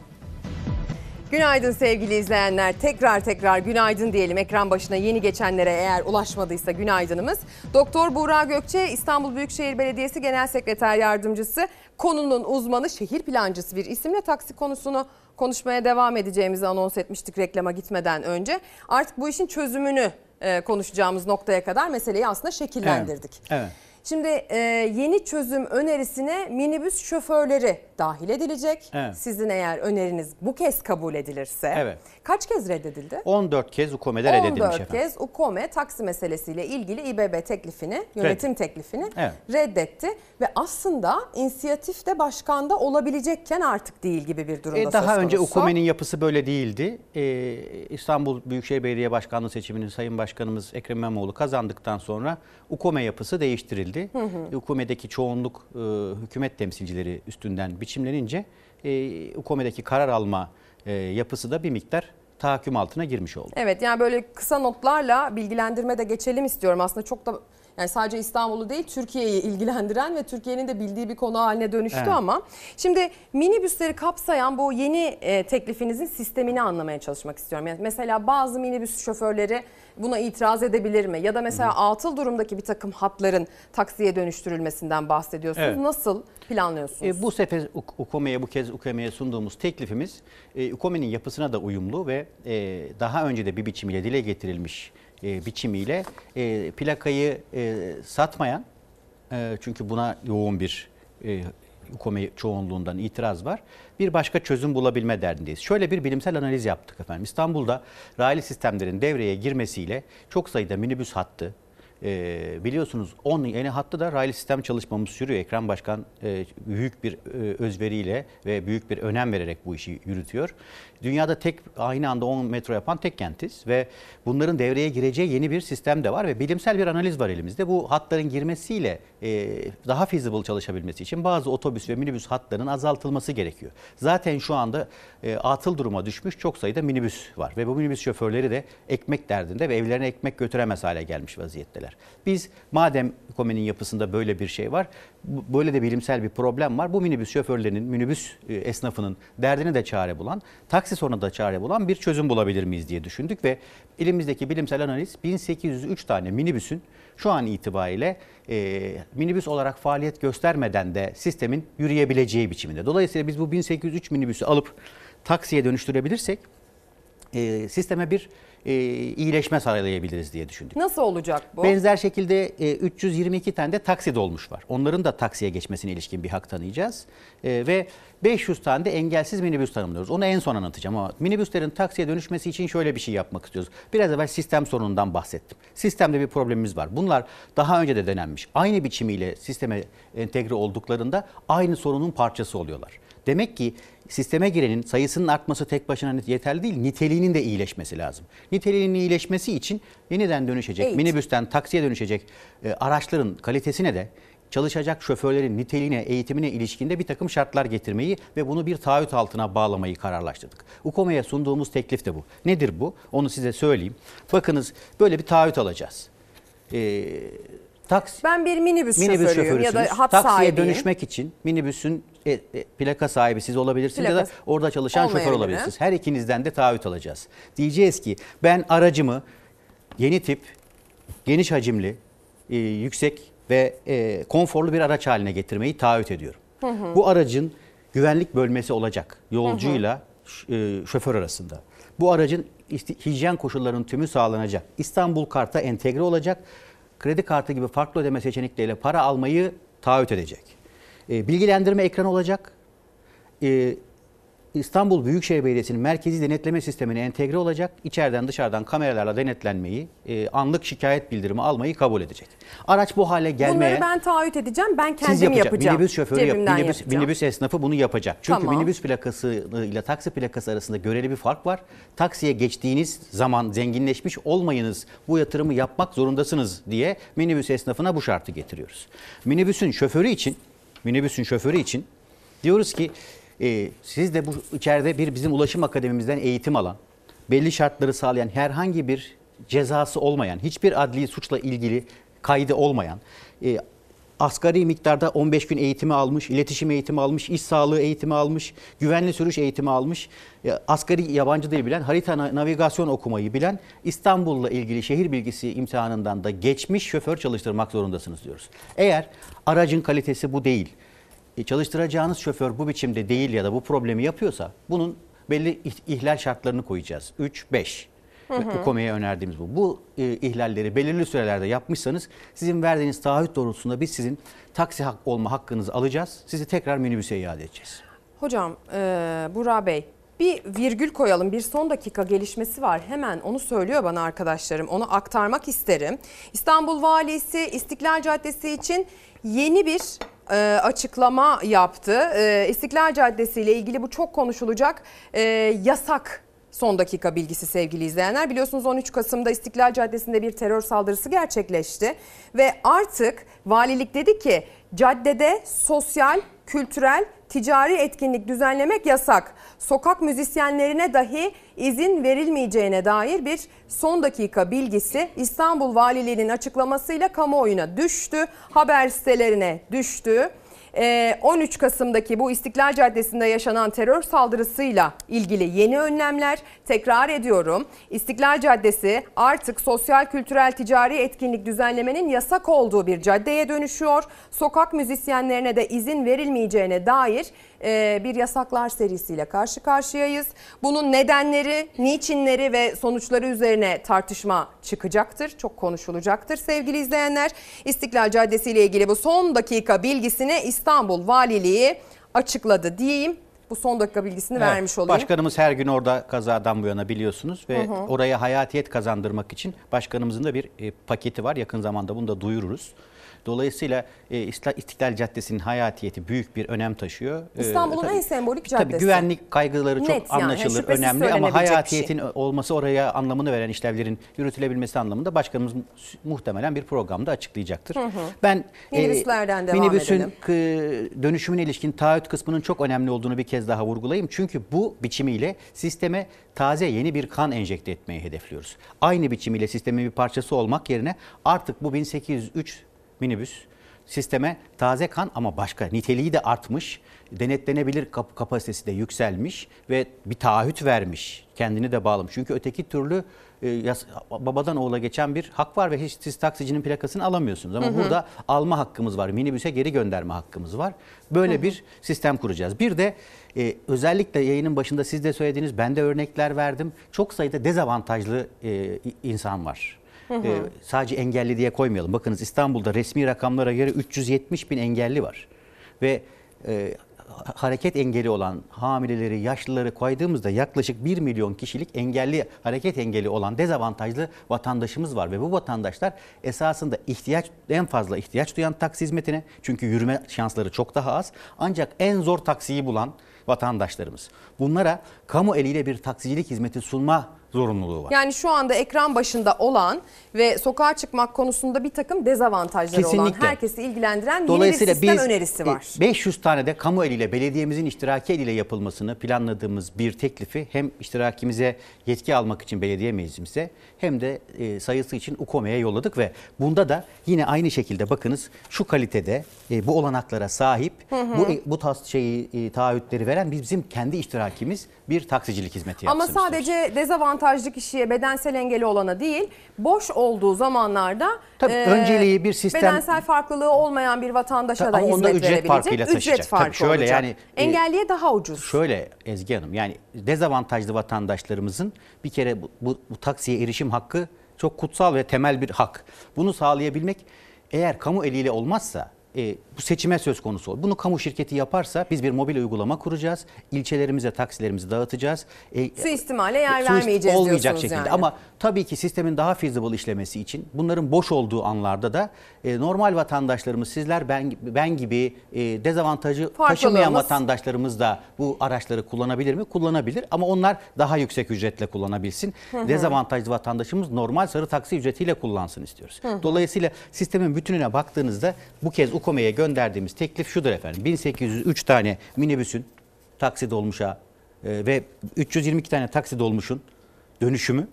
Günaydın sevgili izleyenler. Tekrar tekrar günaydın diyelim ekran başına yeni geçenlere eğer ulaşmadıysa günaydınımız. Doktor Buğra Gökçe İstanbul Büyükşehir Belediyesi Genel Sekreter Yardımcısı konunun uzmanı şehir plancısı bir isimle taksi konusunu konuşmaya devam edeceğimizi anons etmiştik reklama gitmeden önce. Artık bu işin çözümünü e, konuşacağımız noktaya kadar meseleyi aslında şekillendirdik. Evet. Şimdi e, yeni çözüm önerisine minibüs şoförleri dahil edilecek. Evet. Sizin eğer öneriniz bu kez kabul edilirse. Evet. Kaç kez reddedildi? 14 kez UKOME'de reddedilmiş 14 efendim. kez UKOME taksi meselesiyle ilgili İBB teklifini, yönetim teklifini Evet. reddetti. Ve aslında inisiyatif de başkanda olabilecekken artık değil gibi bir durumda E, daha söz önce. UKOME'nin yapısı böyle değildi. E, İstanbul Büyükşehir Belediye Başkanlığı seçimini Sayın Başkanımız Ekrem İmamoğlu kazandıktan sonra UKOME yapısı değiştirildi. Hı hı. UKOME'deki çoğunluk e, hükümet temsilcileri üstünden biçimlenince e, UKOME'deki karar alma e, yapısı da bir miktar tahakküm altına girmiş oldu. Evet yani böyle kısa notlarla bilgilendirme de geçelim istiyorum. Aslında çok da yani sadece İstanbul'u değil Türkiye'yi ilgilendiren ve Türkiye'nin de bildiği bir konu haline dönüştü Evet. ama şimdi minibüsleri kapsayan bu yeni e, teklifinizin sistemini anlamaya çalışmak istiyorum. Yani mesela bazı minibüs şoförleri buna itiraz edebilir mi? Ya da mesela atıl durumdaki bir takım hatların taksiye dönüştürülmesinden bahsediyorsunuz. Evet. Nasıl planlıyorsunuz? E, bu sefer Uk- UKOME'ye bu kez UKOME'ye sunduğumuz teklifimiz e, UKOME'nin yapısına da uyumlu ve e, daha önce de bir biçimiyle dile getirilmiş e, biçimiyle e, plakayı e, satmayan e, çünkü buna yoğun bir e, UKOME çoğunluğundan itiraz var. Bir başka çözüm bulabilme derdindeyiz. Şöyle bir bilimsel analiz yaptık efendim. İstanbul'da raylı sistemlerin devreye girmesiyle çok sayıda minibüs hattı, e, biliyorsunuz 10 yeni hattı da raylı sistem çalışmamız sürüyor. Ekrem Başkan e, büyük bir e, özveriyle ve büyük bir önem vererek bu işi yürütüyor. Dünyada tek aynı anda 10 metro yapan tek kentiz ve bunların devreye gireceği yeni bir sistem de var ve bilimsel bir analiz var elimizde. Bu hatların girmesiyle e, daha feasible çalışabilmesi için bazı otobüs ve minibüs hatlarının azaltılması gerekiyor. Zaten şu anda e, atıl duruma düşmüş çok sayıda minibüs var ve bu minibüs şoförleri de ekmek derdinde ve evlerine ekmek götüremez hale gelmiş vaziyetteler. Biz madem komenin yapısında böyle bir şey var, böyle de bilimsel bir problem var. Bu minibüs şoförlerinin, minibüs e, esnafının derdine de çare bulan, taksi sorununa da çare bulan bir çözüm bulabilir miyiz diye düşündük ve elimizdeki bilimsel analiz 1803 tane minibüsün şu an itibariyle e, minibüs olarak faaliyet göstermeden de sistemin yürüyebileceği biçiminde. Dolayısıyla biz bu 1803 minibüsü alıp taksiye dönüştürebilirsek e, sisteme bir e, iyileşme sağlayabiliriz diye düşündük. Nasıl olacak bu? Benzer şekilde e, 322 tane de taksi dolmuş var. Onların da taksiye geçmesine ilişkin bir hak tanıyacağız. E, ve 500 tane de engelsiz minibüs tanımlıyoruz. Onu en son anlatacağım ama minibüslerin taksiye dönüşmesi için şöyle bir şey yapmak istiyoruz. Biraz evvel sistem sorunundan bahsettim. Sistemde bir problemimiz var. Bunlar daha önce de denenmiş. Aynı biçimiyle sisteme entegre olduklarında aynı sorunun parçası oluyorlar. Demek ki sisteme girenin sayısının artması tek başına yeterli değil, niteliğinin de iyileşmesi lazım. Niteliğinin iyileşmesi için yeniden dönüşecek, Eğitim. minibüsten taksiye dönüşecek e, araçların kalitesine de çalışacak şoförlerin niteliğine, eğitimine ilişkinde bir takım şartlar getirmeyi ve bunu bir taahhüt altına bağlamayı kararlaştırdık. UKOME'ye sunduğumuz teklif de bu. Nedir bu? Onu size söyleyeyim. Bakınız böyle bir taahhüt alacağız. Ee, Taksi, Ben bir minibüs, minibüs şoförüyüm ya da hat Taksiye sahibiyim. dönüşmek için minibüsün e, e, plaka sahibi siz olabilirsiniz ya da orada çalışan şoför olabilirsiniz. Her ikinizden de taahhüt alacağız. Diyeceğiz ki ben aracımı yeni tip, geniş hacimli, e, yüksek ve e, konforlu bir araç haline getirmeyi taahhüt ediyorum. Hı hı. Bu aracın güvenlik bölmesi olacak yolcuyla ş- e, şoför arasında. Bu aracın hijyen koşullarının tümü sağlanacak. İstanbul Kart'a entegre olacak. Kredi kartı gibi farklı ödeme seçenekleriyle para almayı taahhüt edecek. E, bilgilendirme ekranı olacak. E, İstanbul Büyükşehir Belediyesi'nin merkezi denetleme sistemine entegre olacak. İçeriden dışarıdan kameralarla denetlenmeyi, e, anlık şikayet bildirimi almayı kabul edecek. Araç bu hale gelmeye... Bunları ben taahhüt edeceğim. Ben Siz kendim yapacak. yapacağım. Minibüs şoförü yap, minibüs, yapacağım. minibüs esnafı bunu yapacak. Çünkü Tamam. minibüs plakası ile taksi plakası arasında göreli bir fark var. Taksiye geçtiğiniz zaman zenginleşmiş olmayınız. Bu yatırımı yapmak zorundasınız diye minibüs esnafına bu şartı getiriyoruz. Minibüsün şoförü için minibüsün şoförü için diyoruz ki e, siz de bu içeride bir bizim ulaşım akademimizden eğitim alan, belli şartları sağlayan herhangi bir cezası olmayan, hiçbir adli suçla ilgili kaydı olmayan, e, asgari miktarda 15 gün eğitimi almış, iletişim eğitimi almış, iş sağlığı eğitimi almış, güvenli sürüş eğitimi almış, e, asgari yabancı dil bilen, harita na- navigasyon okumayı bilen, İstanbul'la ilgili şehir bilgisi imtihanından da geçmiş şoför çalıştırmak zorundasınız diyoruz. Eğer aracın kalitesi bu değil, çalıştıracağınız şoför bu biçimde değil ya da bu problemi yapıyorsa bunun belli ih- ihlal şartlarını koyacağız. 3, 5. Hı hı. UKOME'ye önerdiğimiz bu. Bu e, ihlalleri belirli sürelerde yapmışsanız sizin verdiğiniz taahhüt doğrultusunda biz sizin taksi hak olma hakkınızı alacağız. Sizi tekrar minibüse iade edeceğiz. Hocam, e, Burak Bey bir virgül koyalım. Bir son dakika gelişmesi var. Hemen onu söylüyor bana arkadaşlarım. Onu aktarmak isterim. İstanbul Valisi İstiklal Caddesi için yeni bir e, açıklama yaptı. E, İstiklal Caddesi ile ilgili bu çok konuşulacak e, yasak Son dakika bilgisi sevgili izleyenler. Biliyorsunuz 13 Kasım'da İstiklal Caddesi'nde bir terör saldırısı gerçekleşti. Ve artık valilik dedi ki caddede sosyal, kültürel, ticari etkinlik düzenlemek yasak. Sokak müzisyenlerine dahi izin verilmeyeceğine dair bir son dakika bilgisi İstanbul Valiliği'nin açıklamasıyla kamuoyuna düştü. Haber sitelerine düştü. Ee, 13 Kasım'daki bu İstiklal Caddesi'nde yaşanan terör saldırısıyla ilgili yeni önlemler tekrar ediyorum. İstiklal Caddesi artık sosyal, kültürel, ticari etkinlik düzenlemenin yasak olduğu bir caddeye dönüşüyor. Sokak müzisyenlerine de izin verilmeyeceğine dair bir yasaklar serisiyle karşı karşıyayız. Bunun nedenleri, niçinleri ve sonuçları üzerine tartışma çıkacaktır. Çok konuşulacaktır sevgili izleyenler. İstiklal Caddesi ile ilgili bu son dakika bilgisini İstanbul Valiliği açıkladı diyeyim. Bu son dakika bilgisini Evet, vermiş olayım. Başkanımız her gün orada kazadan bu yana biliyorsunuz ve Hı hı. oraya hayatiyet kazandırmak için başkanımızın da bir e, paketi var. Yakın zamanda bunu da duyururuz. Dolayısıyla e, İstiklal Caddesi'nin hayatiyeti büyük bir önem taşıyor. E, İstanbul'un en sembolik caddesi. Tabii güvenlik kaygıları çok Net yani, anlaşılır, şüphesiz önemli ama bir şey. hayatiyetin olması oraya anlamını veren işlevlerin yürütülebilmesi anlamında başkanımız mu- muhtemelen bir programda açıklayacaktır. Hı hı. Ben e, Minibüslerden devam minibüsün edelim. k- dönüşümüne ilişkin taahhüt kısmının çok önemli olduğunu bir kez daha vurgulayayım. Çünkü bu biçimiyle sisteme taze yeni bir kan enjekte etmeyi hedefliyoruz. Aynı biçimiyle sistemin bir parçası olmak yerine artık bu 1803 minibüs sisteme taze kan ama başka niteliği de artmış, denetlenebilir kap- kapasitesi de yükselmiş ve bir taahhüt vermiş. Kendini de bağlamış. Çünkü öteki türlü e, yas- babadan oğula geçen bir hak var ve hiç siz taksicinin plakasını alamıyorsunuz. Ama Hı hı. burada alma hakkımız var. Minibüse geri gönderme hakkımız var. Böyle Hı hı. bir sistem kuracağız. Bir de e, özellikle yayının başında siz de söylediğiniz ben de örnekler verdim. Çok sayıda dezavantajlı e, insan var. E, sadece engelli diye koymayalım. Bakınız İstanbul'da resmi rakamlara göre 370 bin engelli var. Ve e, ha- hareket engeli olan hamileleri, yaşlıları koydığımızda yaklaşık 1 milyon kişilik engelli, hareket engeli olan dezavantajlı vatandaşımız var. Ve bu vatandaşlar esasında ihtiyaç en fazla ihtiyaç duyan taksi hizmetine çünkü yürüme şansları çok daha az. Ancak en zor taksiyi bulan vatandaşlarımız. Bunlara kamu eliyle bir taksicilik hizmeti sunma zorunluluğu var. Yani şu anda ekran başında olan ve sokağa çıkmak konusunda bir takım dezavantajları olan Kesinlikle. herkesi ilgilendiren yeni bir Dolayısıyla sistem biz önerisi e, var. 500 tane de kamu eliyle belediyemizin iştiraki eliyle yapılmasını planladığımız bir teklifi hem iştirakimize yetki almak için belediye meclisimize hem de e, sayısı için UKOME'ye yolladık ve bunda da yine aynı şekilde bakınız şu kalitede e, bu olanaklara sahip Hı hı. bu bu tas şeyi e, taahhütleri veren bizim kendi iştirakimiz bir taksicilik hizmeti Ama yapsın. sadece dezavantajlı kişiye, bedensel engeli olana değil, boş olduğu zamanlarda Tabii, önceliği bir sistem- bedensel farklılığı olmayan bir vatandaşa da Ama onda hizmet ücret farkıyla ücret taşıyacak. farkı Tabii şöyle olacak. yani, e, Engelliye daha ucuz. Şöyle Ezgi Hanım yani dezavantajlı vatandaşlarımızın bir kere bu, bu, bu taksiye erişim hakkı çok kutsal ve temel bir hak. Bunu sağlayabilmek eğer kamu eliyle olmazsa e, bu seçime söz konusu olur. Bunu kamu şirketi yaparsa biz bir mobil uygulama kuracağız. İlçelerimize taksilerimizi dağıtacağız. E, Suistimale yer Suist- vermeyeceğiz olmayacak şekilde. yani. Ama tabii ki sistemin daha feasible işlemesi için bunların boş olduğu anlarda da e, normal vatandaşlarımız sizler ben ben gibi e, dezavantajı taşımayan vatandaşlarımız da bu araçları kullanabilir mi? Kullanabilir ama onlar daha yüksek ücretle kullanabilsin. Hı hı. Dezavantajlı vatandaşımız normal sarı taksi ücretiyle kullansın istiyoruz. Hı hı. Dolayısıyla sistemin bütününe baktığınızda bu kez UKOME'ye gönderdiğimiz teklif şudur efendim. 1803 tane minibüsün taksi dolmuşa e, ve 322 tane taksi dolmuşun dönüşümü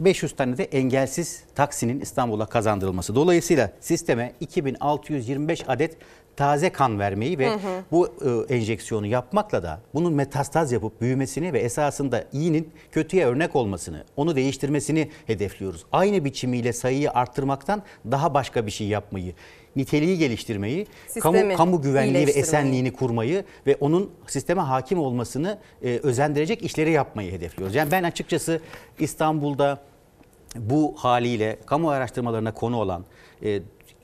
500 tane de engelsiz taksinin İstanbul'a kazandırılması. Dolayısıyla sisteme 2625 adet taze kan vermeyi ve Hı hı. bu e, enjeksiyonu yapmakla da bunun metastaz yapıp büyümesini ve esasında iyinin kötüye örnek olmasını, onu değiştirmesini hedefliyoruz. Aynı biçimiyle sayıyı arttırmaktan daha başka bir şey yapmayı, niteliği geliştirmeyi, kamu, Sistemi kamu güvenliği ve esenliğini kurmayı ve onun sisteme hakim olmasını e, özendirecek işleri yapmayı hedefliyoruz. Yani ben açıkçası İstanbul'da bu haliyle kamu araştırmalarına konu olan e,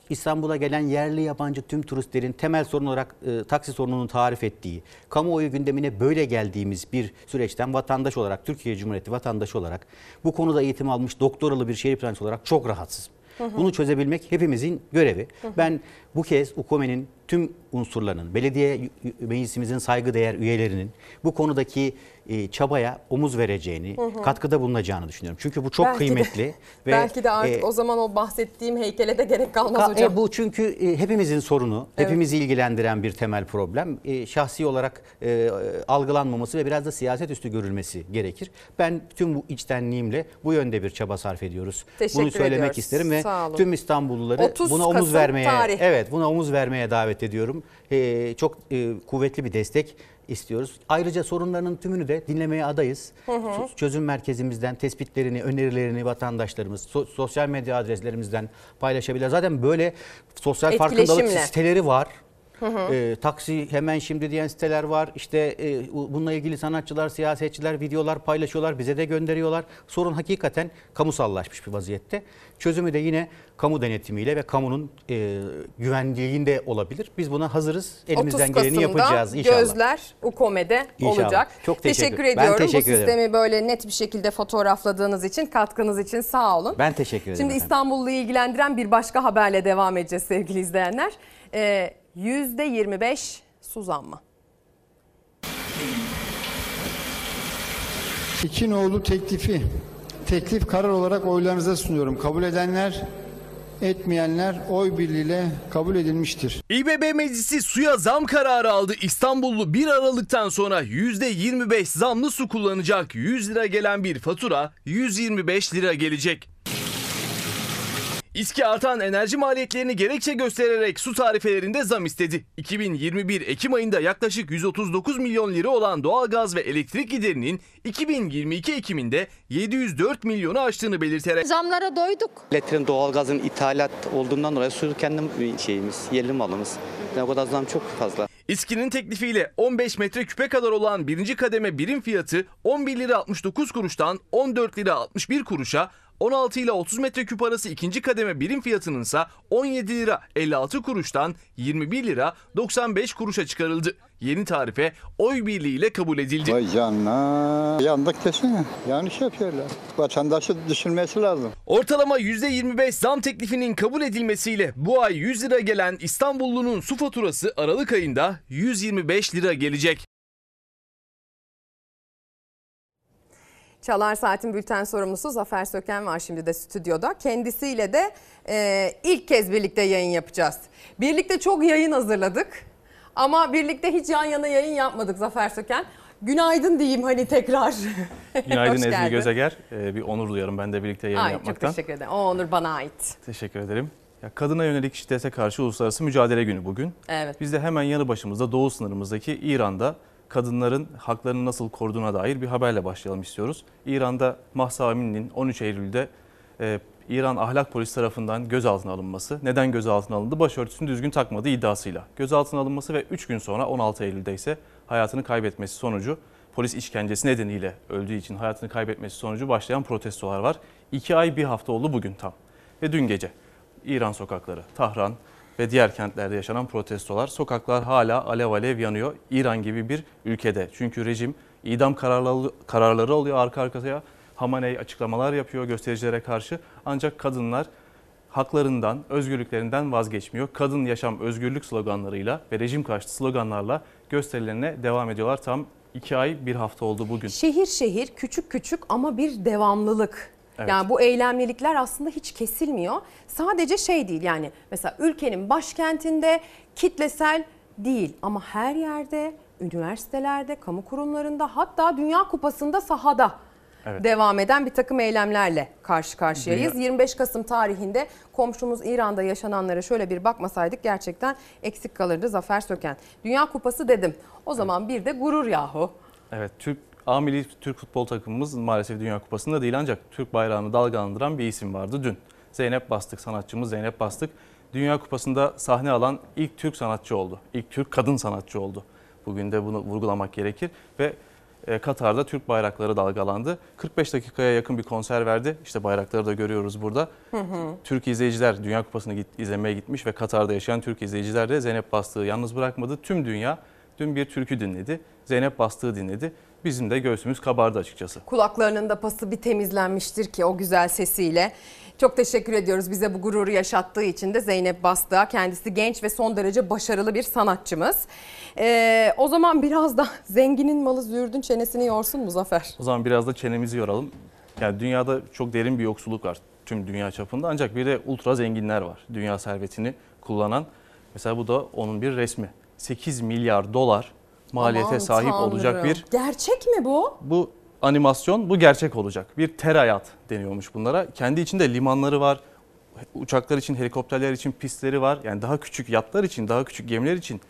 İstanbul'a gelen yerli yabancı tüm turistlerin temel sorun olarak e, taksi sorununu tarif ettiği, kamuoyu gündemine böyle geldiğimiz bir süreçten vatandaş olarak, Türkiye Cumhuriyeti vatandaşı olarak bu konuda eğitim almış doktoralı bir şehir plancısı olarak çok rahatsızım. Bunu çözebilmek hepimizin görevi. Ben bu kez UKOME'nin tüm unsurlarının, belediye meclisimizin saygıdeğer üyelerinin bu konudaki e, çabaya omuz vereceğini, Hı hı. katkıda bulunacağını düşünüyorum. Çünkü bu çok Belki de- kıymetli. ve Belki de artık e, o zaman o bahsettiğim heykele de gerek kalmaz Ka- hocam. e, bu çünkü e, hepimizin sorunu, Evet. hepimizi ilgilendiren bir temel problem. E, şahsi olarak e, algılanmaması ve biraz da siyaset üstü görülmesi gerekir. Ben tüm bu içtenliğimle bu yönde bir çaba sarf ediyoruz. Teşekkür Bunu söylemek ediyoruz. isterim ve tüm İstanbulluları 30 buna omuz Kasım vermeye tarih. evet buna omuz vermeye davet ediyorum. E, çok e, kuvvetli bir destek istiyoruz. Ayrıca sorunlarının tümünü de dinlemeye adayız. Hı hı. Çözüm merkezimizden tespitlerini, önerilerini vatandaşlarımız so- sosyal medya adreslerimizden paylaşabilir. Zaten böyle sosyal farkındalık siteleri var. Hı hı. Ee, taksi hemen şimdi diyen siteler var. İşte e, bu- bununla ilgili sanatçılar, siyasetçiler videolar paylaşıyorlar, bize de gönderiyorlar. Sorun hakikaten kamusallaşmış bir vaziyette. Çözümü de yine kamu denetimiyle ve kamunun e, güvenliğinde olabilir. Biz buna hazırız. Elimizden 30 geleni yapacağız inşallah. Gözler UKOME'de İnşallah. olacak. Çok teşekkür- teşekkür Ben ediyorum. teşekkür Bu ederim. sistemi böyle net bir şekilde fotoğrafladığınız için, katkınız için sağ olun. Ben teşekkür ederim. Şimdi. İstanbul'u ilgilendiren bir başka haberle devam edeceğiz sevgili izleyenler. Ee, %25 su zammı. İki nolu teklifi, teklif karar olarak oylarınıza sunuyorum. Kabul edenler, etmeyenler oy birliğiyle kabul edilmiştir. İBB Meclisi suya zam kararı aldı. İstanbullu 1 Aralık'tan sonra %25 zamlı su kullanacak. 100 lira gelen bir fatura 125 lira gelecek. İSKİ artan enerji maliyetlerini gerekçe göstererek su tarifelerinde zam istedi. 2021 Ekim ayında yaklaşık 139 milyon lira olan doğalgaz ve elektrik giderinin 2022 Ekim'inde 704 milyonu aştığını belirterek Zamlara doyduk. Elektriğin doğalgazın ithalat olduğundan dolayı su kendi şeyimiz, yerli malımız. Yani o kadar zam çok fazla. İSKİ'nin teklifiyle 15 metreküpe kadar olan birinci kademe birim fiyatı 11 lira 69 kuruştan 14 lira 61 kuruşa, 16 ile 30 metreküp arası ikinci kademe birim fiyatının ise 17 lira 56 kuruştan 21 lira 95 kuruşa çıkarıldı. Yeni tarife oy birliğiyle kabul edildi. Vay canına. Yandık desene. Yanlış yapıyorlar. Vatandaşı düşünmesi lazım. Ortalama %25 zam teklifinin kabul edilmesiyle bu ay 100 lira gelen İstanbullunun su faturası Aralık ayında 125 lira gelecek. Çalar Saat'in bülten sorumlusu Zafer Söken var şimdi de stüdyoda. Kendisiyle de e, ilk kez birlikte yayın yapacağız. Birlikte çok yayın hazırladık ama birlikte hiç yan yana yayın yapmadık Zafer Söken. Günaydın diyeyim hani tekrar. Günaydın Ezgi geldin. Gözeger. Ee, bir onur duyarım ben de birlikte yayın Ay, yapmaktan. çok teşekkür ederim. O onur bana ait. Teşekkür ederim. Ya, kadına yönelik şiddete karşı uluslararası mücadele günü bugün. Evet. Biz de hemen yanı başımızda doğu sınırımızdaki İran'da kadınların haklarını nasıl koruduğuna dair bir haberle başlayalım istiyoruz. İran'da Mahsa Amini'nin 13 Eylül'de e, İran ahlak polisi tarafından gözaltına alınması. Neden gözaltına alındı? Başörtüsünü düzgün takmadığı iddiasıyla. Gözaltına alınması ve 3 gün sonra 16 Eylül'de ise hayatını kaybetmesi sonucu polis işkencesi nedeniyle öldüğü için hayatını kaybetmesi sonucu başlayan protestolar var. 2 ay bir hafta oldu bugün tam. Ve dün gece İran sokakları, Tahran ve diğer kentlerde yaşanan protestolar. Sokaklar hala alev alev yanıyor İran gibi bir ülkede. Çünkü rejim idam kararları, kararları oluyor arka arkaya. Hamaney açıklamalar yapıyor göstericilere karşı. Ancak kadınlar haklarından, özgürlüklerinden vazgeçmiyor. Kadın yaşam özgürlük sloganlarıyla ve rejim karşıtı sloganlarla gösterilerine devam ediyorlar. Tam iki ay bir hafta oldu bugün. Şehir şehir küçük küçük ama bir devamlılık. Evet. Yani bu eylemlilikler aslında hiç kesilmiyor. Sadece şey değil yani mesela ülkenin başkentinde kitlesel değil ama her yerde, üniversitelerde, kamu kurumlarında hatta Dünya Kupası'nda sahada Evet. devam eden bir takım eylemlerle karşı karşıyayız. Dünya- 25 Kasım tarihinde komşumuz İran'da yaşananlara şöyle bir bakmasaydık gerçekten eksik kalırdı Zafer Söken. Dünya Kupası dedim. O zaman bir de gurur yahu. Evet, Türk A milli Türk futbol takımımız maalesef Dünya Kupası'nda değil ancak Türk bayrağını dalgalandıran bir isim vardı dün. Zeynep Bastık, sanatçımız Zeynep Bastık. Dünya Kupası'nda sahne alan ilk Türk sanatçı oldu. İlk Türk kadın sanatçı oldu. Bugün de bunu vurgulamak gerekir. Ve e, Katar'da Türk bayrakları dalgalandı. 45 dakikaya yakın bir konser verdi. İşte bayrakları da görüyoruz burada. Hı hı. Türk izleyiciler Dünya Kupası'nı git, izlemeye gitmiş ve Katar'da yaşayan Türk izleyiciler de Zeynep Bastık'ı yalnız bırakmadı. Tüm dünya dün bir türkü dinledi. Zeynep Bastık'ı dinledi. Bizim de göğsümüz kabardı açıkçası. Kulaklarının da pası bir temizlenmiştir ki o güzel sesiyle. Çok teşekkür ediyoruz bize bu gururu yaşattığı için de Zeynep Bastığa. Kendisi genç ve son derece başarılı bir sanatçımız. Ee, o zaman biraz da zenginin malı züğürdün çenesini yorsun Muzaffer. O zaman biraz da çenemizi yoralım. Yani dünyada çok derin bir yoksulluk var tüm dünya çapında ancak bir de ultra zenginler var. Dünya servetini kullanan. Mesela bu da onun bir resmi. 8 milyar dolar maliyete Aman sahip olacak Tanrım. bir Gerçek mi bu? bu animasyon bu gerçek olacak. Bir terayat deniyormuş bunlara. Kendi içinde limanları var. Uçaklar için, helikopterler için pistleri var. Yani daha küçük yatlar için, daha küçük gemiler için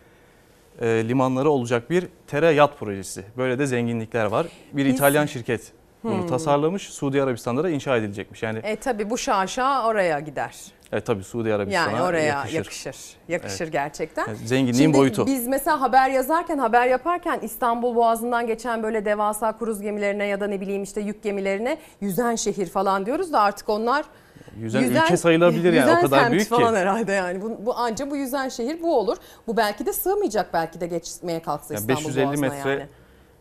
e, limanları olacak bir terayat projesi. Böyle de zenginlikler var. Bir Biz- İtalyan şirket bunu Hmm. tasarlamış. Suudi Arabistan'da da inşa edilecekmiş. Yani E tabi bu şaşa oraya gider. evet tabii Suudi Arabistan'a Yani oraya yakışır. yakışır. Yakışır, Evet. gerçekten. Yani zenginliğin Şimdi boyutu. Biz mesela haber yazarken, haber yaparken İstanbul Boğazı'ndan geçen böyle devasa kruz gemilerine ya da ne bileyim işte yük gemilerine yüzen şehir falan diyoruz da artık onlar Yüzen ülke sayılabilir yani, o yüzen kadar semt büyük ki. falan herhalde yani. Bu, bu anca bu yüzen şehir bu olur. Bu belki de sığmayacak belki de geçmeye kalksa Yani İstanbul 550 Boğazı'na metre yani.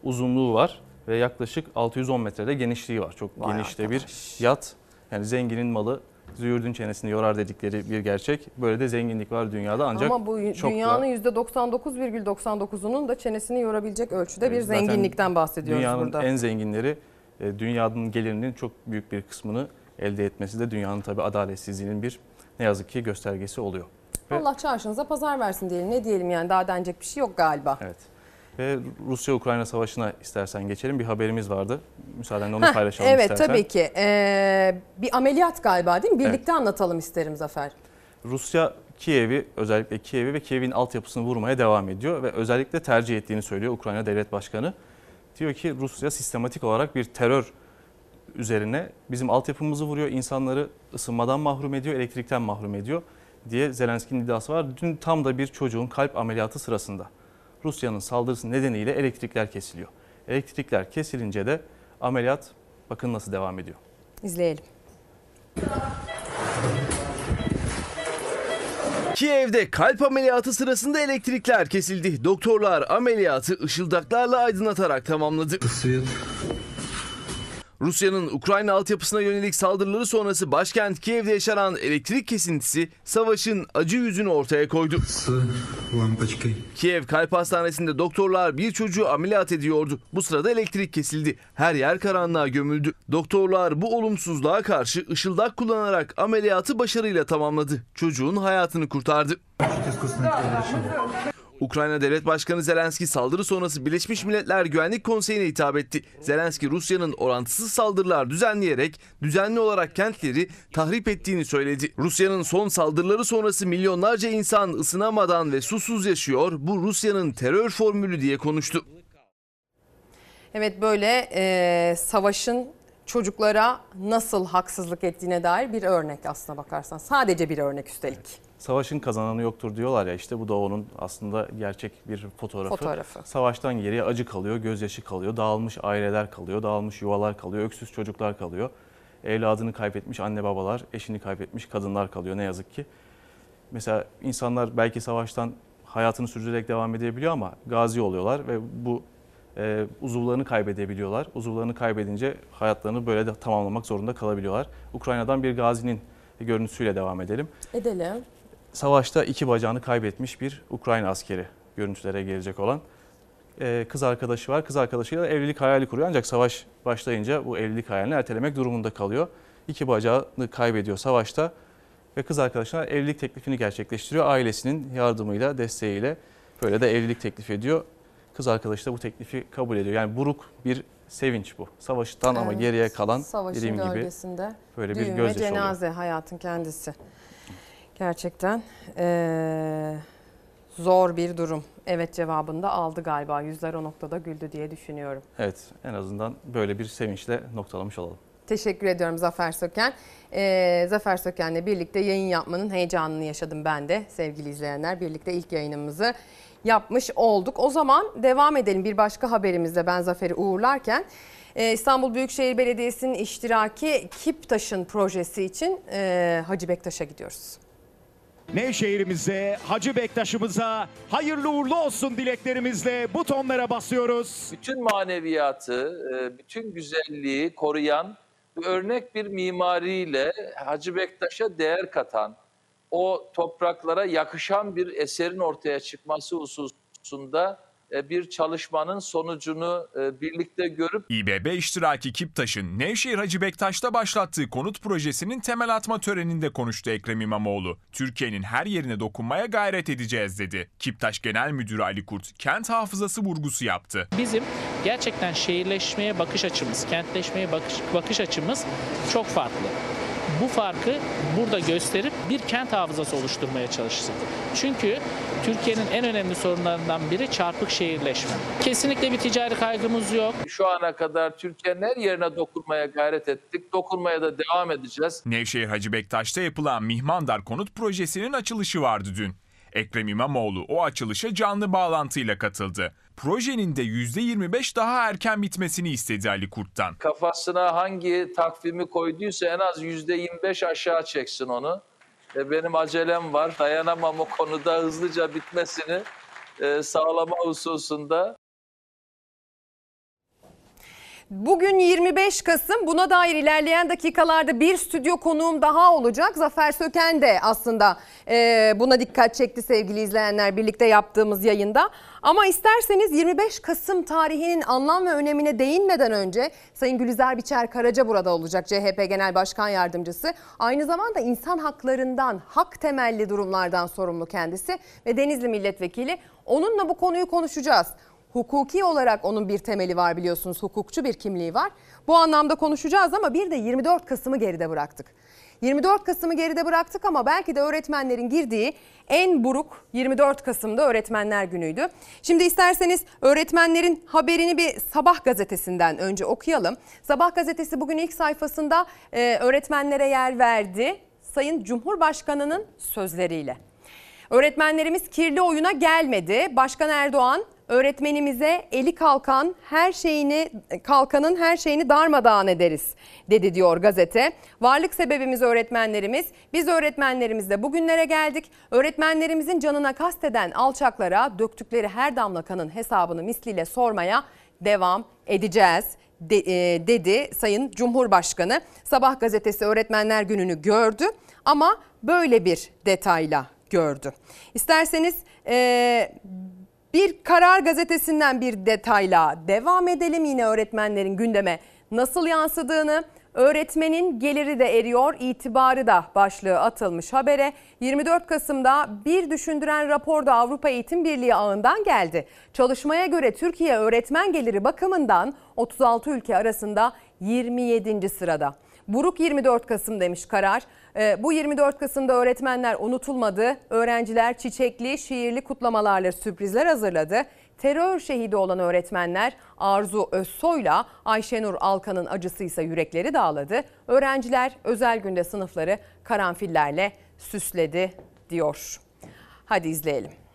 uzunluğu var ve yaklaşık 610 metrede genişliği var. Çok Vay geniş de bir yat. Yani zenginin malı züğürdün çenesini yorar dedikleri bir gerçek. Böyle de zenginlik var dünyada ancak Ama bu çok da- dünyanın %99,99'unun da çenesini yorabilecek ölçüde bir Zaten zenginlikten bahsediyoruz dünyanın burada. en zenginleri e, dünyanın gelirinin çok büyük bir kısmını elde etmesi de dünyanın tabii adaletsizliğinin bir ne yazık ki göstergesi oluyor. Allah çarşınıza pazar versin diyelim. Ne diyelim yani daha denecek bir şey yok galiba. Evet. Ve Rusya-Ukrayna savaşına istersen geçelim. Bir haberimiz vardı. Müsaadenle onu Heh, paylaşalım evet istersen. tabii ki. Ee, bir ameliyat galiba değil mi? Evet. Birlikte anlatalım isterim Zafer. Rusya Kiev'i özellikle Kiev'i ve Kiev'in altyapısını vurmaya devam ediyor ve özellikle tercih ettiğini söylüyor Ukrayna Devlet Başkanı. Diyor ki Rusya sistematik olarak bir terör üzerine bizim altyapımızı vuruyor, insanları ısınmadan mahrum ediyor, elektrikten mahrum ediyor diye Zelenski'nin iddiası var. Dün tam da bir çocuğun kalp ameliyatı sırasında Rusya'nın saldırısı nedeniyle elektrikler kesiliyor. Elektrikler kesilince de ameliyat bakın nasıl devam ediyor. İzleyelim. Kiev'de kalp ameliyatı sırasında elektrikler kesildi. Doktorlar ameliyatı ışıldaklarla aydınlatarak tamamladı. Rusya'nın Ukrayna altyapısına yönelik saldırıları sonrası başkent Kiev'de yaşanan elektrik kesintisi savaşın acı yüzünü ortaya koydu. Kiev Kalp Hastanesi'nde doktorlar bir çocuğu ameliyat ediyordu. Bu sırada elektrik kesildi. Her yer karanlığa gömüldü. Doktorlar bu olumsuzluğa karşı ışıldak kullanarak ameliyatı başarıyla tamamladı. Çocuğun hayatını kurtardı. Ukrayna Devlet Başkanı Zelenski saldırı sonrası Birleşmiş Milletler Güvenlik Konseyi'ne hitap etti. Zelenski Rusya'nın orantısız saldırılar düzenleyerek düzenli olarak kentleri tahrip ettiğini söyledi. Rusya'nın son saldırıları sonrası milyonlarca insan ısınamadan ve susuz yaşıyor. Bu Rusya'nın terör formülü diye konuştu. Evet böyle e, savaşın çocuklara nasıl haksızlık ettiğine dair bir örnek aslına bakarsan. Sadece bir örnek üstelik. Savaşın kazananı yoktur diyorlar ya işte bu da onun aslında gerçek bir fotoğrafı. Fotoğrafı. Savaştan geriye acı kalıyor, gözyaşı kalıyor, dağılmış aileler kalıyor, dağılmış yuvalar kalıyor, öksüz çocuklar kalıyor. Evladını kaybetmiş anne babalar, eşini kaybetmiş kadınlar kalıyor ne yazık ki. Mesela insanlar belki savaştan hayatını sürdürerek devam edebiliyor ama gazi oluyorlar ve bu e, uzuvlarını kaybedebiliyorlar. Uzuvlarını kaybedince hayatlarını böyle de tamamlamak zorunda kalabiliyorlar. Ukrayna'dan bir gazinin görüntüsüyle devam edelim. Edelim. Savaşta iki bacağını kaybetmiş bir Ukrayna askeri görüntülere gelecek olan. Ee, kız arkadaşı var. Kız arkadaşıyla evlilik hayali kuruyor ancak savaş başlayınca bu evlilik hayalini ertelemek durumunda kalıyor. İki bacağını kaybediyor savaşta ve kız arkadaşına evlilik teklifini gerçekleştiriyor. Ailesinin yardımıyla, desteğiyle böyle de evlilik teklif ediyor. Kız arkadaşı da bu teklifi kabul ediyor. Yani buruk bir sevinç bu. Savaştan ama Evet. geriye kalan dediğim gibi böyle bir gözyaşı oluyor. cenaze hayatın kendisi. Gerçekten eee, zor bir durum. Evet cevabını da aldı galiba. Yüzler o noktada güldü diye düşünüyorum. Evet en azından böyle bir sevinçle noktalamış olalım. Teşekkür ediyorum Zafer Söken. Ee, Zafer Söken'le birlikte yayın yapmanın heyecanını yaşadım ben de sevgili izleyenler. Birlikte ilk yayınımızı yapmış olduk. O zaman devam edelim bir başka haberimizle ben Zafer'i uğurlarken. Ee, İstanbul Büyükşehir Belediyesi'nin iştiraki Kiptaş'ın projesi için e, Hacı Bektaş'a gidiyoruz. Nevşehir'imize, Hacı Bektaş'ımıza hayırlı uğurlu olsun dileklerimizle butonlara basıyoruz. bütün maneviyatı, e, bütün güzelliği koruyan örnek bir mimariyle Hacı Bektaş'a değer katan, o topraklara yakışan bir eserin ortaya çıkması hususunda bir çalışmanın sonucunu e, birlikte görüp İBB iştiraki Kiptaş'ın Nevşehir Hacı Bektaş'ta başlattığı konut projesinin temel atma töreninde konuştu Ekrem İmamoğlu. Türkiye'nin her yerine dokunmaya gayret edeceğiz dedi. Kiptaş Genel Müdürü Ali Kurt, kent hafızası vurgusu yaptı. Bizim gerçekten şehirleşmeye bakış açımız, kentleşmeye bakış, bakış açımız çok farklı. Bu farkı burada gösterip bir kent hafızası oluşturmaya çalıştık. Çünkü Türkiye'nin en önemli sorunlarından biri çarpık şehirleşme. Kesinlikle bir ticari kaygımız yok. şu ana kadar Türkiye'nin her yerine dokunmaya gayret ettik. Dokunmaya da devam edeceğiz. Nevşehir Hacı Bektaş'ta yapılan Mihmandar konut projesinin açılışı vardı dün. Ekrem İmamoğlu o açılışa canlı bağlantıyla katıldı. Projenin de %25 daha erken bitmesini istedi Ali Kurt'tan. Kafasına hangi takvimi koyduysa en az yüzde 25 aşağı çeksin onu. E, benim acelem var. Dayanamam o konuda hızlıca bitmesini e, sağlama hususunda. Bugün 25 Kasım buna dair ilerleyen dakikalarda bir stüdyo konuğum daha olacak. Zafer Söken de aslında e, buna dikkat çekti sevgili izleyenler birlikte yaptığımız yayında. Ama isterseniz 25 Kasım tarihinin anlam ve önemine değinmeden önce Sayın Gülizar Biçer Karaca burada olacak CHP Genel Başkan Yardımcısı. Aynı zamanda insan haklarından, hak temelli durumlardan sorumlu kendisi ve Denizli Milletvekili. Onunla bu konuyu konuşacağız. Hukuki olarak onun bir temeli var biliyorsunuz. Hukukçu bir kimliği var. Bu anlamda konuşacağız ama bir de 24 Kasım'ı geride bıraktık. 24 Kasım'ı geride bıraktık ama belki de öğretmenlerin girdiği en buruk 24 Kasım'da öğretmenler günüydü. Şimdi isterseniz öğretmenlerin haberini bir Sabah gazetesinden önce okuyalım. Sabah gazetesi bugün ilk sayfasında e, öğretmenlere yer verdi. Sayın Cumhurbaşkanı'nın sözleriyle. Öğretmenlerimiz kirli oyuna gelmedi. Başkan Erdoğan öğretmenimize eli kalkan her şeyini kalkanın her şeyini darmadağın ederiz dedi diyor gazete. Varlık sebebimiz öğretmenlerimiz. Biz öğretmenlerimizle bugünlere geldik. Öğretmenlerimizin canına kasteden alçaklara döktükleri her damla kanın hesabını misliyle sormaya devam edeceğiz de- e, dedi Sayın Cumhurbaşkanı. Sabah gazetesi Öğretmenler Günü'nü gördü ama böyle bir detayla gördü. İsterseniz e, bir karar gazetesinden bir detayla devam edelim yine öğretmenlerin gündeme nasıl yansıdığını. Öğretmenin geliri de eriyor, itibarı da başlığı atılmış habere. 24 Kasım'da bir düşündüren rapor da Avrupa Eğitim Birliği ağından geldi. Çalışmaya göre Türkiye öğretmen geliri bakımından 36 ülke arasında 27. sırada. Buruk 24 Kasım demiş karar. Ee, bu 24 Kasım'da öğretmenler unutulmadı. Öğrenciler çiçekli, şiirli kutlamalarla sürprizler hazırladı. Terör şehidi olan öğretmenler Arzu Özsoy'la Ayşenur Alkan'ın acısıysa yürekleri dağladı. Öğrenciler özel günde sınıfları karanfillerle süsledi diyor. Hadi izleyelim.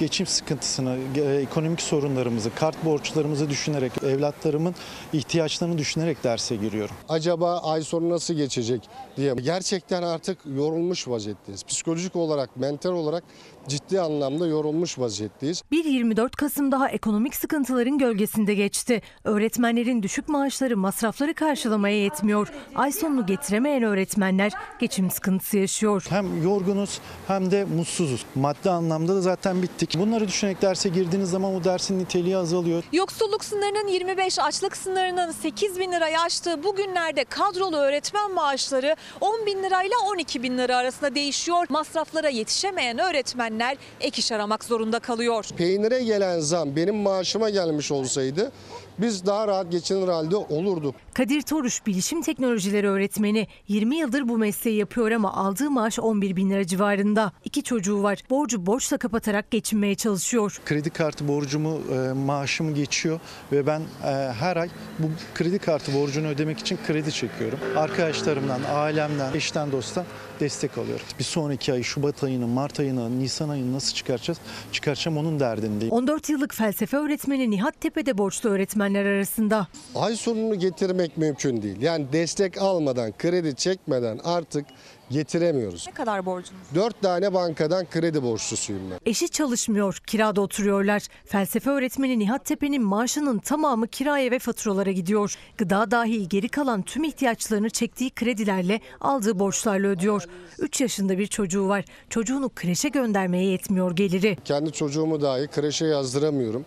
Geçim sıkıntısını, e, ekonomik sorunlarımızı, kart borçlarımızı düşünerek, evlatlarımın ihtiyaçlarını düşünerek derse giriyorum. Acaba ay sonu nasıl geçecek diye. Gerçekten artık yorulmuş vaziyetteyiz. Psikolojik olarak, mental olarak ciddi anlamda yorulmuş vaziyetteyiz. Bir 24 Kasım daha ekonomik sıkıntıların gölgesinde geçti. Öğretmenlerin düşük maaşları masrafları karşılamaya yetmiyor. Ay sonunu getiremeyen öğretmenler geçim sıkıntısı yaşıyor. Hem yorgunuz hem de mutsuzuz. Maddi anlamda da zaten bittik. Bunları düşünerek derse girdiğiniz zaman o dersin niteliği azalıyor. Yoksulluk sınırının 25, açlık sınırının 8 bin lirayı aştığı bu günlerde kadrolu öğretmen maaşları 10 bin lirayla 12 bin lira arasında değişiyor. Masraflara yetişemeyen öğretmenler ek iş aramak zorunda kalıyor. Peynire gelen zam benim maaşıma gelmiş olsaydı biz daha rahat geçinir halde olurduk. Kadir Toruş bilişim teknolojileri öğretmeni 20 yıldır bu mesleği yapıyor ama aldığı maaş 11 bin lira civarında. İki çocuğu var. Borcu borçla kapatarak geçinmeye çalışıyor. Kredi kartı borcumu, e, maaşımı geçiyor ve ben e, her ay bu kredi kartı borcunu ödemek için kredi çekiyorum. Arkadaşlarımdan, ailemden, eşten, dosttan destek alıyorum. Bir sonraki ay Şubat ayını, Mart ayını, Nisan ayını nasıl çıkaracağız? Çıkaracağım onun derdindeyim. 14 yıllık felsefe öğretmeni Nihat Tepe'de borçlu öğretmenler arasında. Ay sonunu getirmek mümkün değil. Yani destek almadan, kredi çekmeden artık getiremiyoruz. Ne kadar borcunuz? Dört tane bankadan kredi borçlusuyum ben. Eşi çalışmıyor, kirada oturuyorlar. Felsefe öğretmeni Nihat Tepe'nin maaşının tamamı kiraya ve faturalara gidiyor. Gıda dahil geri kalan tüm ihtiyaçlarını çektiği kredilerle aldığı borçlarla ödüyor. 3 yaşında bir çocuğu var. Çocuğunu kreşe göndermeye yetmiyor geliri. Kendi çocuğumu dahi kreşe yazdıramıyorum.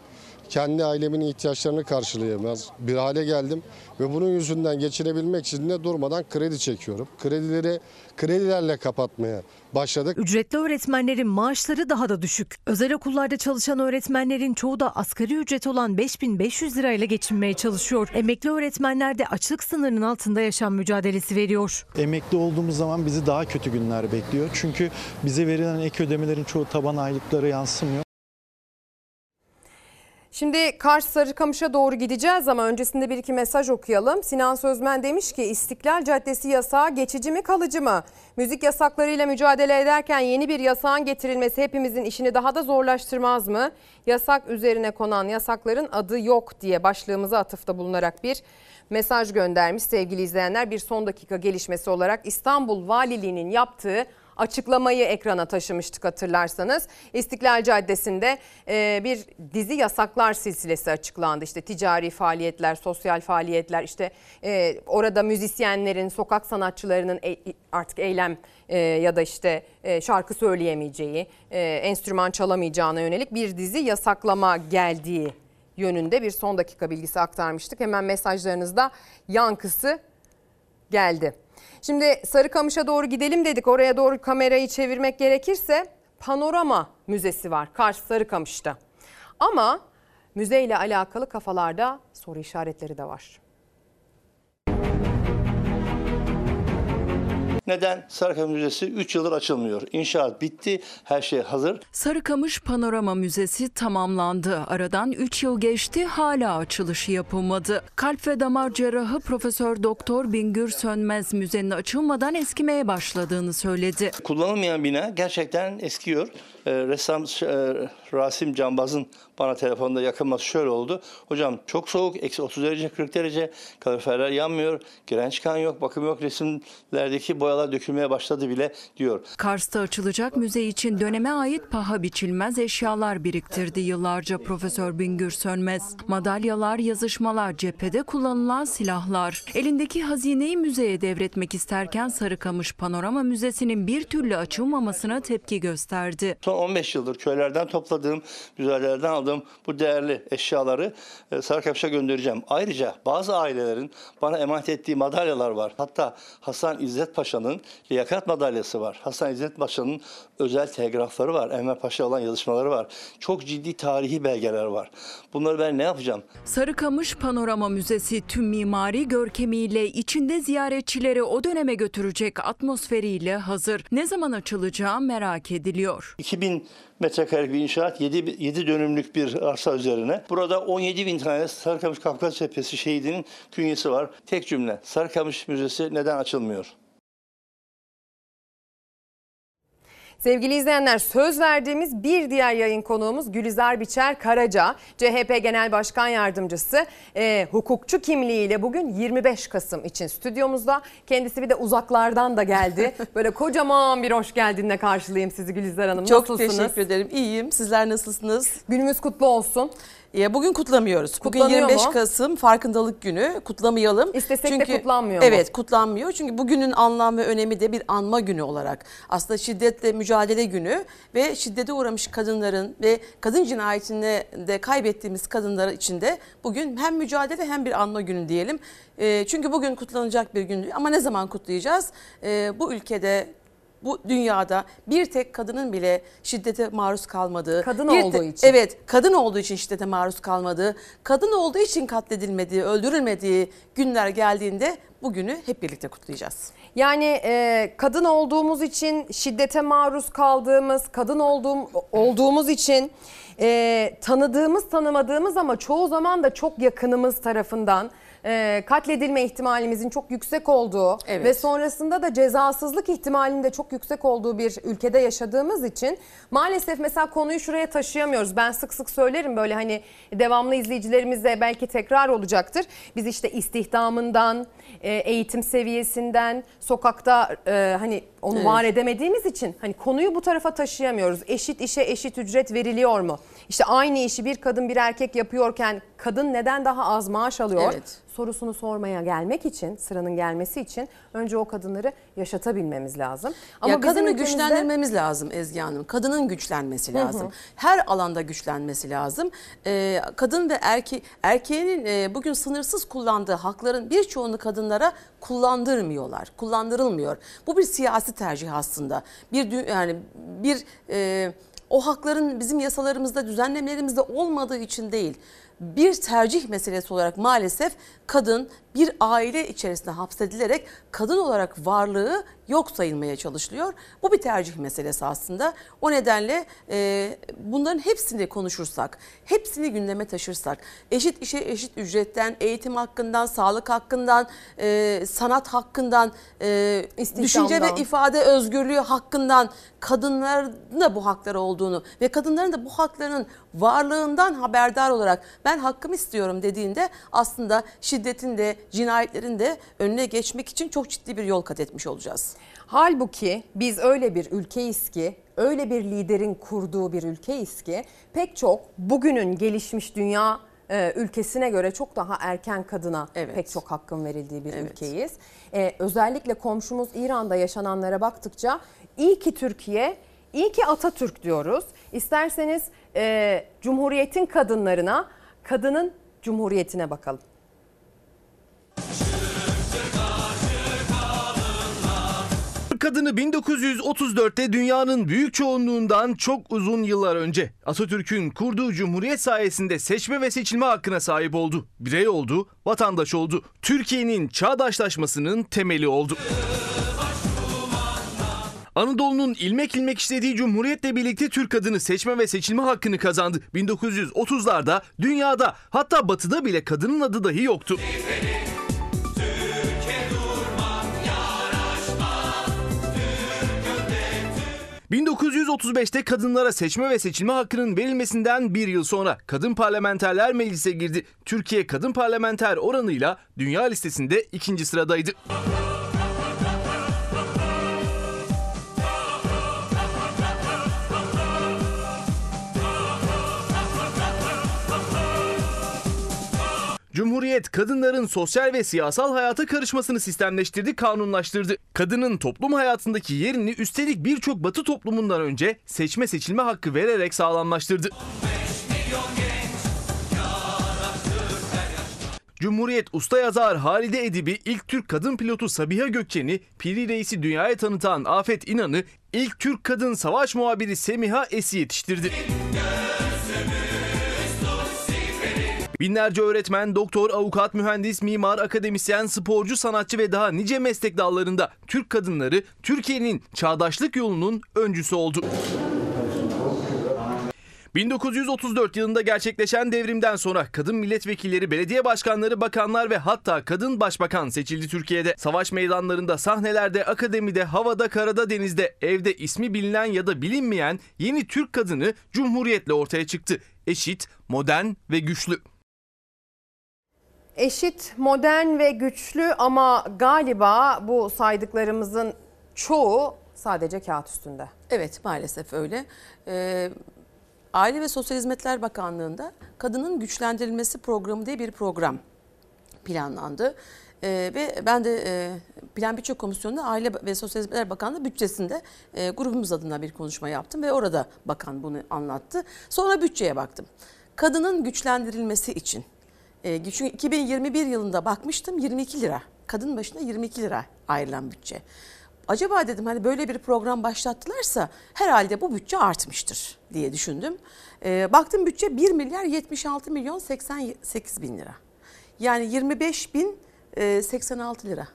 Kendi ailemin ihtiyaçlarını karşılayamaz bir hale geldim ve bunun yüzünden geçirebilmek için de durmadan kredi çekiyorum. Kredileri kredilerle kapatmaya başladık. Ücretli öğretmenlerin maaşları daha da düşük. Özel okullarda çalışan öğretmenlerin çoğu da asgari ücret olan 5500 lirayla geçinmeye çalışıyor. Emekli öğretmenler de açlık sınırının altında yaşam mücadelesi veriyor. Emekli olduğumuz zaman bizi daha kötü günler bekliyor. Çünkü bize verilen ek ödemelerin çoğu taban aylıklara yansımıyor. Şimdi Kars Sarıkamış'a doğru gideceğiz ama öncesinde bir iki mesaj okuyalım. Sinan Sözmen demiş ki İstiklal Caddesi yasağı geçici mi kalıcı mı? Müzik yasaklarıyla mücadele ederken yeni bir yasağın getirilmesi hepimizin işini daha da zorlaştırmaz mı? Yasak üzerine konan yasakların adı yok diye başlığımıza atıfta bulunarak bir mesaj göndermiş sevgili izleyenler. Bir son dakika gelişmesi olarak İstanbul Valiliği'nin yaptığı açıklamayı ekrana taşımıştık hatırlarsanız. İstiklal Caddesi'nde e, bir dizi yasaklar silsilesi açıklandı. İşte ticari faaliyetler, sosyal faaliyetler, işte e, orada müzisyenlerin, sokak sanatçılarının e, artık eylem ya da işte şarkı söyleyemeyeceği, enstrüman çalamayacağına yönelik bir dizi yasaklama geldiği yönünde bir son dakika bilgisi aktarmıştık. Hemen mesajlarınızda yankısı geldi. Şimdi Sarıkamış'a doğru gidelim dedik. Oraya doğru kamerayı çevirmek gerekirse Panorama Müzesi var Kars Sarıkamış'ta. Ama müzeyle alakalı kafalarda soru işaretleri de var. Neden? Sarıkamış Müzesi 3 yıldır açılmıyor. İnşaat bitti, her şey hazır. Sarıkamış Panorama Müzesi tamamlandı. Aradan 3 yıl geçti, hala açılışı yapılmadı. Kalp ve damar cerrahı Profesör Doktor Bingür Sönmez müzenin açılmadan eskimeye başladığını söyledi. Kullanılmayan bina gerçekten eskiyor. Ee, ressam e, Rasim Cambaz'ın bana telefonda yakınması şöyle oldu. Hocam çok soğuk, eksi 30 derece, 40 derece, kaloriferler yanmıyor, giren çıkan yok, bakım yok, resimlerdeki boyalar dökülmeye başladı bile diyor. Kars'ta açılacak müze için döneme ait paha biçilmez eşyalar biriktirdi yıllarca Profesör Bingür Sönmez. Madalyalar, yazışmalar, cephede kullanılan silahlar. Elindeki hazineyi müzeye devretmek isterken Sarıkamış Panorama Müzesi'nin bir türlü açılmamasına tepki gösterdi. Son 15 yıldır köylerden topladığım, müzelerden aldığım bu değerli eşyaları e, Sarıkamış'a göndereceğim. Ayrıca bazı ailelerin bana emanet ettiği madalyalar var. Hatta Hasan İzzet Paşa'nın liyakat madalyası var. Hasan İzzet Paşa'nın özel telgrafları var. Enver Paşa olan yazışmaları var. Çok ciddi tarihi belgeler var. Bunları ben ne yapacağım? Sarıkamış Panorama Müzesi tüm mimari görkemiyle içinde ziyaretçileri o döneme götürecek atmosferiyle hazır. Ne zaman açılacağı merak ediliyor. 2000 metrekarelik bir inşaat 7, 7 dönümlük bir arsa üzerine. Burada 17 bin tane Sarıkamış Kafkas Cephesi şehidinin künyesi var. Tek cümle Sarıkamış Müzesi neden açılmıyor? Sevgili izleyenler söz verdiğimiz bir diğer yayın konuğumuz Gülizar Biçer Karaca. CHP Genel Başkan Yardımcısı e, hukukçu kimliğiyle bugün 25 Kasım için stüdyomuzda. Kendisi bir de uzaklardan da geldi. Böyle kocaman bir hoş geldinle karşılayayım sizi Gülizar Hanım. Çok Nasılsınız? teşekkür ederim. İyiyim. Sizler nasılsınız? Günümüz kutlu olsun. Ya bugün kutlamıyoruz. Bugün Kutlanıyor 25 mu? Kasım farkındalık günü. Kutlamayalım. İstesek de kutlanmıyor mu? Evet, kutlanmıyor. Çünkü bugünün anlam ve önemi de bir anma günü olarak. Aslında şiddetle mücadele günü ve şiddete uğramış kadınların ve kadın cinayetinde de kaybettiğimiz kadınlar için de bugün hem mücadele hem bir anma günü diyelim. E, çünkü bugün kutlanacak bir gün ama ne zaman kutlayacağız? E, bu ülkede bu dünyada bir tek kadının bile şiddete maruz kalmadığı, Kadın bir olduğu için. Evet, kadın olduğu için şiddete maruz kalmadığı, kadın olduğu için katledilmediği, öldürülmediği günler geldiğinde bugünü hep birlikte kutlayacağız. Yani e, kadın olduğumuz için şiddete maruz kaldığımız, kadın olduğum, olduğumuz için e, tanıdığımız tanımadığımız ama çoğu zaman da çok yakınımız tarafından e, katledilme ihtimalimizin çok yüksek olduğu Evet. ve sonrasında da cezasızlık ihtimalinin de çok yüksek olduğu bir ülkede yaşadığımız için maalesef mesela konuyu şuraya taşıyamıyoruz. Ben sık sık söylerim böyle hani devamlı izleyicilerimize belki tekrar olacaktır. Biz işte istihdamından, e, eğitim seviyesinden, sokakta e, hani onu Evet. var edemediğimiz için hani konuyu bu tarafa taşıyamıyoruz. Eşit işe eşit ücret veriliyor mu? İşte aynı işi bir kadın bir erkek yapıyorken kadın neden daha az maaş alıyor? Evet. Sorusunu sormaya gelmek için, sıranın gelmesi için önce o kadınları yaşatabilmemiz lazım. Ama ya kadını ülkemizde- güçlendirmemiz lazım Ezgi Hanım. Kadının güçlenmesi Hı hı. lazım. Her alanda güçlenmesi lazım. Ee, kadın ve erke erkeğinin e, bugün sınırsız kullandığı hakların birçoğunu kadınlara kullandırmıyorlar. Kullandırılmıyor. Bu bir siyasi tercih aslında. Bir yani bir e, o hakların bizim yasalarımızda, düzenlemelerimizde olmadığı için değil. Bir tercih meselesi olarak maalesef kadın bir aile içerisinde hapsedilerek kadın olarak varlığı yok sayılmaya çalışılıyor. Bu bir tercih meselesi aslında. O nedenle e, bunların hepsini konuşursak, hepsini gündeme taşırsak, eşit işe eşit ücretten, eğitim hakkından, sağlık hakkından, e, sanat hakkından, e, düşünce ve ifade özgürlüğü hakkından kadınların da bu hakları olduğunu ve kadınların da bu haklarının varlığından haberdar olarak ben hakkımı istiyorum dediğinde aslında şiddetin de cinayetlerin de önüne geçmek için çok ciddi bir yol kat etmiş olacağız. Halbuki biz öyle bir ülkeyiz ki, öyle bir liderin kurduğu bir ülkeyiz ki pek çok bugünün gelişmiş dünya e, ülkesine göre çok daha erken kadına pek çok hakkın verildiği bir ülkeyiz. E, özellikle komşumuz İran'da yaşananlara baktıkça iyi ki Türkiye, iyi ki Atatürk diyoruz. İsterseniz e, Cumhuriyet'in kadınlarına, kadının Cumhuriyet'ine bakalım. Kadını 1934'te dünyanın büyük çoğunluğundan çok uzun yıllar önce Atatürk'ün kurduğu cumhuriyet sayesinde seçme ve seçilme hakkına sahip oldu. Birey oldu, vatandaş oldu. Türkiye'nin çağdaşlaşmasının temeli oldu. Anadolu'nun ilmek ilmek işlediği cumhuriyetle birlikte Türk kadını seçme ve seçilme hakkını kazandı. 1930'larda dünyada hatta batıda bile kadının adı dahi yoktu. 1935'te kadınlara seçme ve seçilme hakkının verilmesinden bir yıl sonra Kadın Parlamenterler Meclise girdi. Türkiye kadın parlamenter oranıyla dünya listesinde ikinci sıradaydı. Cumhuriyet kadınların sosyal ve siyasal hayata karışmasını sistemleştirdi, kanunlaştırdı. Kadının toplum hayatındaki yerini üstelik birçok batı toplumundan önce seçme seçilme hakkı vererek sağlamlaştırdı. Cumhuriyet usta yazar Halide Edip'i ilk Türk kadın pilotu Sabiha Gökçen'i, Piri Reis'i dünyaya tanıtan Afet İnan'ı, ilk Türk kadın savaş muhabiri Semiha Es'i yetiştirdi. Binlerce öğretmen, doktor, avukat, mühendis, mimar, akademisyen, sporcu, sanatçı ve daha nice meslek dallarında Türk kadınları Türkiye'nin çağdaşlık yolunun öncüsü oldu. 1934 yılında gerçekleşen devrimden sonra kadın milletvekilleri, belediye başkanları, bakanlar ve hatta kadın başbakan seçildi Türkiye'de. Savaş meydanlarında, sahnelerde, akademide, havada, karada, denizde, evde ismi bilinen ya da bilinmeyen yeni Türk kadını Cumhuriyet'le ortaya çıktı. Eşit, modern ve güçlü. Eşit, modern ve güçlü ama galiba bu saydıklarımızın çoğu sadece kağıt üstünde. Evet maalesef öyle. Ee, Aile ve Sosyal Hizmetler Bakanlığı'nda kadının güçlendirilmesi programı diye bir program planlandı. Ee, ve ben de e, Plan Bütçe Komisyonu'nda Aile ve Sosyal Hizmetler Bakanlığı bütçesinde e, grubumuz adına bir konuşma yaptım ve orada bakan bunu anlattı. Sonra bütçeye baktım. Kadının güçlendirilmesi için e, çünkü 2021 yılında bakmıştım 22 lira. Kadın başına 22 lira ayrılan bütçe. Acaba dedim hani böyle bir program başlattılarsa herhalde bu bütçe artmıştır diye düşündüm. E, baktım bütçe 1 milyar 76 milyon 88 bin lira. Yani 25 bin e, 86 lira.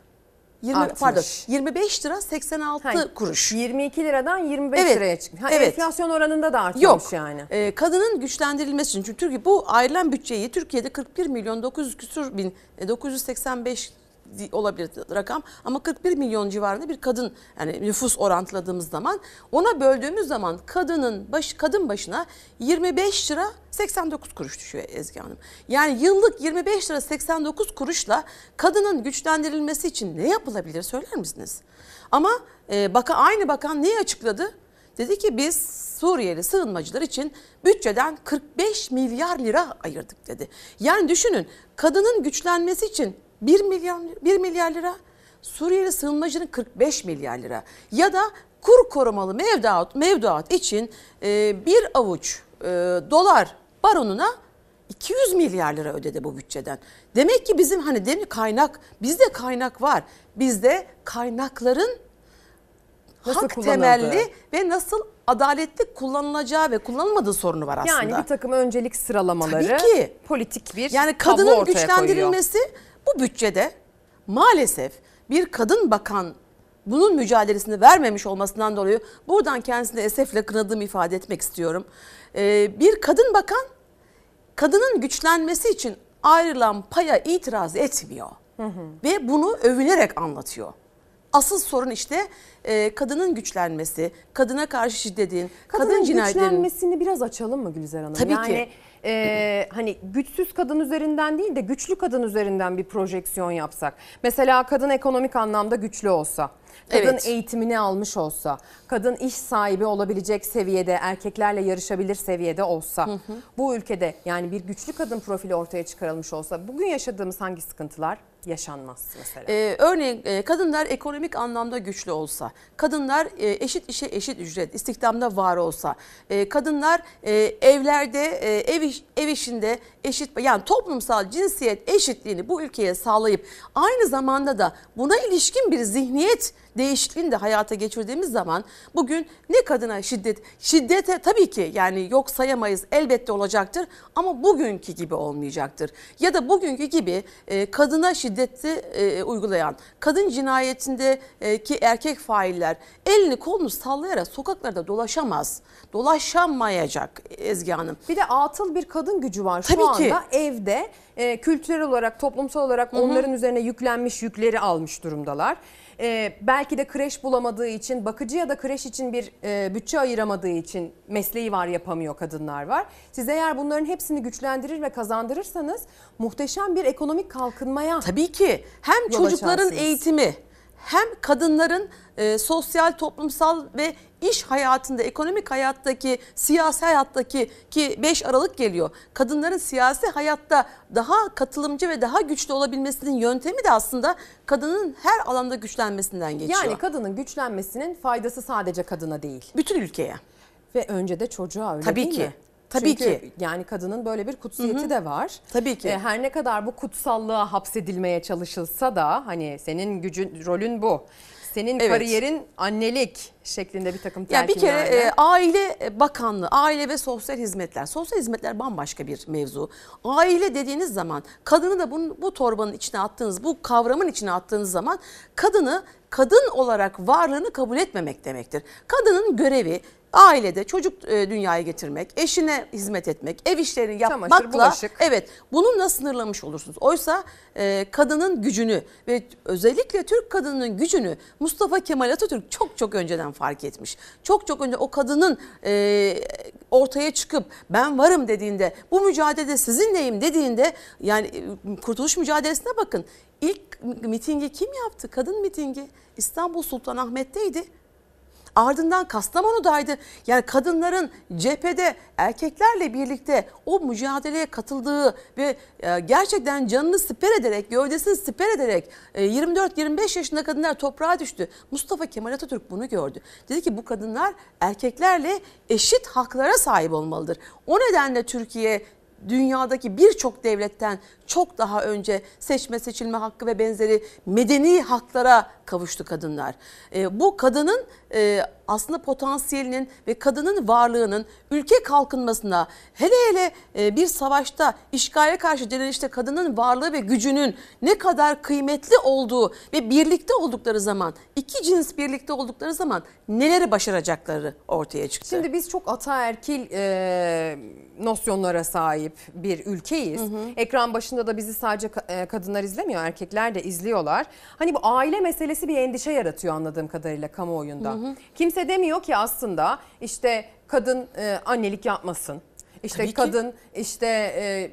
20, Artmış. pardon 25 lira 86 Ha, kuruş. 22 liradan 25 Evet, liraya çıkmış. Ha, evet. Enflasyon oranında da artmış Yok. yani. Ee, kadının güçlendirilmesi için çünkü Türkiye bu ayrılan bütçeyi Türkiye'de 41 milyon 900 küsur bin e, 985 di- olabilir rakam ama 41 milyon civarında bir kadın yani nüfus orantıladığımız zaman ona böldüğümüz zaman kadının baş kadın başına 25 lira 89 kuruş düşüyor Ezgi Hanım. Yani yıllık 25 lira 89 kuruşla kadının güçlendirilmesi için ne yapılabilir söyler misiniz? Ama e, baka, aynı bakan neyi açıkladı? Dedi ki biz Suriyeli sığınmacılar için bütçeden 45 milyar lira ayırdık dedi. Yani düşünün kadının güçlenmesi için 1 milyar, 1 milyar lira, Suriyeli sığınmacının 45 milyar lira ya da kur korumalı mevduat, mevduat için e, bir avuç e, dolar baronuna 200 milyar lira ödedi bu bütçeden. Demek ki bizim hani mi kaynak, bizde kaynak var. Bizde kaynakların Nasıl hak temelli ve nasıl adaletli kullanılacağı ve kullanılmadığı sorunu var aslında. Yani bir takım öncelik sıralamaları Tabii ki. politik bir Yani kadının güçlendirilmesi bu bütçede maalesef bir kadın bakan bunun mücadelesini vermemiş olmasından dolayı buradan kendisine esefle kınadığımı ifade etmek istiyorum. Ee, bir kadın bakan kadının güçlenmesi için ayrılan paya itiraz etmiyor ve bunu övünerek anlatıyor. Asıl sorun işte e, kadının güçlenmesi, kadına karşı şiddetin, Kadının kadın cinayetlerinin güçlenmesini biraz açalım mı Gülizar Hanım? Tabii yani, ki. E, hani güçsüz kadın üzerinden değil de güçlü kadın üzerinden bir projeksiyon yapsak. Mesela kadın ekonomik anlamda güçlü olsa, kadın Evet. eğitimini almış olsa, kadın iş sahibi olabilecek seviyede, erkeklerle yarışabilir seviyede olsa, bu ülkede yani bir güçlü kadın profili ortaya çıkarılmış olsa bugün yaşadığımız hangi sıkıntılar yaşanmaz mesela? Ee, örneğin e, kadınlar ekonomik anlamda güçlü olsa, kadınlar e, eşit işe eşit ücret, istihdamda var olsa, e, kadınlar e, evlerde, e, ev, iş- ev işinde eşit, yani toplumsal cinsiyet eşitliğini bu ülkeye sağlayıp aynı zamanda da buna ilişkin bir zihniyet değişikliğini de hayata geçirdiğimiz zaman bugün ne kadına şiddet, şiddete tabii ki yani yok sayamayız elbette olacaktır ama bugünkü gibi olmayacaktır. Ya da bugünkü gibi e, kadına şiddeti e, uygulayan, kadın cinayetindeki erkek failler elini kolunu sallayarak sokaklarda dolaşamaz. Dolaşamayacak Ezgi Hanım. Bir de atıl bir kadın gücü var şu Tabii anda ki. evde e, kültürel olarak toplumsal olarak hı. onların üzerine yüklenmiş yükleri almış durumdalar. E, belki de kreş bulamadığı için bakıcı ya da kreş için bir e, bütçe ayıramadığı için mesleği var yapamıyor kadınlar var. Siz eğer bunların hepsini güçlendirir ve kazandırırsanız muhteşem bir ekonomik kalkınmaya Tabii ki hem yol çocukların açarsınız. eğitimi hem kadınların e, sosyal, toplumsal ve iş hayatında, ekonomik hayattaki, siyasi hayattaki ki 5 Aralık geliyor. Kadınların siyasi hayatta daha katılımcı ve daha güçlü olabilmesinin yöntemi de aslında kadının her alanda güçlenmesinden geçiyor. Yani kadının güçlenmesinin faydası sadece kadına değil. Bütün ülkeye. Ve önce de çocuğa öyle Tabii değil ki. mi? Tabii Çünkü ki. yani kadının böyle bir kutsiyeti Hı hı. de var. Tabii ki. E, her ne kadar bu kutsallığa hapsedilmeye çalışılsa da hani senin gücün rolün bu. Senin Evet. kariyerin annelik şeklinde bir takım Ya bir kere e, aile bakanlığı, aile ve sosyal hizmetler. Sosyal hizmetler bambaşka bir mevzu. Aile dediğiniz zaman kadını da bunun, bu torbanın içine attığınız, bu kavramın içine attığınız zaman kadını kadın olarak varlığını kabul etmemek demektir. Kadının görevi ailede çocuk e, dünyaya getirmek, eşine hizmet etmek, ev işlerini yapmakla bulaşık. evet bununla sınırlamış olursunuz. Oysa e, kadının gücünü ve özellikle Türk kadının gücünü Mustafa Kemal Atatürk çok çok önceden fark etmiş. Çok çok önce o kadının e, ortaya çıkıp ben varım dediğinde bu mücadelede sizinleyim dediğinde yani e, kurtuluş mücadelesine bakın. İlk mitingi kim yaptı? Kadın mitingi İstanbul Sultanahmet'teydi. Ardından Kastamonu'daydı. Yani kadınların cephede erkeklerle birlikte o mücadeleye katıldığı ve e, gerçekten canını siper ederek, gövdesini siper ederek e, 24-25 yaşında kadınlar toprağa düştü. Mustafa Kemal Atatürk bunu gördü. Dedi ki bu kadınlar erkeklerle eşit haklara sahip olmalıdır. O nedenle Türkiye dünyadaki birçok devletten çok daha önce seçme seçilme hakkı ve benzeri medeni haklara kavuştu kadınlar. E, bu kadının e, aslında potansiyelinin ve kadının varlığının ülke kalkınmasına hele hele e, bir savaşta işgale karşı direnişte kadının varlığı ve gücünün ne kadar kıymetli olduğu ve birlikte oldukları zaman iki cins birlikte oldukları zaman neleri başaracakları ortaya çıktı. Şimdi biz çok ataerkil e, nosyonlara sahip bir ülkeyiz. Ekran başında da bizi sadece e, kadınlar izlemiyor, erkekler de izliyorlar. Hani bu aile meselesi bir endişe yaratıyor anladığım kadarıyla kamuoyunda. Hı hı. Kimse demiyor ki aslında işte kadın e, annelik yapmasın. İşte Tabii ki. kadın işte e,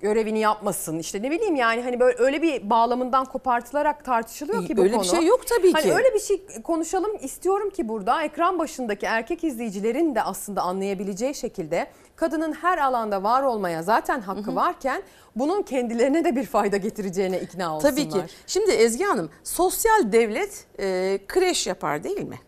görevini yapmasın. İşte ne bileyim yani hani böyle öyle bir bağlamından kopartılarak tartışılıyor ki bu Öyle bir konu. şey yok tabii Hani ki. öyle bir şey konuşalım istiyorum ki burada ekran başındaki erkek izleyicilerin de aslında anlayabileceği şekilde kadının her alanda var olmaya zaten hakkı varken bunun kendilerine de bir fayda getireceğine ikna olsunlar. Tabii ki. Şimdi Ezgi Hanım sosyal devlet e, kreş yapar değil mi?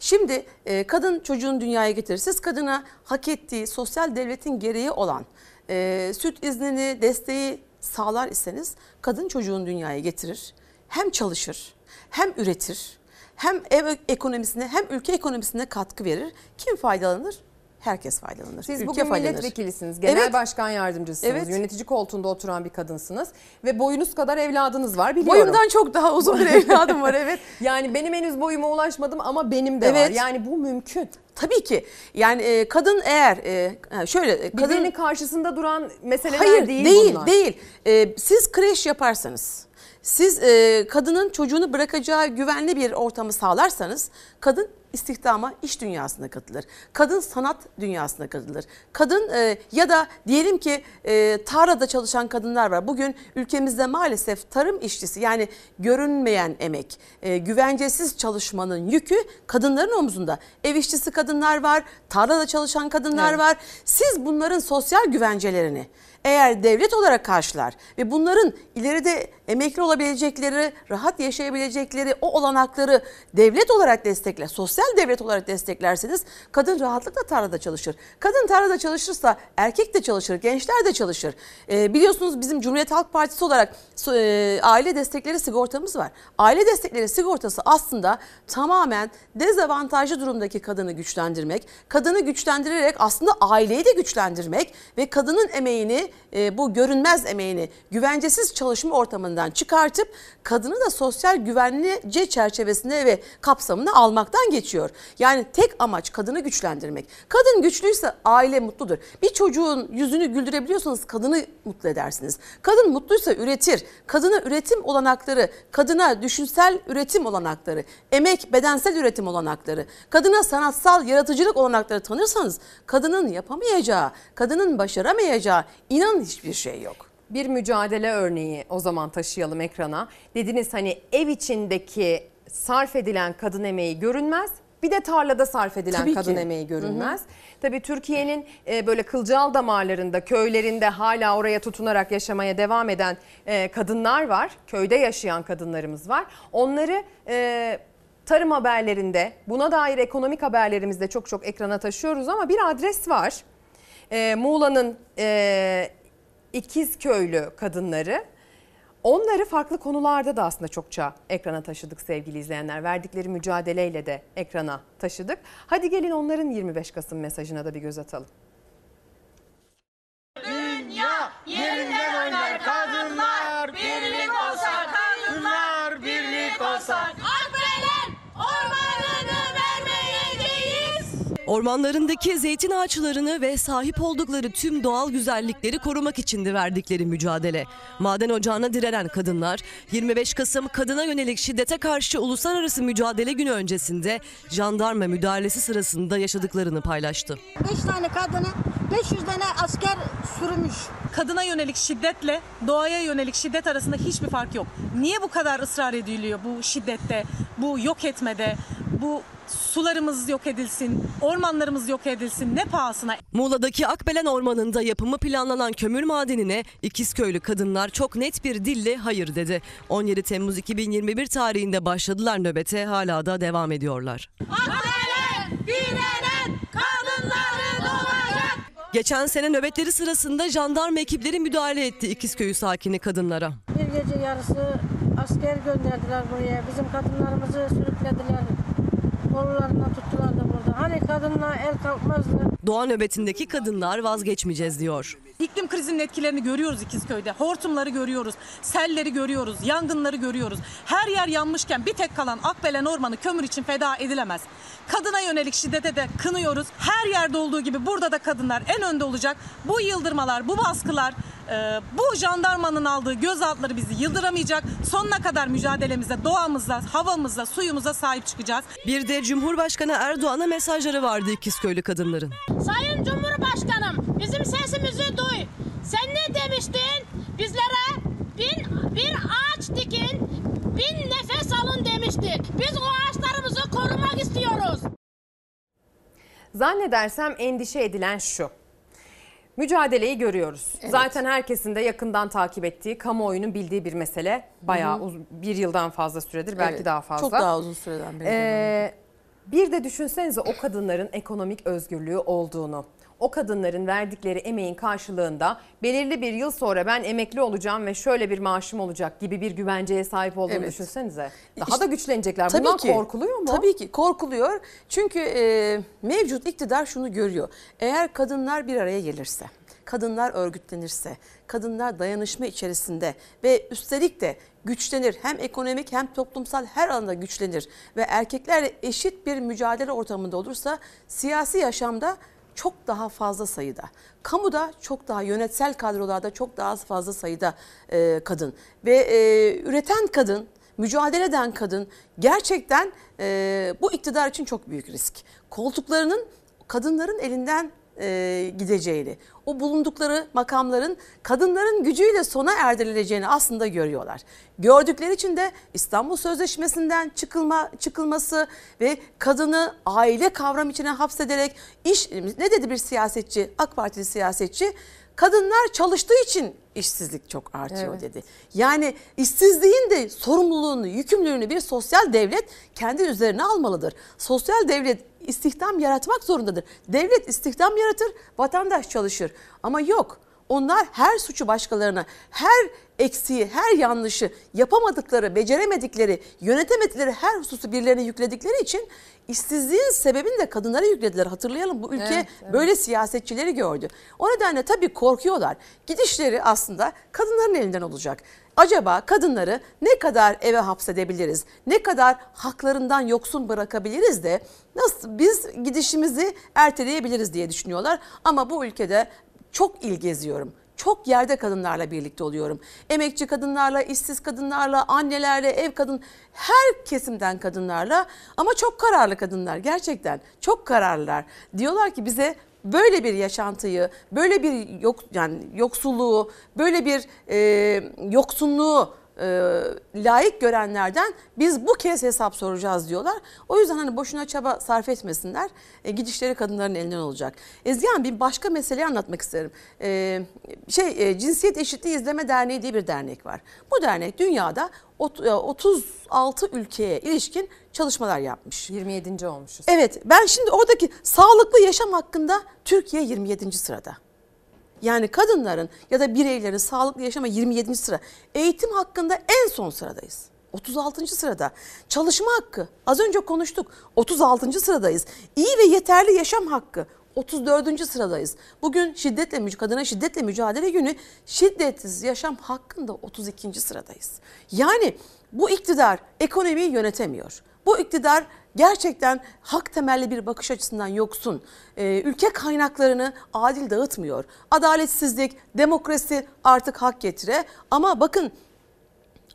Şimdi e, kadın çocuğun dünyaya getirir. Siz kadına hak ettiği sosyal devletin gereği olan e, süt iznini, desteği sağlar iseniz kadın çocuğun dünyaya getirir. Hem çalışır, hem üretir, hem ev ekonomisine hem ülke ekonomisine katkı verir. Kim faydalanır? Herkes faydalanır. Siz Ülke bugün faydalanır. milletvekilisiniz, genel Evet. başkan yardımcısınız, Evet. yönetici koltuğunda oturan bir kadınsınız ve boyunuz kadar evladınız var biliyorum. Boyumdan çok daha uzun bir evladım var evet. yani benim henüz boyuma ulaşmadım ama benim de var. Evet. Yani bu mümkün. Tabii ki. Yani e, kadın eğer e, şöyle e, kadın Birbirinin karşısında duran meseleler Hayır değil, değil bunlar. değil. E, siz kreş yaparsanız, siz e, kadının çocuğunu bırakacağı güvenli bir ortamı sağlarsanız kadın istihdama, iş dünyasına katılır. Kadın sanat dünyasına katılır. Kadın e, ya da diyelim ki e, tarlada çalışan kadınlar var. Bugün ülkemizde maalesef tarım işçisi yani görünmeyen emek, e, güvencesiz çalışmanın yükü kadınların omzunda. Ev işçisi kadınlar var, tarlada çalışan kadınlar Evet. var. Siz bunların sosyal güvencelerini eğer devlet olarak karşılar ve bunların ileride emekli olabilecekleri, rahat yaşayabilecekleri o olanakları devlet olarak destekler, sosyal devlet olarak desteklerseniz kadın rahatlıkla tarlada çalışır. Kadın tarlada çalışırsa erkek de çalışır, gençler de çalışır. Ee, biliyorsunuz bizim Cumhuriyet Halk Partisi olarak e, aile destekleri sigortamız var. Aile destekleri sigortası aslında tamamen dezavantajlı durumdaki kadını güçlendirmek, kadını güçlendirerek aslında aileyi de güçlendirmek ve kadının emeğini, e, bu görünmez emeğini güvencesiz çalışma ortamından çıkartıp kadını da sosyal güvence çerçevesine ve kapsamına almaktan geçiyor. Yani tek amaç kadını güçlendirmek. Kadın güçlüyse aile mutludur. Bir çocuğun yüzünü güldürebiliyorsanız kadını mutlu edersiniz. Kadın mutluysa üretir. Kadına üretim olanakları, kadına düşünsel üretim olanakları, emek, bedensel üretim olanakları, kadına sanatsal yaratıcılık olanakları tanırsanız kadının yapamayacağı, kadının başaramayacağı inanın hiçbir şey yok. bir mücadele örneği o zaman taşıyalım ekrana. Dediniz hani ev içindeki sarf edilen kadın emeği görünmez. Bir de tarlada sarf edilen Tabii kadın ki. emeği görünmez. Tabii Türkiye'nin e, böyle kılcal damarlarında, köylerinde hala oraya tutunarak yaşamaya devam eden e, kadınlar var. Köyde yaşayan kadınlarımız var. Onları e, tarım haberlerinde, buna dair ekonomik haberlerimizde çok çok ekrana taşıyoruz ama bir adres var. E, Muğla'nın e, İkizköylü kadınları. Onları farklı konularda da aslında çokça ekrana taşıdık sevgili izleyenler. Verdikleri mücadeleyle de ekrana taşıdık. Hadi gelin onların 25 Kasım mesajına da bir göz atalım. Dünya yerinden oynar Ormanlarındaki zeytin ağaçlarını ve sahip oldukları tüm doğal güzellikleri korumak içindi verdikleri mücadele. Maden ocağına direnen kadınlar 25 Kasım kadına yönelik şiddete karşı uluslararası mücadele günü öncesinde jandarma müdahalesi sırasında yaşadıklarını paylaştı. 5 tane kadını 500 tane asker sürmüş. Kadına yönelik şiddetle doğaya yönelik şiddet arasında hiçbir fark yok. Niye bu kadar ısrar ediliyor bu şiddette, bu yok etmede, bu sularımız yok edilsin, ormanlarımız yok edilsin ne pahasına? Muğla'daki Akbelen Ormanı'nda yapımı planlanan kömür madenine İkizköylü kadınlar çok net bir dille hayır dedi. 17 Temmuz 2021 tarihinde başladılar nöbete hala da devam ediyorlar. Akbelen direnen kadınları doğacak. Geçen sene nöbetleri sırasında jandarma ekipleri müdahale etti İkizköy'ü sakini kadınlara. Bir gece yarısı asker gönderdiler buraya. Bizim kadınlarımızı sürüklediler. Kollarından tuttular da. Hani kadınlar el kalkmazdı. Doğa nöbetindeki kadınlar vazgeçmeyeceğiz diyor. İklim krizinin etkilerini görüyoruz İkizköy'de. Hortumları görüyoruz, selleri görüyoruz, yangınları görüyoruz. Her yer yanmışken bir tek kalan Akbelen Ormanı kömür için feda edilemez. Kadına yönelik şiddete de kınıyoruz. Her yerde olduğu gibi burada da kadınlar en önde olacak. Bu yıldırmalar, bu baskılar, e, bu jandarmanın aldığı gözaltları bizi yıldıramayacak. Sonuna kadar mücadelemize, doğamıza, havamıza, suyumuza sahip çıkacağız. Bir de Cumhurbaşkanı Erdoğan'a mesajları vardı İkizköylü kadınların. Sayın Cumhurbaşkanım bizim sesimizi duy. Sen ne demiştin? Bizlere bin, bir ağaç dikin, bin nefes alın demiştik. Biz o ağaçlarımızı korumak istiyoruz. Zannedersem endişe edilen şu. Mücadeleyi görüyoruz. Zaten herkesin de yakından takip ettiği, kamuoyunun bildiği bir mesele. Bayağı uz- bir yıldan fazla süredir belki Evet, daha fazla. Çok daha uzun süreden beri. Ee, bir de düşünsenize o kadınların ekonomik özgürlüğü olduğunu. O kadınların verdikleri emeğin karşılığında belirli bir yıl sonra ben emekli olacağım ve şöyle bir maaşım olacak gibi bir güvenceye sahip olduğunu Evet. düşünsenize. Daha İşte- da güçlenecekler. Tabii Bundan ki. korkuluyor mu? Tabii ki korkuluyor. Çünkü e, mevcut iktidar şunu görüyor. Eğer kadınlar bir araya gelirse, kadınlar örgütlenirse, kadınlar dayanışma içerisinde ve üstelik de güçlenir. Hem ekonomik hem toplumsal her alanda güçlenir ve erkeklerle eşit bir mücadele ortamında olursa siyasi yaşamda çok daha fazla sayıda. Kamuda çok daha yönetsel kadrolarda çok daha fazla sayıda e, kadın ve e, üreten kadın, mücadele eden kadın gerçekten e, bu iktidar için çok büyük risk. Koltuklarının kadınların elinden e, gideceğini, o bulundukları makamların kadınların gücüyle sona erdirileceğini aslında görüyorlar. Gördükleri için de İstanbul Sözleşmesi'nden çıkılma çıkılması ve kadını aile kavram içine hapsederek iş ne dedi bir siyasetçi, AK Partili siyasetçi? Kadınlar çalıştığı için işsizlik çok artıyor Evet. dedi. Yani işsizliğin de sorumluluğunu, yükümlülüğünü bir sosyal devlet kendi üzerine almalıdır. Sosyal devlet istihdam yaratmak zorundadır. Devlet istihdam yaratır, vatandaş çalışır. Ama yok. Onlar her suçu başkalarına, her eksiği, her yanlışı yapamadıkları, beceremedikleri, yönetemedikleri her hususu birilerine yükledikleri için işsizliğin sebebini de kadınlara yüklediler. Hatırlayalım bu ülke Evet, evet. böyle siyasetçileri gördü. O nedenle tabii korkuyorlar. Gidişleri aslında kadınların elinden olacak. Acaba kadınları ne kadar eve hapsedebiliriz? Ne kadar haklarından yoksun bırakabiliriz de nasıl biz gidişimizi erteleyebiliriz diye düşünüyorlar. Ama bu ülkede çok il geziyorum. Çok yerde kadınlarla birlikte oluyorum. Emekçi kadınlarla, işsiz kadınlarla, annelerle, ev kadın, her kesimden kadınlarla ama çok kararlı kadınlar gerçekten. Çok kararlılar. Diyorlar ki bize böyle bir yaşantıyı, böyle bir yok yani yoksulluğu, böyle bir e, yoksunluğu e, layık görenlerden biz bu kez hesap soracağız diyorlar. O yüzden hani boşuna çaba sarf etmesinler. E, gidişleri kadınların elinden olacak. Ezgihan bir başka meseleyi anlatmak isterim. E, şey e, Cinsiyet Eşitliği İzleme Derneği diye bir dernek var. Bu dernek dünyada ot- e, 36 ülkeye ilişkin çalışmalar yapmış. 27. olmuşuz. Evet ben şimdi oradaki sağlıklı yaşam hakkında Türkiye 27. sırada. Yani kadınların ya da bireylerin sağlıklı yaşama 27. sıra. Eğitim hakkında en son sıradayız. 36. sırada. Çalışma hakkı az önce konuştuk 36. sıradayız. İyi ve yeterli yaşam hakkı 34. sıradayız. Bugün şiddetle kadına şiddetle mücadele günü şiddetsiz yaşam hakkında 32. sıradayız. Yani bu iktidar ekonomiyi yönetemiyor. Bu iktidar gerçekten hak temelli bir bakış açısından yoksun. Ee, ülke kaynaklarını adil dağıtmıyor. Adaletsizlik, demokrasi artık hak getire. Ama bakın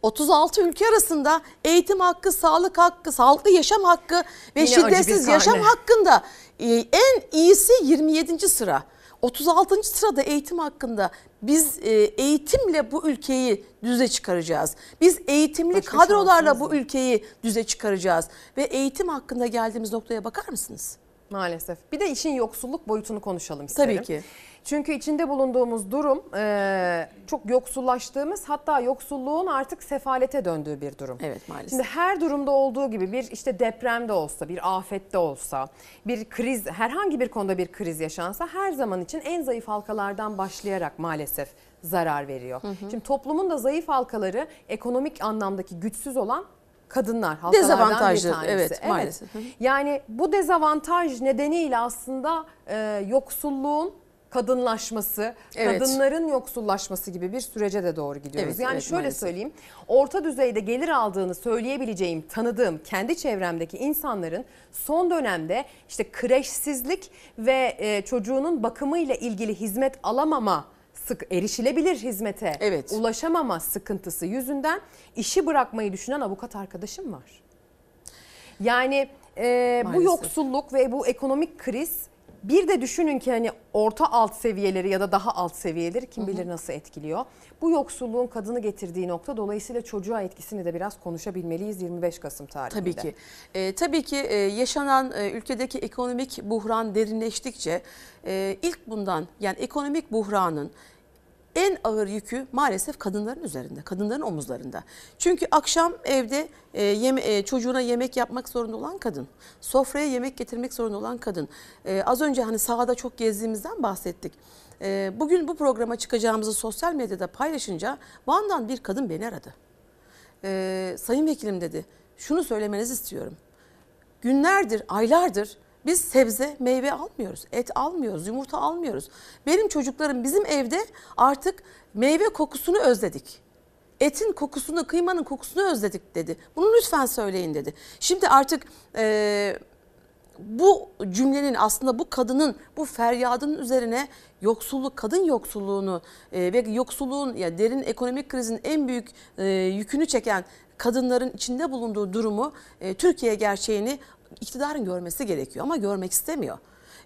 36 ülke arasında eğitim hakkı, sağlık hakkı, sağlıklı yaşam hakkı ve Yine şiddetsiz yaşam hakkında e, en iyisi 27. sıra. 36. sırada eğitim hakkında biz e, eğitimle bu ülkeyi düze çıkaracağız. Biz eğitimli Başka kadrolarla bu ülkeyi düze çıkaracağız. Ve eğitim hakkında geldiğimiz noktaya bakar mısınız? Maalesef. Bir de işin yoksulluk boyutunu konuşalım isterim. Tabii ki. Çünkü içinde bulunduğumuz durum e, çok yoksullaştığımız hatta yoksulluğun artık sefalete döndüğü bir durum. Evet maalesef. Şimdi her durumda olduğu gibi bir işte depremde olsa, bir afette olsa, bir kriz, herhangi bir konuda bir kriz yaşansa her zaman için en zayıf halkalardan başlayarak maalesef zarar veriyor. Şimdi toplumun da zayıf halkaları ekonomik anlamdaki güçsüz olan kadınlar halkalardan Dezavantajlı, bir tanesi. evet, maalesef. Hı hı. Yani bu dezavantaj nedeniyle aslında e, yoksulluğun kadınlaşması, Evet. kadınların yoksullaşması gibi bir sürece de doğru gidiyoruz. Evet, yani evet, şöyle maalesef. söyleyeyim. Orta düzeyde gelir aldığını söyleyebileceğim, tanıdığım kendi çevremdeki insanların son dönemde işte kreşsizlik ve e, çocuğunun bakımıyla ilgili hizmet alamama sık erişilebilir hizmete Evet. ulaşamama sıkıntısı yüzünden işi bırakmayı düşünen avukat arkadaşım var. Yani e, bu yoksulluk ve bu ekonomik kriz bir de düşünün ki hani orta alt seviyeleri ya da daha alt seviyeleri kim bilir nasıl etkiliyor. Bu yoksulluğun kadını getirdiği nokta dolayısıyla çocuğa etkisini de biraz konuşabilmeliyiz 25 Kasım tarihinde. Tabii ki. Ee, tabii ki e, yaşanan e, ülkedeki ekonomik buhran derinleştikçe e, ilk bundan yani ekonomik buhranın en ağır yükü maalesef kadınların üzerinde, kadınların omuzlarında. Çünkü akşam evde e, yeme, e, çocuğuna yemek yapmak zorunda olan kadın, sofraya yemek getirmek zorunda olan kadın. E, az önce hani sahada çok gezdiğimizden bahsettik. E, bugün bu programa çıkacağımızı sosyal medyada paylaşınca Van'dan bir kadın beni aradı. E, Sayın Vekilim dedi, şunu söylemenizi istiyorum günlerdir, aylardır biz sebze, meyve almıyoruz. Et almıyoruz, yumurta almıyoruz. Benim çocuklarım bizim evde artık meyve kokusunu özledik. Etin kokusunu, kıymanın kokusunu özledik dedi. Bunu lütfen söyleyin dedi. Şimdi artık eee, bu cümlenin aslında bu kadının bu feryadının üzerine yoksulluk, kadın yoksulluğunu e, ve yoksulluğun ya derin ekonomik krizin en büyük e, yükünü çeken kadınların içinde bulunduğu durumu e, Türkiye gerçeğini iktidarın görmesi gerekiyor ama görmek istemiyor.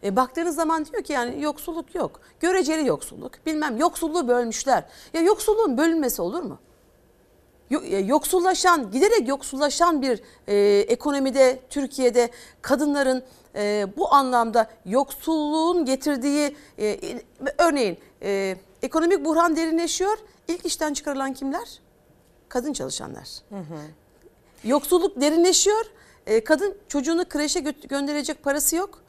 E, baktığınız zaman diyor ki yani yoksulluk yok. Göreceli yoksulluk. Bilmem yoksulluğu bölmüşler. Ya yoksulluğun bölünmesi olur mu? E, yoksullaşan, giderek yoksullaşan bir e, ekonomide, Türkiye'de kadınların e, bu anlamda yoksulluğun getirdiği, e, örneğin e, ekonomik buhran derinleşiyor. İlk işten çıkarılan kimler? Kadın çalışanlar. Yoksulluk derinleşiyor. E, kadın çocuğunu kreşe gö- gönderecek parası yok.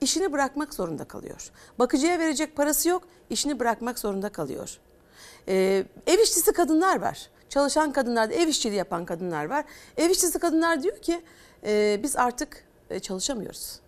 İşini bırakmak zorunda kalıyor. Bakıcıya verecek parası yok. işini bırakmak zorunda kalıyor. E, ev işçisi kadınlar var. Çalışan kadınlar da ev işçiliği yapan kadınlar var. Ev işçisi kadınlar diyor ki e, biz artık e, çalışamıyoruz.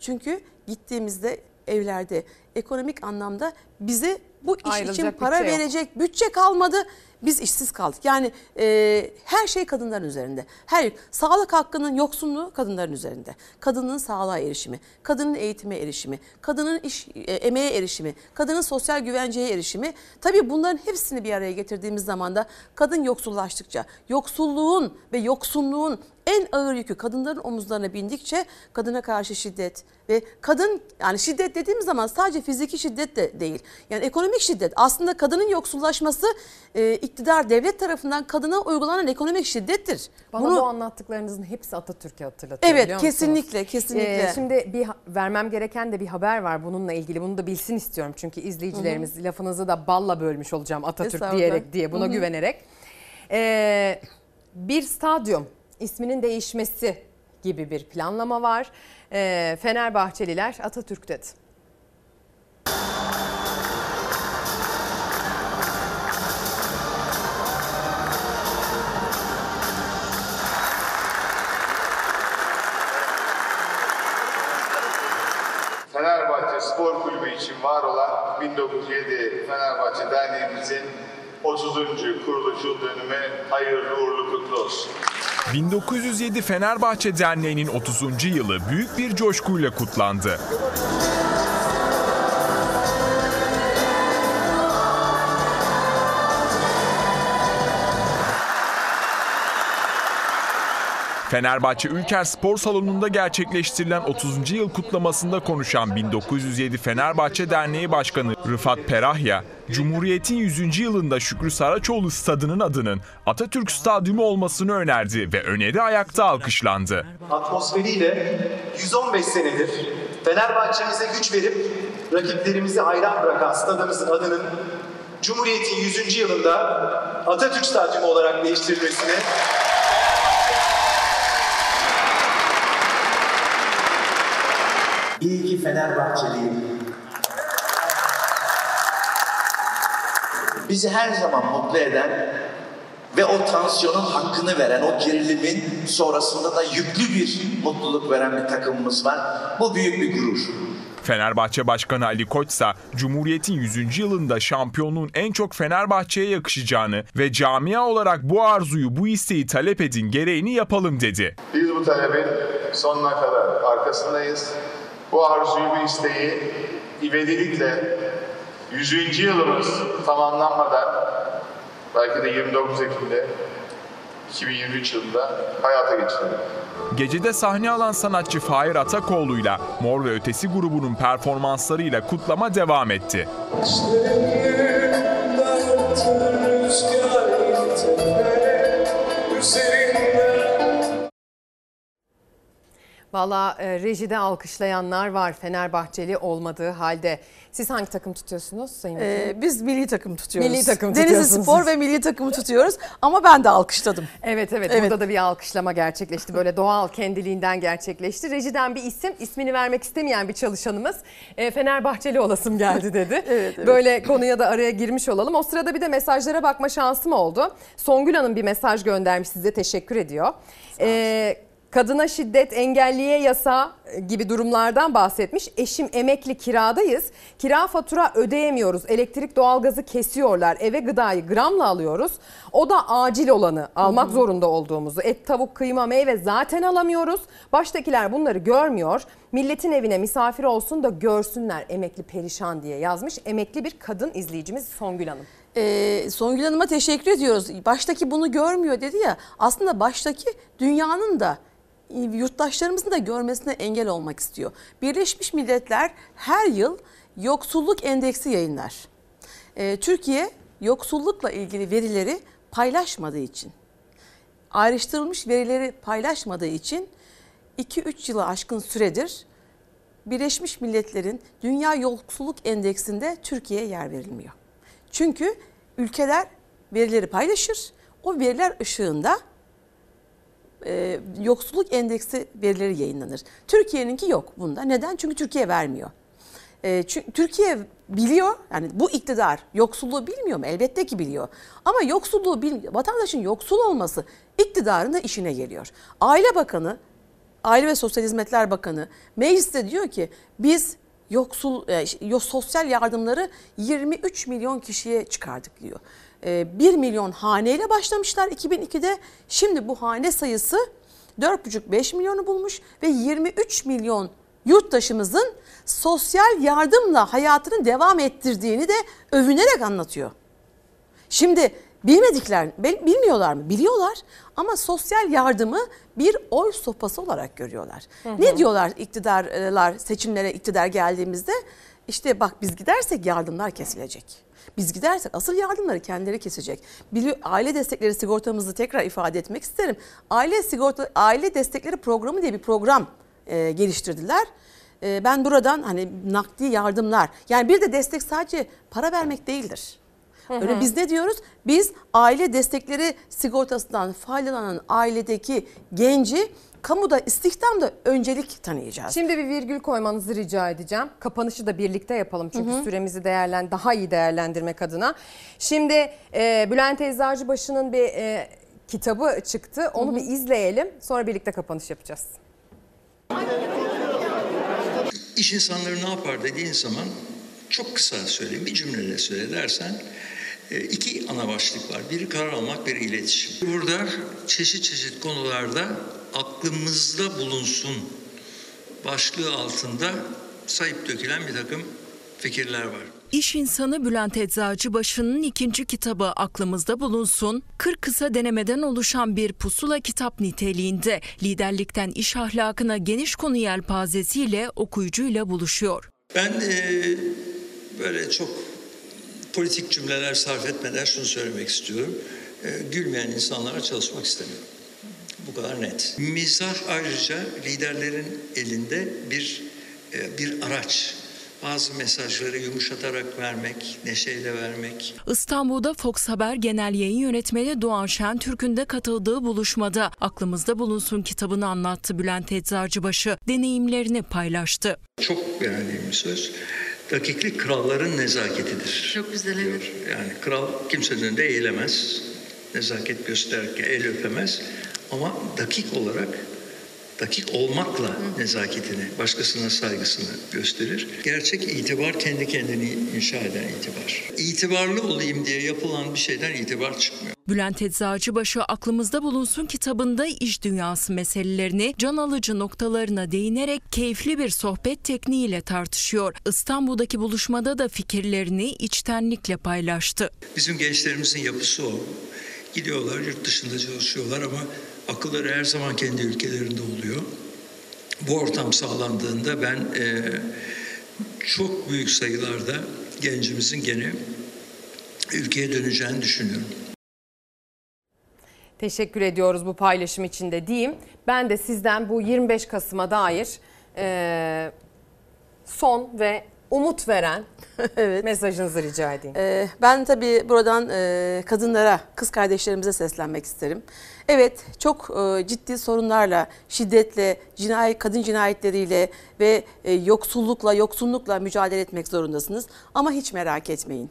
Çünkü gittiğimizde evlerde ekonomik anlamda bize bu iş için Ayrılacak para bütçe yok. verecek bütçe kalmadı. Biz işsiz kaldık. Yani e, her şey kadınların üzerinde. Her sağlık hakkının yoksunluğu kadınların üzerinde. Kadının sağlığa erişimi, kadının eğitime erişimi, kadının iş e, emeğe erişimi, kadının sosyal güvenceye erişimi. Tabii bunların hepsini bir araya getirdiğimiz zaman da kadın yoksullaştıkça, yoksulluğun ve yoksunluğun en ağır yükü kadınların omuzlarına bindikçe kadına karşı şiddet ve kadın yani şiddet dediğimiz zaman sadece fiziki şiddet de değil. Yani ekonomik şiddet aslında kadının yoksullaşması e, iktidar devlet tarafından kadına uygulanan ekonomik şiddettir. Bana Bunu bu anlattıklarınızın hepsi Atatürk'ü hatırlatıyor Evet, kesinlikle, kesinlikle. Ee, şimdi bir vermem gereken de bir haber var bununla ilgili. Bunu da bilsin istiyorum çünkü izleyicilerimiz lafınızı da balla bölmüş olacağım Atatürk diyerek diye buna Hı hı. güvenerek. Ee, bir stadyum isminin değişmesi gibi bir planlama var. Ee, Fenerbahçeliler Atatürk dedi. Fenerbahçe Spor Kulübü için var olan 1907 Fenerbahçe Derneğimizin 30. kuruluş yıl dönümü hayırlı uğurlu kutlu olsun. 1907 Fenerbahçe Derneği'nin 30. yılı büyük bir coşkuyla kutlandı. Fenerbahçe Ülker Spor Salonu'nda gerçekleştirilen 30. yıl kutlamasında konuşan 1907 Fenerbahçe Derneği Başkanı Rıfat Perahya, Cumhuriyet'in 100. yılında Şükrü Saraçoğlu stadının adının Atatürk Stadyumu olmasını önerdi ve öneri ayakta alkışlandı. atmosferiyle 115 senedir Fenerbahçe'mize güç verip rakiplerimizi hayran bırakan stadımızın adının Cumhuriyet'in 100. yılında Atatürk Stadyumu olarak değiştirilmesini İyi ki Fenerbahçeliyim. Bizi her zaman mutlu eden ve o tansiyonun hakkını veren, o gerilimin sonrasında da yüklü bir mutluluk veren bir takımımız var. Bu büyük bir gurur. Fenerbahçe Başkanı Ali Koç ise Cumhuriyet'in 100. yılında şampiyonluğun en çok Fenerbahçe'ye yakışacağını ve camia olarak bu arzuyu, bu isteği talep edin, gereğini yapalım dedi. Biz bu talebin sonuna kadar arkasındayız. Bu arzuyu, bu isteği ivedilikle 100. yılımız tamamlanmadan belki de 29 Ekim'de 2023 yılında hayata geçirelim. Gecede sahne alan sanatçı Fahir Atakoğlu'yla Mor ve Ötesi grubunun performanslarıyla kutlama devam etti. Valla e, rejide alkışlayanlar var Fenerbahçeli olmadığı halde. Siz hangi takım tutuyorsunuz Sayın Ee, biz milli takım tutuyoruz. Milli takım Denizli. Spor ve milli takımı tutuyoruz ama ben de alkışladım. Evet, evet Evet. burada da bir alkışlama gerçekleşti. Böyle doğal kendiliğinden gerçekleşti. Rejiden bir isim, ismini vermek istemeyen bir çalışanımız e, Fenerbahçeli olasım geldi dedi. Evet, evet. Böyle konuya da araya girmiş olalım. O sırada bir de mesajlara bakma şansım oldu. Songül Hanım bir mesaj göndermiş size teşekkür ediyor. Ee, kadına şiddet, engelliye yasa gibi durumlardan bahsetmiş. Eşim emekli kiradayız. Kira fatura ödeyemiyoruz. Elektrik doğalgazı kesiyorlar. Eve gıdayı gramla alıyoruz. O da acil olanı almak zorunda olduğumuzu. Et, tavuk, kıyma, meyve zaten alamıyoruz. Baştakiler bunları görmüyor. Milletin evine misafir olsun da görsünler emekli perişan diye yazmış. Emekli bir kadın izleyicimiz Songül Hanım. Ee, Songül Hanım'a teşekkür ediyoruz. Baştaki bunu görmüyor dedi ya. Aslında baştaki dünyanın da e, yurttaşlarımızın da görmesine engel olmak istiyor. Birleşmiş Milletler her yıl yoksulluk endeksi yayınlar. Ee, Türkiye yoksullukla ilgili verileri paylaşmadığı için, ayrıştırılmış verileri paylaşmadığı için 2-3 yılı aşkın süredir Birleşmiş Milletler'in Dünya Yoksulluk Endeksinde Türkiye'ye yer verilmiyor. Çünkü ülkeler verileri paylaşır. O veriler ışığında e, yoksulluk endeksi verileri yayınlanır. Türkiye'ninki yok bunda. Neden? Çünkü Türkiye vermiyor. E, çünkü Türkiye biliyor yani bu iktidar yoksulluğu bilmiyor mu? Elbette ki biliyor. Ama yoksulluğu bil, vatandaşın yoksul olması iktidarın da işine geliyor. Aile Bakanı, Aile ve Sosyal Hizmetler Bakanı mecliste diyor ki biz yoksul e, sosyal yardımları 23 milyon kişiye çıkardık diyor. E, 1 milyon haneyle başlamışlar 2002'de. Şimdi bu hane sayısı 4,5-5 milyonu bulmuş ve 23 milyon yurttaşımızın sosyal yardımla hayatını devam ettirdiğini de övünerek anlatıyor. Şimdi Bilmedikler, bil- bilmiyorlar mı? Biliyorlar ama sosyal yardımı bir oy sopası olarak görüyorlar. Hı hı. Ne diyorlar iktidarlar seçimlere iktidar geldiğimizde? İşte bak biz gidersek yardımlar kesilecek. Biz gidersek asıl yardımları kendileri kesecek. Bili- aile destekleri sigortamızı tekrar ifade etmek isterim. Aile sigorta aile destekleri programı diye bir program e, geliştirdiler. E, ben buradan hani nakdi yardımlar yani bir de destek sadece para vermek değildir. Hı Öyle biz ne diyoruz? Biz aile destekleri sigortasından faydalanan ailedeki genci kamuda istihdamda öncelik tanıyacağız. Şimdi bir virgül koymanızı rica edeceğim. Kapanışı da birlikte yapalım çünkü Hı hı. süremizi değerlen daha iyi değerlendirmek adına. Şimdi e, Bülent Eczacıbaşı'nın bir e, kitabı çıktı. Onu bir izleyelim. Sonra birlikte kapanış yapacağız. İş insanları ne yapar dediğin zaman çok kısa söyleyeyim bir cümleyle söyle dersen e, iki ana başlık var. Biri karar almak, biri iletişim. Burada çeşit çeşit konularda aklımızda bulunsun başlığı altında sayıp dökülen bir takım fikirler var. İş insanı Bülent Eczacıbaşı'nın ikinci kitabı aklımızda bulunsun. 40 kısa denemeden oluşan bir pusula kitap niteliğinde liderlikten iş ahlakına geniş konu yelpazesiyle okuyucuyla buluşuyor. Ben e, böyle çok politik cümleler sarf etmeden şunu söylemek istiyorum. E, gülmeyen insanlara çalışmak istemiyorum. Bu kadar net. Mizah ayrıca liderlerin elinde bir e, bir araç. Bazı mesajları yumuşatarak vermek, neşeyle vermek, İstanbul'da Fox Haber Genel Yayın Yönetmeni Doğan Şentürk'ün de katıldığı buluşmada aklımızda bulunsun kitabını anlattı Bülent Eczacıbaşı. Deneyimlerini paylaştı. çok beğendiğim bir söz. Dakiklik kralların nezaketidir. Çok güzel diyor. Yani kral kimsenin önünde eğilemez. Nezaket göstererek el öpemez. Ama dakik olarak, dakik olmakla nezaketini, başkasına saygısını gösterir. Gerçek itibar kendi kendini inşa eden itibar. İtibarlı olayım diye yapılan bir şeyden itibar çıkmıyor. Bülent Eczacıbaşı aklımızda bulunsun kitabında iş dünyası meselelerini can alıcı noktalarına değinerek keyifli bir sohbet tekniğiyle tartışıyor. İstanbul'daki buluşmada da fikirlerini içtenlikle paylaştı. Bizim gençlerimizin yapısı o. Gidiyorlar yurt dışında çalışıyorlar ama akılları her zaman kendi ülkelerinde oluyor. Bu ortam sağlandığında ben e, çok büyük sayılarda gencimizin gene ülkeye döneceğini düşünüyorum. Teşekkür ediyoruz bu paylaşım için de diyeyim. Ben de sizden bu 25 Kasım'a dair e, son ve umut veren mesajınızı rica edeyim. Ee, ben tabii buradan e, kadınlara, kız kardeşlerimize seslenmek isterim. Evet, çok e, ciddi sorunlarla, şiddetle, cinayet, kadın cinayetleriyle ve e, yoksullukla, yoksunlukla mücadele etmek zorundasınız. Ama hiç merak etmeyin.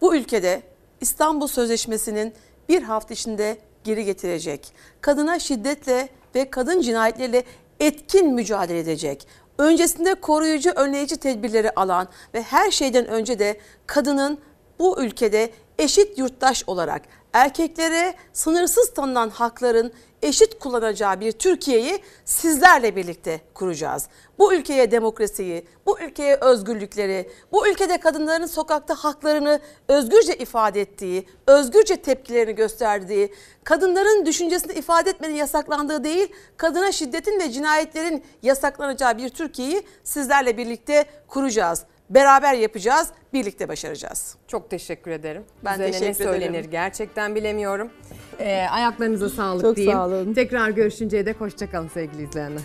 Bu ülkede İstanbul Sözleşmesi'nin bir hafta içinde geri getirecek. Kadına şiddetle ve kadın cinayetleriyle etkin mücadele edecek. Öncesinde koruyucu, önleyici tedbirleri alan ve her şeyden önce de kadının bu ülkede eşit yurttaş olarak erkeklere sınırsız tanınan hakların eşit kullanacağı bir Türkiye'yi sizlerle birlikte kuracağız. Bu ülkeye demokrasiyi, bu ülkeye özgürlükleri, bu ülkede kadınların sokakta haklarını özgürce ifade ettiği, özgürce tepkilerini gösterdiği, kadınların düşüncesini ifade etmenin yasaklandığı değil, kadına şiddetin ve cinayetlerin yasaklanacağı bir Türkiye'yi sizlerle birlikte kuracağız. Beraber yapacağız, birlikte başaracağız. Çok teşekkür ederim. Ben Üzerine ne teşekkür söylenir ederim. gerçekten bilemiyorum. Ee, ayaklarınıza sağlık Çok diyeyim. sağ olun. Tekrar görüşünceye dek hoşçakalın sevgili izleyenler.